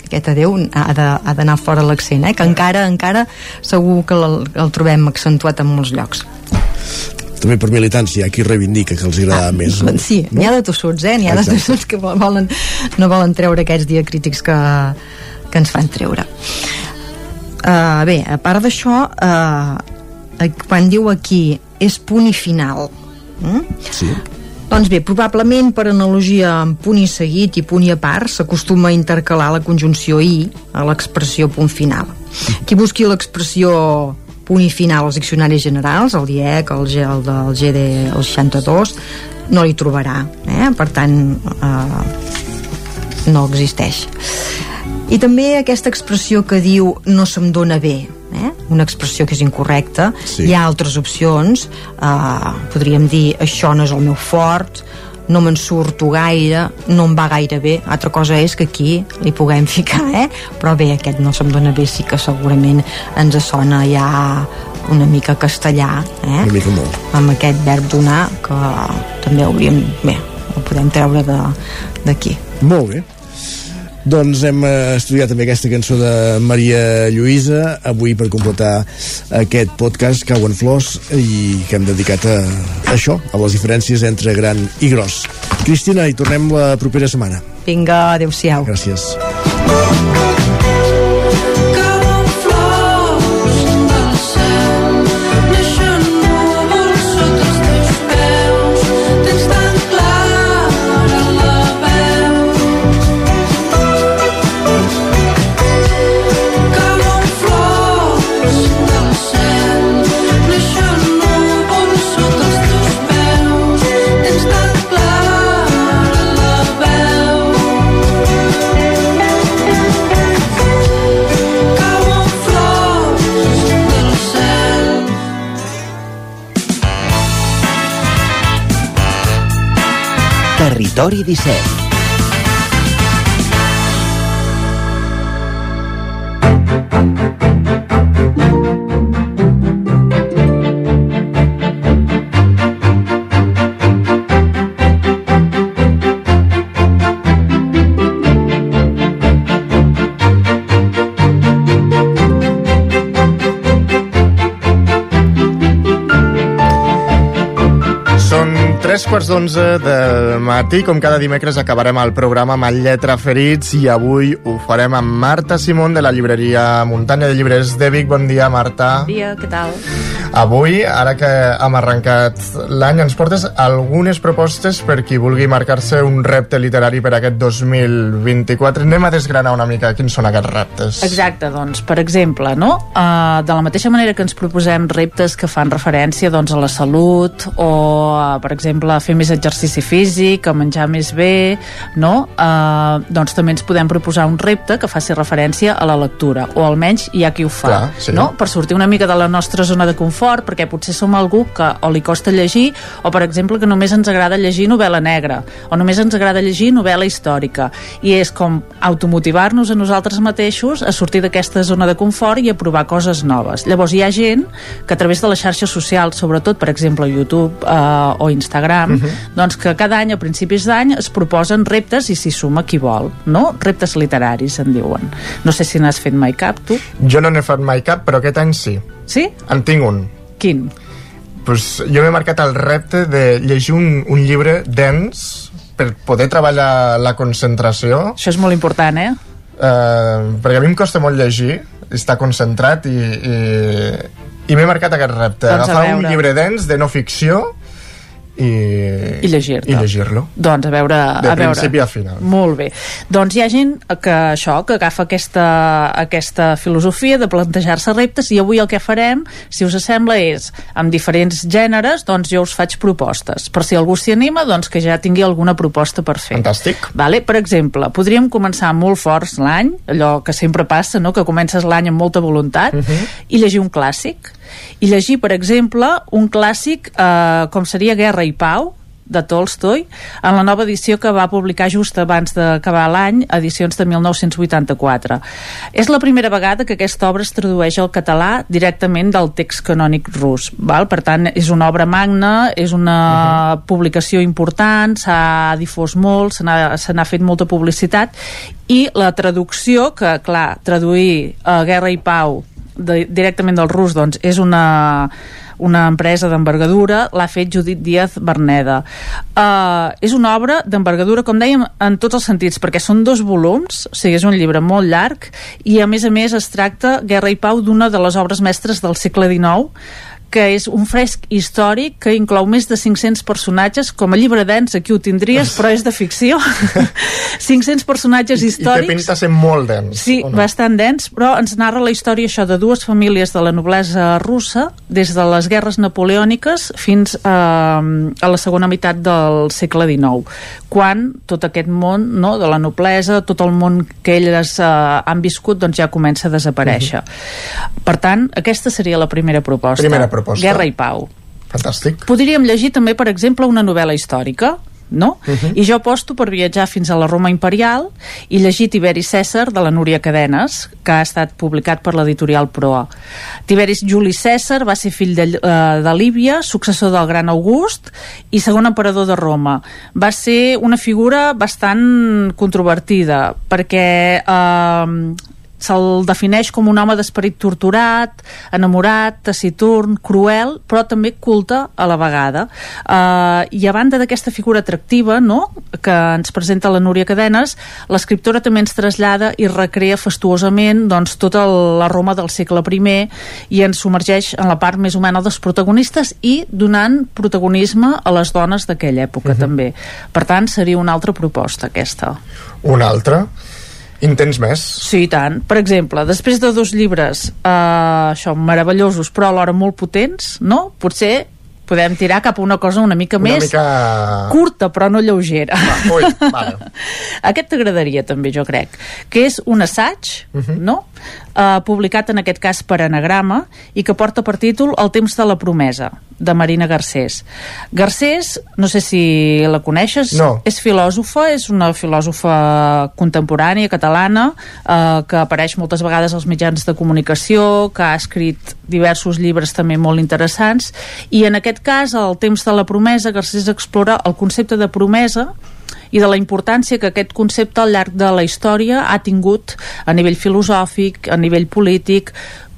aquest adeu ha de- d'anar fora l'accent, eh? que encara encara segur que el, el trobem accentuat en molts llocs. També per militància, hi ha qui reivindica que els agrada més. No? *laughs* Sí, n'hi ha de tossuts, eh? N'hi ha de Exacte. tossuts que volen, no volen treure aquests diacrítics que, que ens fan treure. Uh, bé, a part d'això, uh, quan diu aquí és punt i final, mm? Sí. Doncs bé, probablement per analogia amb punt i seguit i punt i a part s'acostuma a intercalar la conjunció i a l'expressió punt final. Qui busqui l'expressió punt i final als diccionaris generals, el DIEC, el, G, el del GD, el 62, no li trobarà. Eh? Per tant, eh, no existeix. I també aquesta expressió que diu no se'm dona bé, eh? una expressió que és incorrecta. Sí. Hi ha altres opcions, eh, podríem dir això no és el meu fort, no me'n surto gaire, no em va gaire bé. Altra cosa és que aquí li puguem *laughs* ficar, eh? Però bé, aquest no se'm dona bé, sí que segurament ens sona ja una mica castellà, eh? Una mica molt. Amb aquest verb donar, que també hauríem... Bé, el podem treure d'aquí. Molt bé. Doncs hem eh, estudiat també aquesta cançó de Maria Lluïsa avui per completar aquest podcast Cauen Flors i que hem dedicat a, a això, a les diferències entre gran i gros. Cristina, i tornem la propera setmana. Vinga, adeu-siau. Gràcies. Territori 17 Són tres quarts d'onze del matí, com cada dimecres acabarem el programa amb el Lletra Ferits i avui ho farem amb Marta Simón de la llibreria Muntanya de Llibres de Vic. Bon dia, Marta. Bon dia, què tal? Avui, ara que hem arrencat l'any, ens portes algunes propostes per qui vulgui marcar-se un repte literari per aquest 2024. Anem a desgranar una mica quins són aquests reptes. Exacte, doncs, per exemple, no? Uh, de la mateixa manera que ens proposem reptes que fan referència doncs, a la salut o, a, per exemple, a fer més exercici físic, a menjar més bé, no? Uh, doncs també ens podem proposar un repte que faci referència a la lectura, o almenys hi ha qui ho fa, Clar, sí. no? Per sortir una mica de la nostra zona de confort, perquè potser som algú que o li costa llegir, o, per exemple, que només ens agrada llegir novel·la negra, o només ens agrada llegir novel·la històrica, i és com automotivar-nos a nosaltres mateixos a sortir d'aquesta zona de confort i a provar coses noves. Llavors hi ha gent que a través de les xarxes socials, sobretot per exemple YouTube eh, o Instagram, Mhm. doncs que cada any a principis d'any es proposen reptes i s'hi suma qui vol, no? Reptes literaris en diuen. No sé si n'has fet mai cap, tu? Jo no n'he fet mai cap, però aquest any sí. Sí? En tinc un. Quin? Pues jo m'he marcat el repte de llegir un, un llibre dens per poder treballar la concentració. Això és molt important, eh? Uh, perquè a mi em costa molt llegir, estar concentrat i, i, i m'he marcat aquest repte. Doncs Agafar un llibre dens de no ficció i, I llegir-lo Doncs a veure... de a veure. principi a final Molt bé. Doncs hi ha gent que això, que agafa aquesta, aquesta filosofia de plantejar-se reptes i avui el que farem, si us sembla, és amb diferents gèneres, doncs jo us faig propostes. Per si algú s'hi anima, doncs que ja tingui alguna proposta per fer. Fantàstic. Vale? Per exemple, podríem començar molt forts l'any, allò que sempre passa, no? que comences l'any amb molta voluntat, Mhm. uh -huh. i llegir un clàssic. I llegir, per exemple, un clàssic eh, com seria Guerra i Pau, de Tolstoi, en la nova edició que va publicar just abans d'acabar l'any, edicions de 1984. És la primera vegada que aquesta obra es tradueix al català directament del text canònic rus. Val? Per tant, és una obra magna, és una uh -huh. publicació important, s'ha difós molt, se n'ha fet molta publicitat, i la traducció, que, clar, traduir uh, Guerra i Pau de, directament del rus, doncs, és una una empresa d'envergadura, l'ha fet Judit Díaz Berneda. Uh, és una obra d'envergadura, com dèiem, en tots els sentits, perquè són dos volums, o sigui, és un llibre molt llarg, i a més a més es tracta, Guerra i Pau, d'una de les obres mestres del segle XIX, que és un fresc històric que inclou més de 500 personatges com a llibre dens, aquí ho tindries però és de ficció *laughs* 500 personatges i històrics té pinta ser molt dens Sí, no? bastant dens, però ens narra la història això de dues famílies de la noblesa russa des de les guerres napoleòniques fins eh, a la segona meitat del segle XIX quan tot aquest món no, de la noblesa, tot el món que elles eh, han viscut doncs ja comença a desaparèixer. Per tant, aquesta seria la primera proposta. Primera proposta. Guerra i Pau. Fantàstic. Podríem llegir també, per exemple, una novel·la històrica, no? Uh -huh. I jo aposto per viatjar fins a la Roma imperial i llegir Tiberi Cèsar de la Núria Cadenes, que ha estat publicat per l'editorial Proa. Tiberis Juli Cèsar va ser fill de, uh, de Líbia, successor del gran August i segon emperador de Roma. Va ser una figura bastant controvertida, perquè... Uh, se'l defineix com un home d'esperit torturat, enamorat, taciturn, cruel, però també culte a la vegada. Uh, I a banda d'aquesta figura atractiva no?, que ens presenta la Núria Cadenes, l'escriptora també ens trasllada i recrea fastuosament doncs, tota la Roma del segle I i ens submergeix en la part més humana dels protagonistes i donant protagonisme a les dones d'aquella època, uh -huh. també. Per tant, seria una altra proposta, aquesta. Una altra? Intents més? Sí, i tant. Per exemple, després de dos llibres eh, això, meravellosos, però alhora molt potents, no? Potser podem tirar cap a una cosa una mica una més mica... curta, però no lleugera. Va, ui, vale. *laughs* Aquest t'agradaria també, jo crec, que és un assaig, uh -huh. no?, uh, publicat en aquest cas per anagrama i que porta per títol El temps de la promesa, de Marina Garcés. Garcés, no sé si la coneixes, No. és filòsofa, és una filòsofa contemporània catalana eh, que apareix moltes vegades als mitjans de comunicació, que ha escrit diversos llibres també molt interessants i en aquest cas, el temps de la promesa, Garcés explora el concepte de promesa i de la importància que aquest concepte al llarg de la història ha tingut a nivell filosòfic, a nivell polític,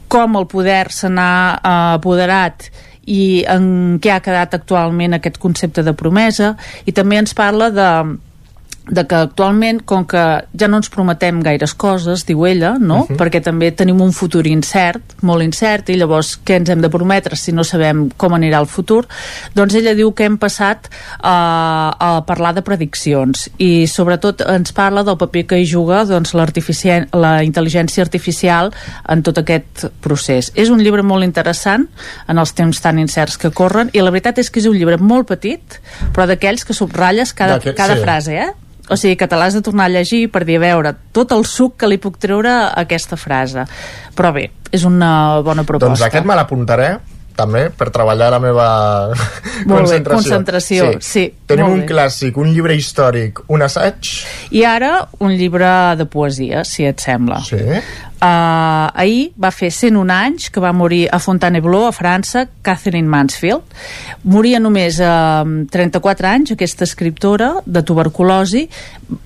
com el poder se n'ha eh, apoderat i en què ha quedat actualment aquest concepte de promesa. I també ens parla de de que actualment, com que ja no ens prometem gaires coses, diu ella, no? Uh -huh. Perquè també tenim un futur incert, molt incert, i llavors què ens hem de prometre si no sabem com anirà el futur? Doncs ella diu que hem passat a, a parlar de prediccions i sobretot ens parla del paper que hi juga doncs, la intel·ligència artificial en tot aquest procés. És un llibre molt interessant en els temps tan incerts que corren i la veritat és que és un llibre molt petit, però d'aquells que subratlles cada, D'aquest- cada sí. frase, eh? O sigui, que te l'has de tornar a llegir per dir, a veure, tot el suc que li puc treure a aquesta frase. Però bé, és una bona proposta. Doncs aquest me l'apuntaré també per treballar la meva Molt bé, concentració. concentració, sí, Tenim molt un bé. clàssic, un llibre històric, un assaig. I ara un llibre de poesia, si et sembla. Sí. Uh, ahir va fer 101 anys que va morir a Fontainebleau, a França, Catherine Mansfield. Moria només a uh, 34 anys, aquesta escriptora, de tuberculosi.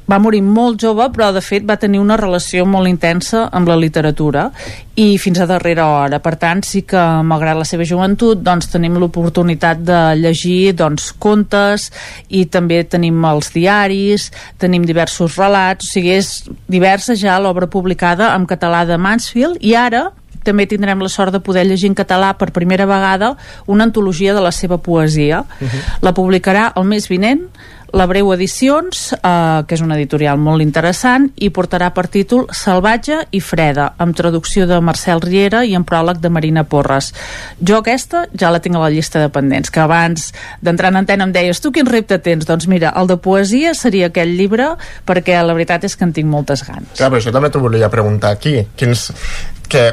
Va morir molt jove, però de fet va tenir una relació molt intensa amb la literatura i fins a darrera hora. Per tant, sí que, malgrat la seva joventut, doncs tenim l'oportunitat de llegir doncs, contes i també tenim els diaris, tenim diversos relats, o sigui, és diversa ja l'obra publicada en català de Mansfield i ara també tindrem la sort de poder llegir en català per primera vegada una antologia de la seva poesia. Uh -huh. La publicarà el mes vinent la Breu Edicions, eh, que és una editorial molt interessant, i portarà per títol Salvatge i Freda, amb traducció de Marcel Riera i en pròleg de Marina Porres. Jo aquesta ja la tinc a la llista de pendents, que abans d'entrar en antena em deies tu quin repte tens? Doncs mira, el de poesia seria aquell llibre perquè la veritat és que en tinc moltes ganes. Clar, però això també t'ho volia preguntar aquí. Quins, que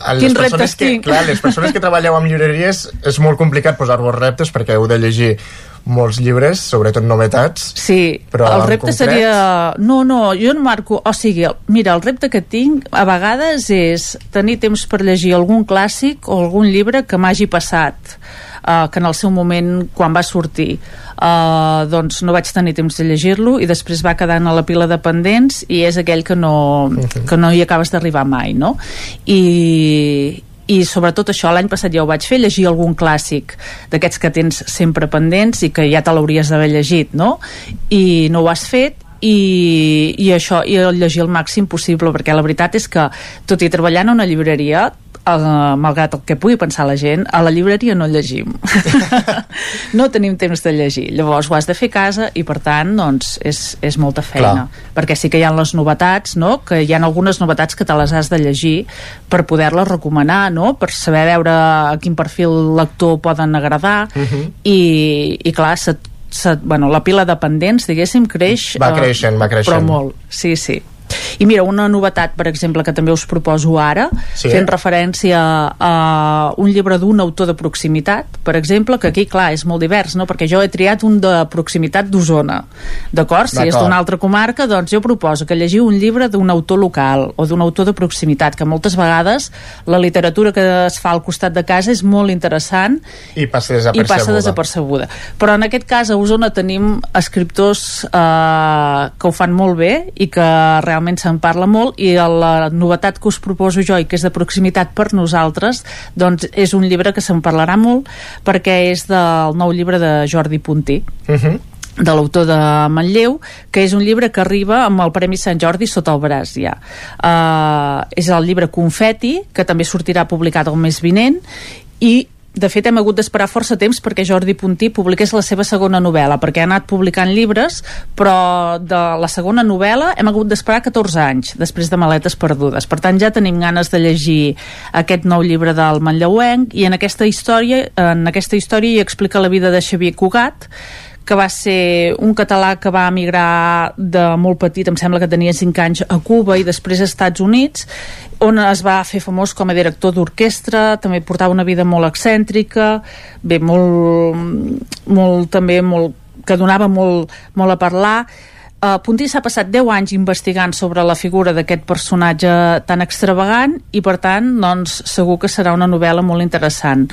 a les Quins persones que, tinc? clar, les persones que treballeu amb llibreries és molt complicat posar-vos reptes perquè heu de llegir molts llibres, sobretot novetats. Sí, però el en repte concret, seria... No, no, jo no marco... O sigui, mira, el repte que tinc a vegades és tenir temps per llegir algun clàssic o algun llibre que m'hagi passat uh, que en el seu moment, quan va sortir uh, doncs no vaig tenir temps de llegir-lo i després va quedant a la pila de pendents i és aquell que no, que no hi acabes d'arribar mai, no? I, i sobretot això l'any passat ja ho vaig fer llegir algun clàssic d'aquests que tens sempre pendents i que ja te l'hauries d'haver llegit no? i no ho has fet i, i això, i el llegir el màxim possible perquè la veritat és que tot i treballant a una llibreria Uh, malgrat el que pugui pensar la gent, a la llibreria no llegim. *laughs* no tenim temps de llegir. Llavors ho has de fer a casa i per tant doncs, és, és molta feina. Clar. Perquè sí que hi ha les novetats, no? que hi ha algunes novetats que te les has de llegir per poder-les recomanar, no? per saber veure a quin perfil lector poden agradar Mhm. i, i clar, se, se, bueno, la pila de pendents, diguéssim, creix... Va eh, creixent, va creixent. Però molt, sí, sí. I mira, una novetat, per exemple, que també us proposo ara, Sí. fent referència a un llibre d'un autor de proximitat, per exemple, que aquí, clar, és molt divers, no? perquè jo he triat un de proximitat d'Osona, d'acord? Si és d'una altra comarca, doncs jo proposo que llegiu un llibre d'un autor local o d'un autor de proximitat, que moltes vegades la literatura que es fa al costat de casa és molt interessant I passa i desapercebuda. passa desapercebuda. Però en aquest cas a Osona tenim escriptors eh, que ho fan molt bé i que realment se'n parla molt i la novetat que us proposo jo i que és de proximitat per nosaltres doncs és un llibre que se'n parlarà molt perquè és del nou llibre de Jordi Puntí Mhm. de l'autor de Manlleu, que és un llibre que arriba amb el Premi Sant Jordi sota el braç ja. Uh, és el llibre Confeti, que també sortirà publicat el mes vinent, i de fet hem hagut d'esperar força temps perquè Jordi Puntí publiqués la seva segona novel·la perquè ha anat publicant llibres però de la segona novel·la hem hagut d'esperar 14 anys després de Maletes Perdudes. Per tant ja tenim ganes de llegir aquest nou llibre del Manlleuenc i en aquesta història en aquesta història hi explica la vida de Xavier Cugat que va ser un català que va emigrar de molt petit, em sembla que tenia 5 anys, a Cuba i després als Estats Units, on es va fer famós com a director d'orquestra, també portava una vida molt excèntrica, bé, molt, molt també molt, que donava molt, molt a parlar. Uh, Puntí s'ha passat 10 anys investigant sobre la figura d'aquest personatge tan extravagant i per tant doncs, segur que serà una novel·la molt interessant.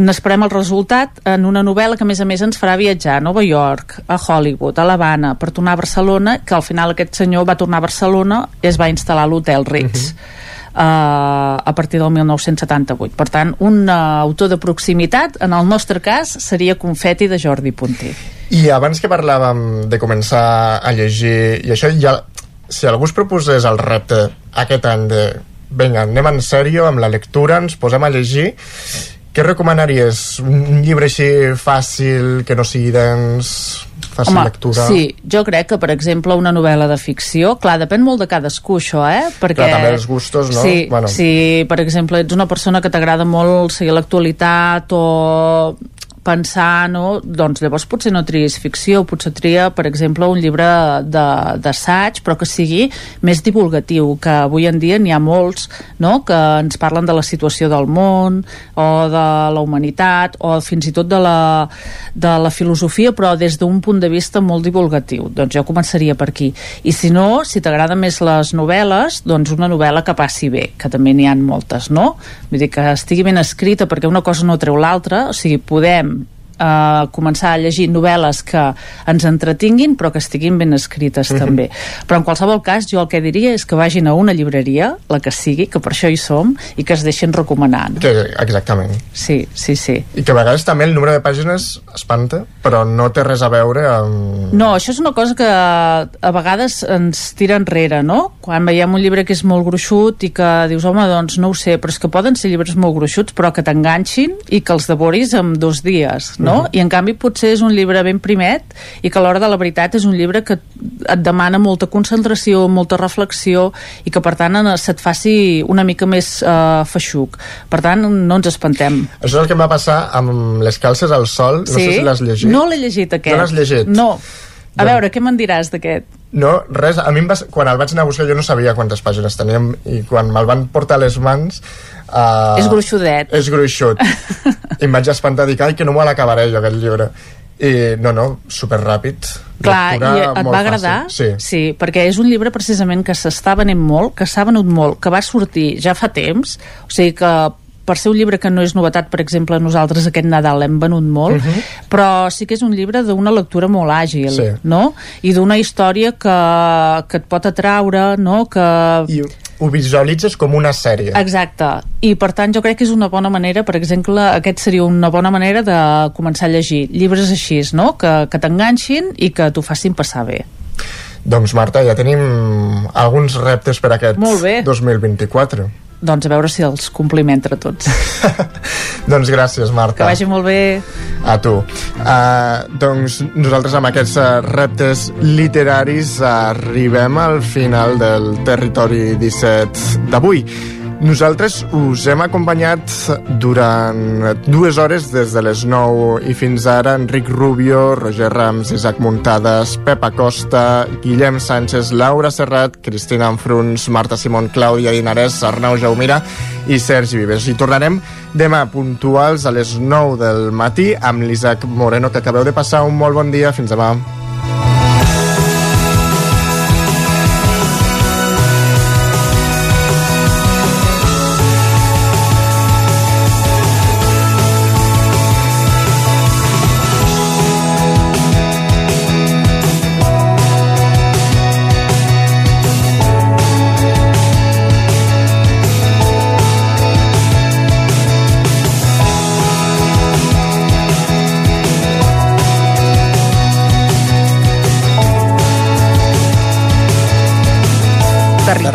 N'esperem el resultat en una novel·la que a més a més ens farà viatjar a Nova York, a Hollywood, a l'Havana per tornar a Barcelona, que al final aquest senyor va tornar a Barcelona i es va instal·lar a l'Hotel Ritz. Uh, a partir del 1978 per tant, un uh, autor de proximitat en el nostre cas seria Confeti de Jordi Puntí. I abans que parlàvem de començar a llegir i això ja, si algú es proposés el repte aquest any de vinga, anem en sèrio amb la lectura, ens posem a llegir què recomanaries? Un llibre així fàcil, que no sigui dens, fàcil Home, lectura? sí, jo crec que, per exemple, una novel·la de ficció, clar, depèn molt de cadascú, això, eh? Perquè... Clar, també els gustos, no? Sí, Bueno. si, per exemple, ets una persona que t'agrada molt seguir l'actualitat o pensar, no? doncs llavors potser no triïs ficció, potser tria, per exemple, un llibre d'assaig, però que sigui més divulgatiu, que avui en dia n'hi ha molts no? que ens parlen de la situació del món o de la humanitat o fins i tot de la, de la filosofia, però des d'un punt de vista molt divulgatiu. Doncs jo començaria per aquí. I si no, si t'agraden més les novel·les, doncs una novel·la que passi bé, que també n'hi han moltes, no? Vull dir, que estigui ben escrita, perquè una cosa no treu l'altra, o sigui, podem eh, començar a llegir novel·les que ens entretinguin però que estiguin ben escrites Mhm. també però en qualsevol cas jo el que diria és que vagin a una llibreria, la que sigui que per això hi som, i que es deixin recomanar Que, exactament. sí, sí, sí I que a vegades també el número de pàgines espanta, però no té res a veure amb... No, això és una cosa que a vegades ens tira enrere, no? Quan veiem un llibre que és molt gruixut i que dius, home, doncs no ho sé, però és que poden ser llibres molt gruixuts, però que t'enganxin i que els devoris en dos dies, no? Mhm. I en canvi potser és un llibre ben primet i que a l'hora de la veritat és un llibre que et demana molta concentració, molta reflexió i que per tant se't faci una mica més eh, feixuc. Per tant, no ens espantem. Això és el que em va passar amb les calces al sol, no sé si l'has llegit. No l'he llegit, aquest. No l'has llegit? No. A Bueno. veure, què me'n diràs d'aquest? No, res, a mi em va, quan el vaig anar a buscar jo no sabia quantes pàgines teníem i quan me'l van portar a les mans uh, És gruixudet. és gruixut *laughs* i em vaig espantar dic, ai que no me l'acabaré jo aquest llibre i no, no, superràpid Clar, Lectura i et molt va agradar? fàcil. sí. sí, perquè és un llibre precisament que s'està venent molt, que s'ha venut molt, que va sortir ja fa temps, o sigui que per ser un llibre que no és novetat, per exemple, nosaltres aquest Nadal l'hem venut molt, Mhm. però sí que és un llibre d'una lectura molt àgil, Sí. no? I d'una història que, que et pot atraure, no? Que... I ho visualitzes com una sèrie Exacte, i per tant jo crec que és una bona manera, per exemple, aquest seria una bona manera de començar a llegir llibres així, no? Que, que t'enganxin i que t'ho facin passar bé. doncs Marta, ja tenim alguns reptes per aquest Molt bé. 2024 Doncs a veure si els complim entre tots. *laughs* doncs gràcies Marta Que vagi molt bé. A tu. Uh, doncs nosaltres amb aquests uh, reptes literaris arribem al final del Territori 17 d'avui. Nosaltres us hem acompanyat durant dues hores des de les 9 i fins ara Enric Rubio, Roger Rams, Isaac Muntades, Pep Acosta, Guillem Sánchez, Laura Serrat, Cristina Enfruns, Marta Simón, Clàudia Dinarès, Arnau Jaumira i Sergi Vives. I tornarem demà puntuals a les 9 del matí amb l'Isaac Moreno, que acabeu de passar un molt bon dia. Fins demà.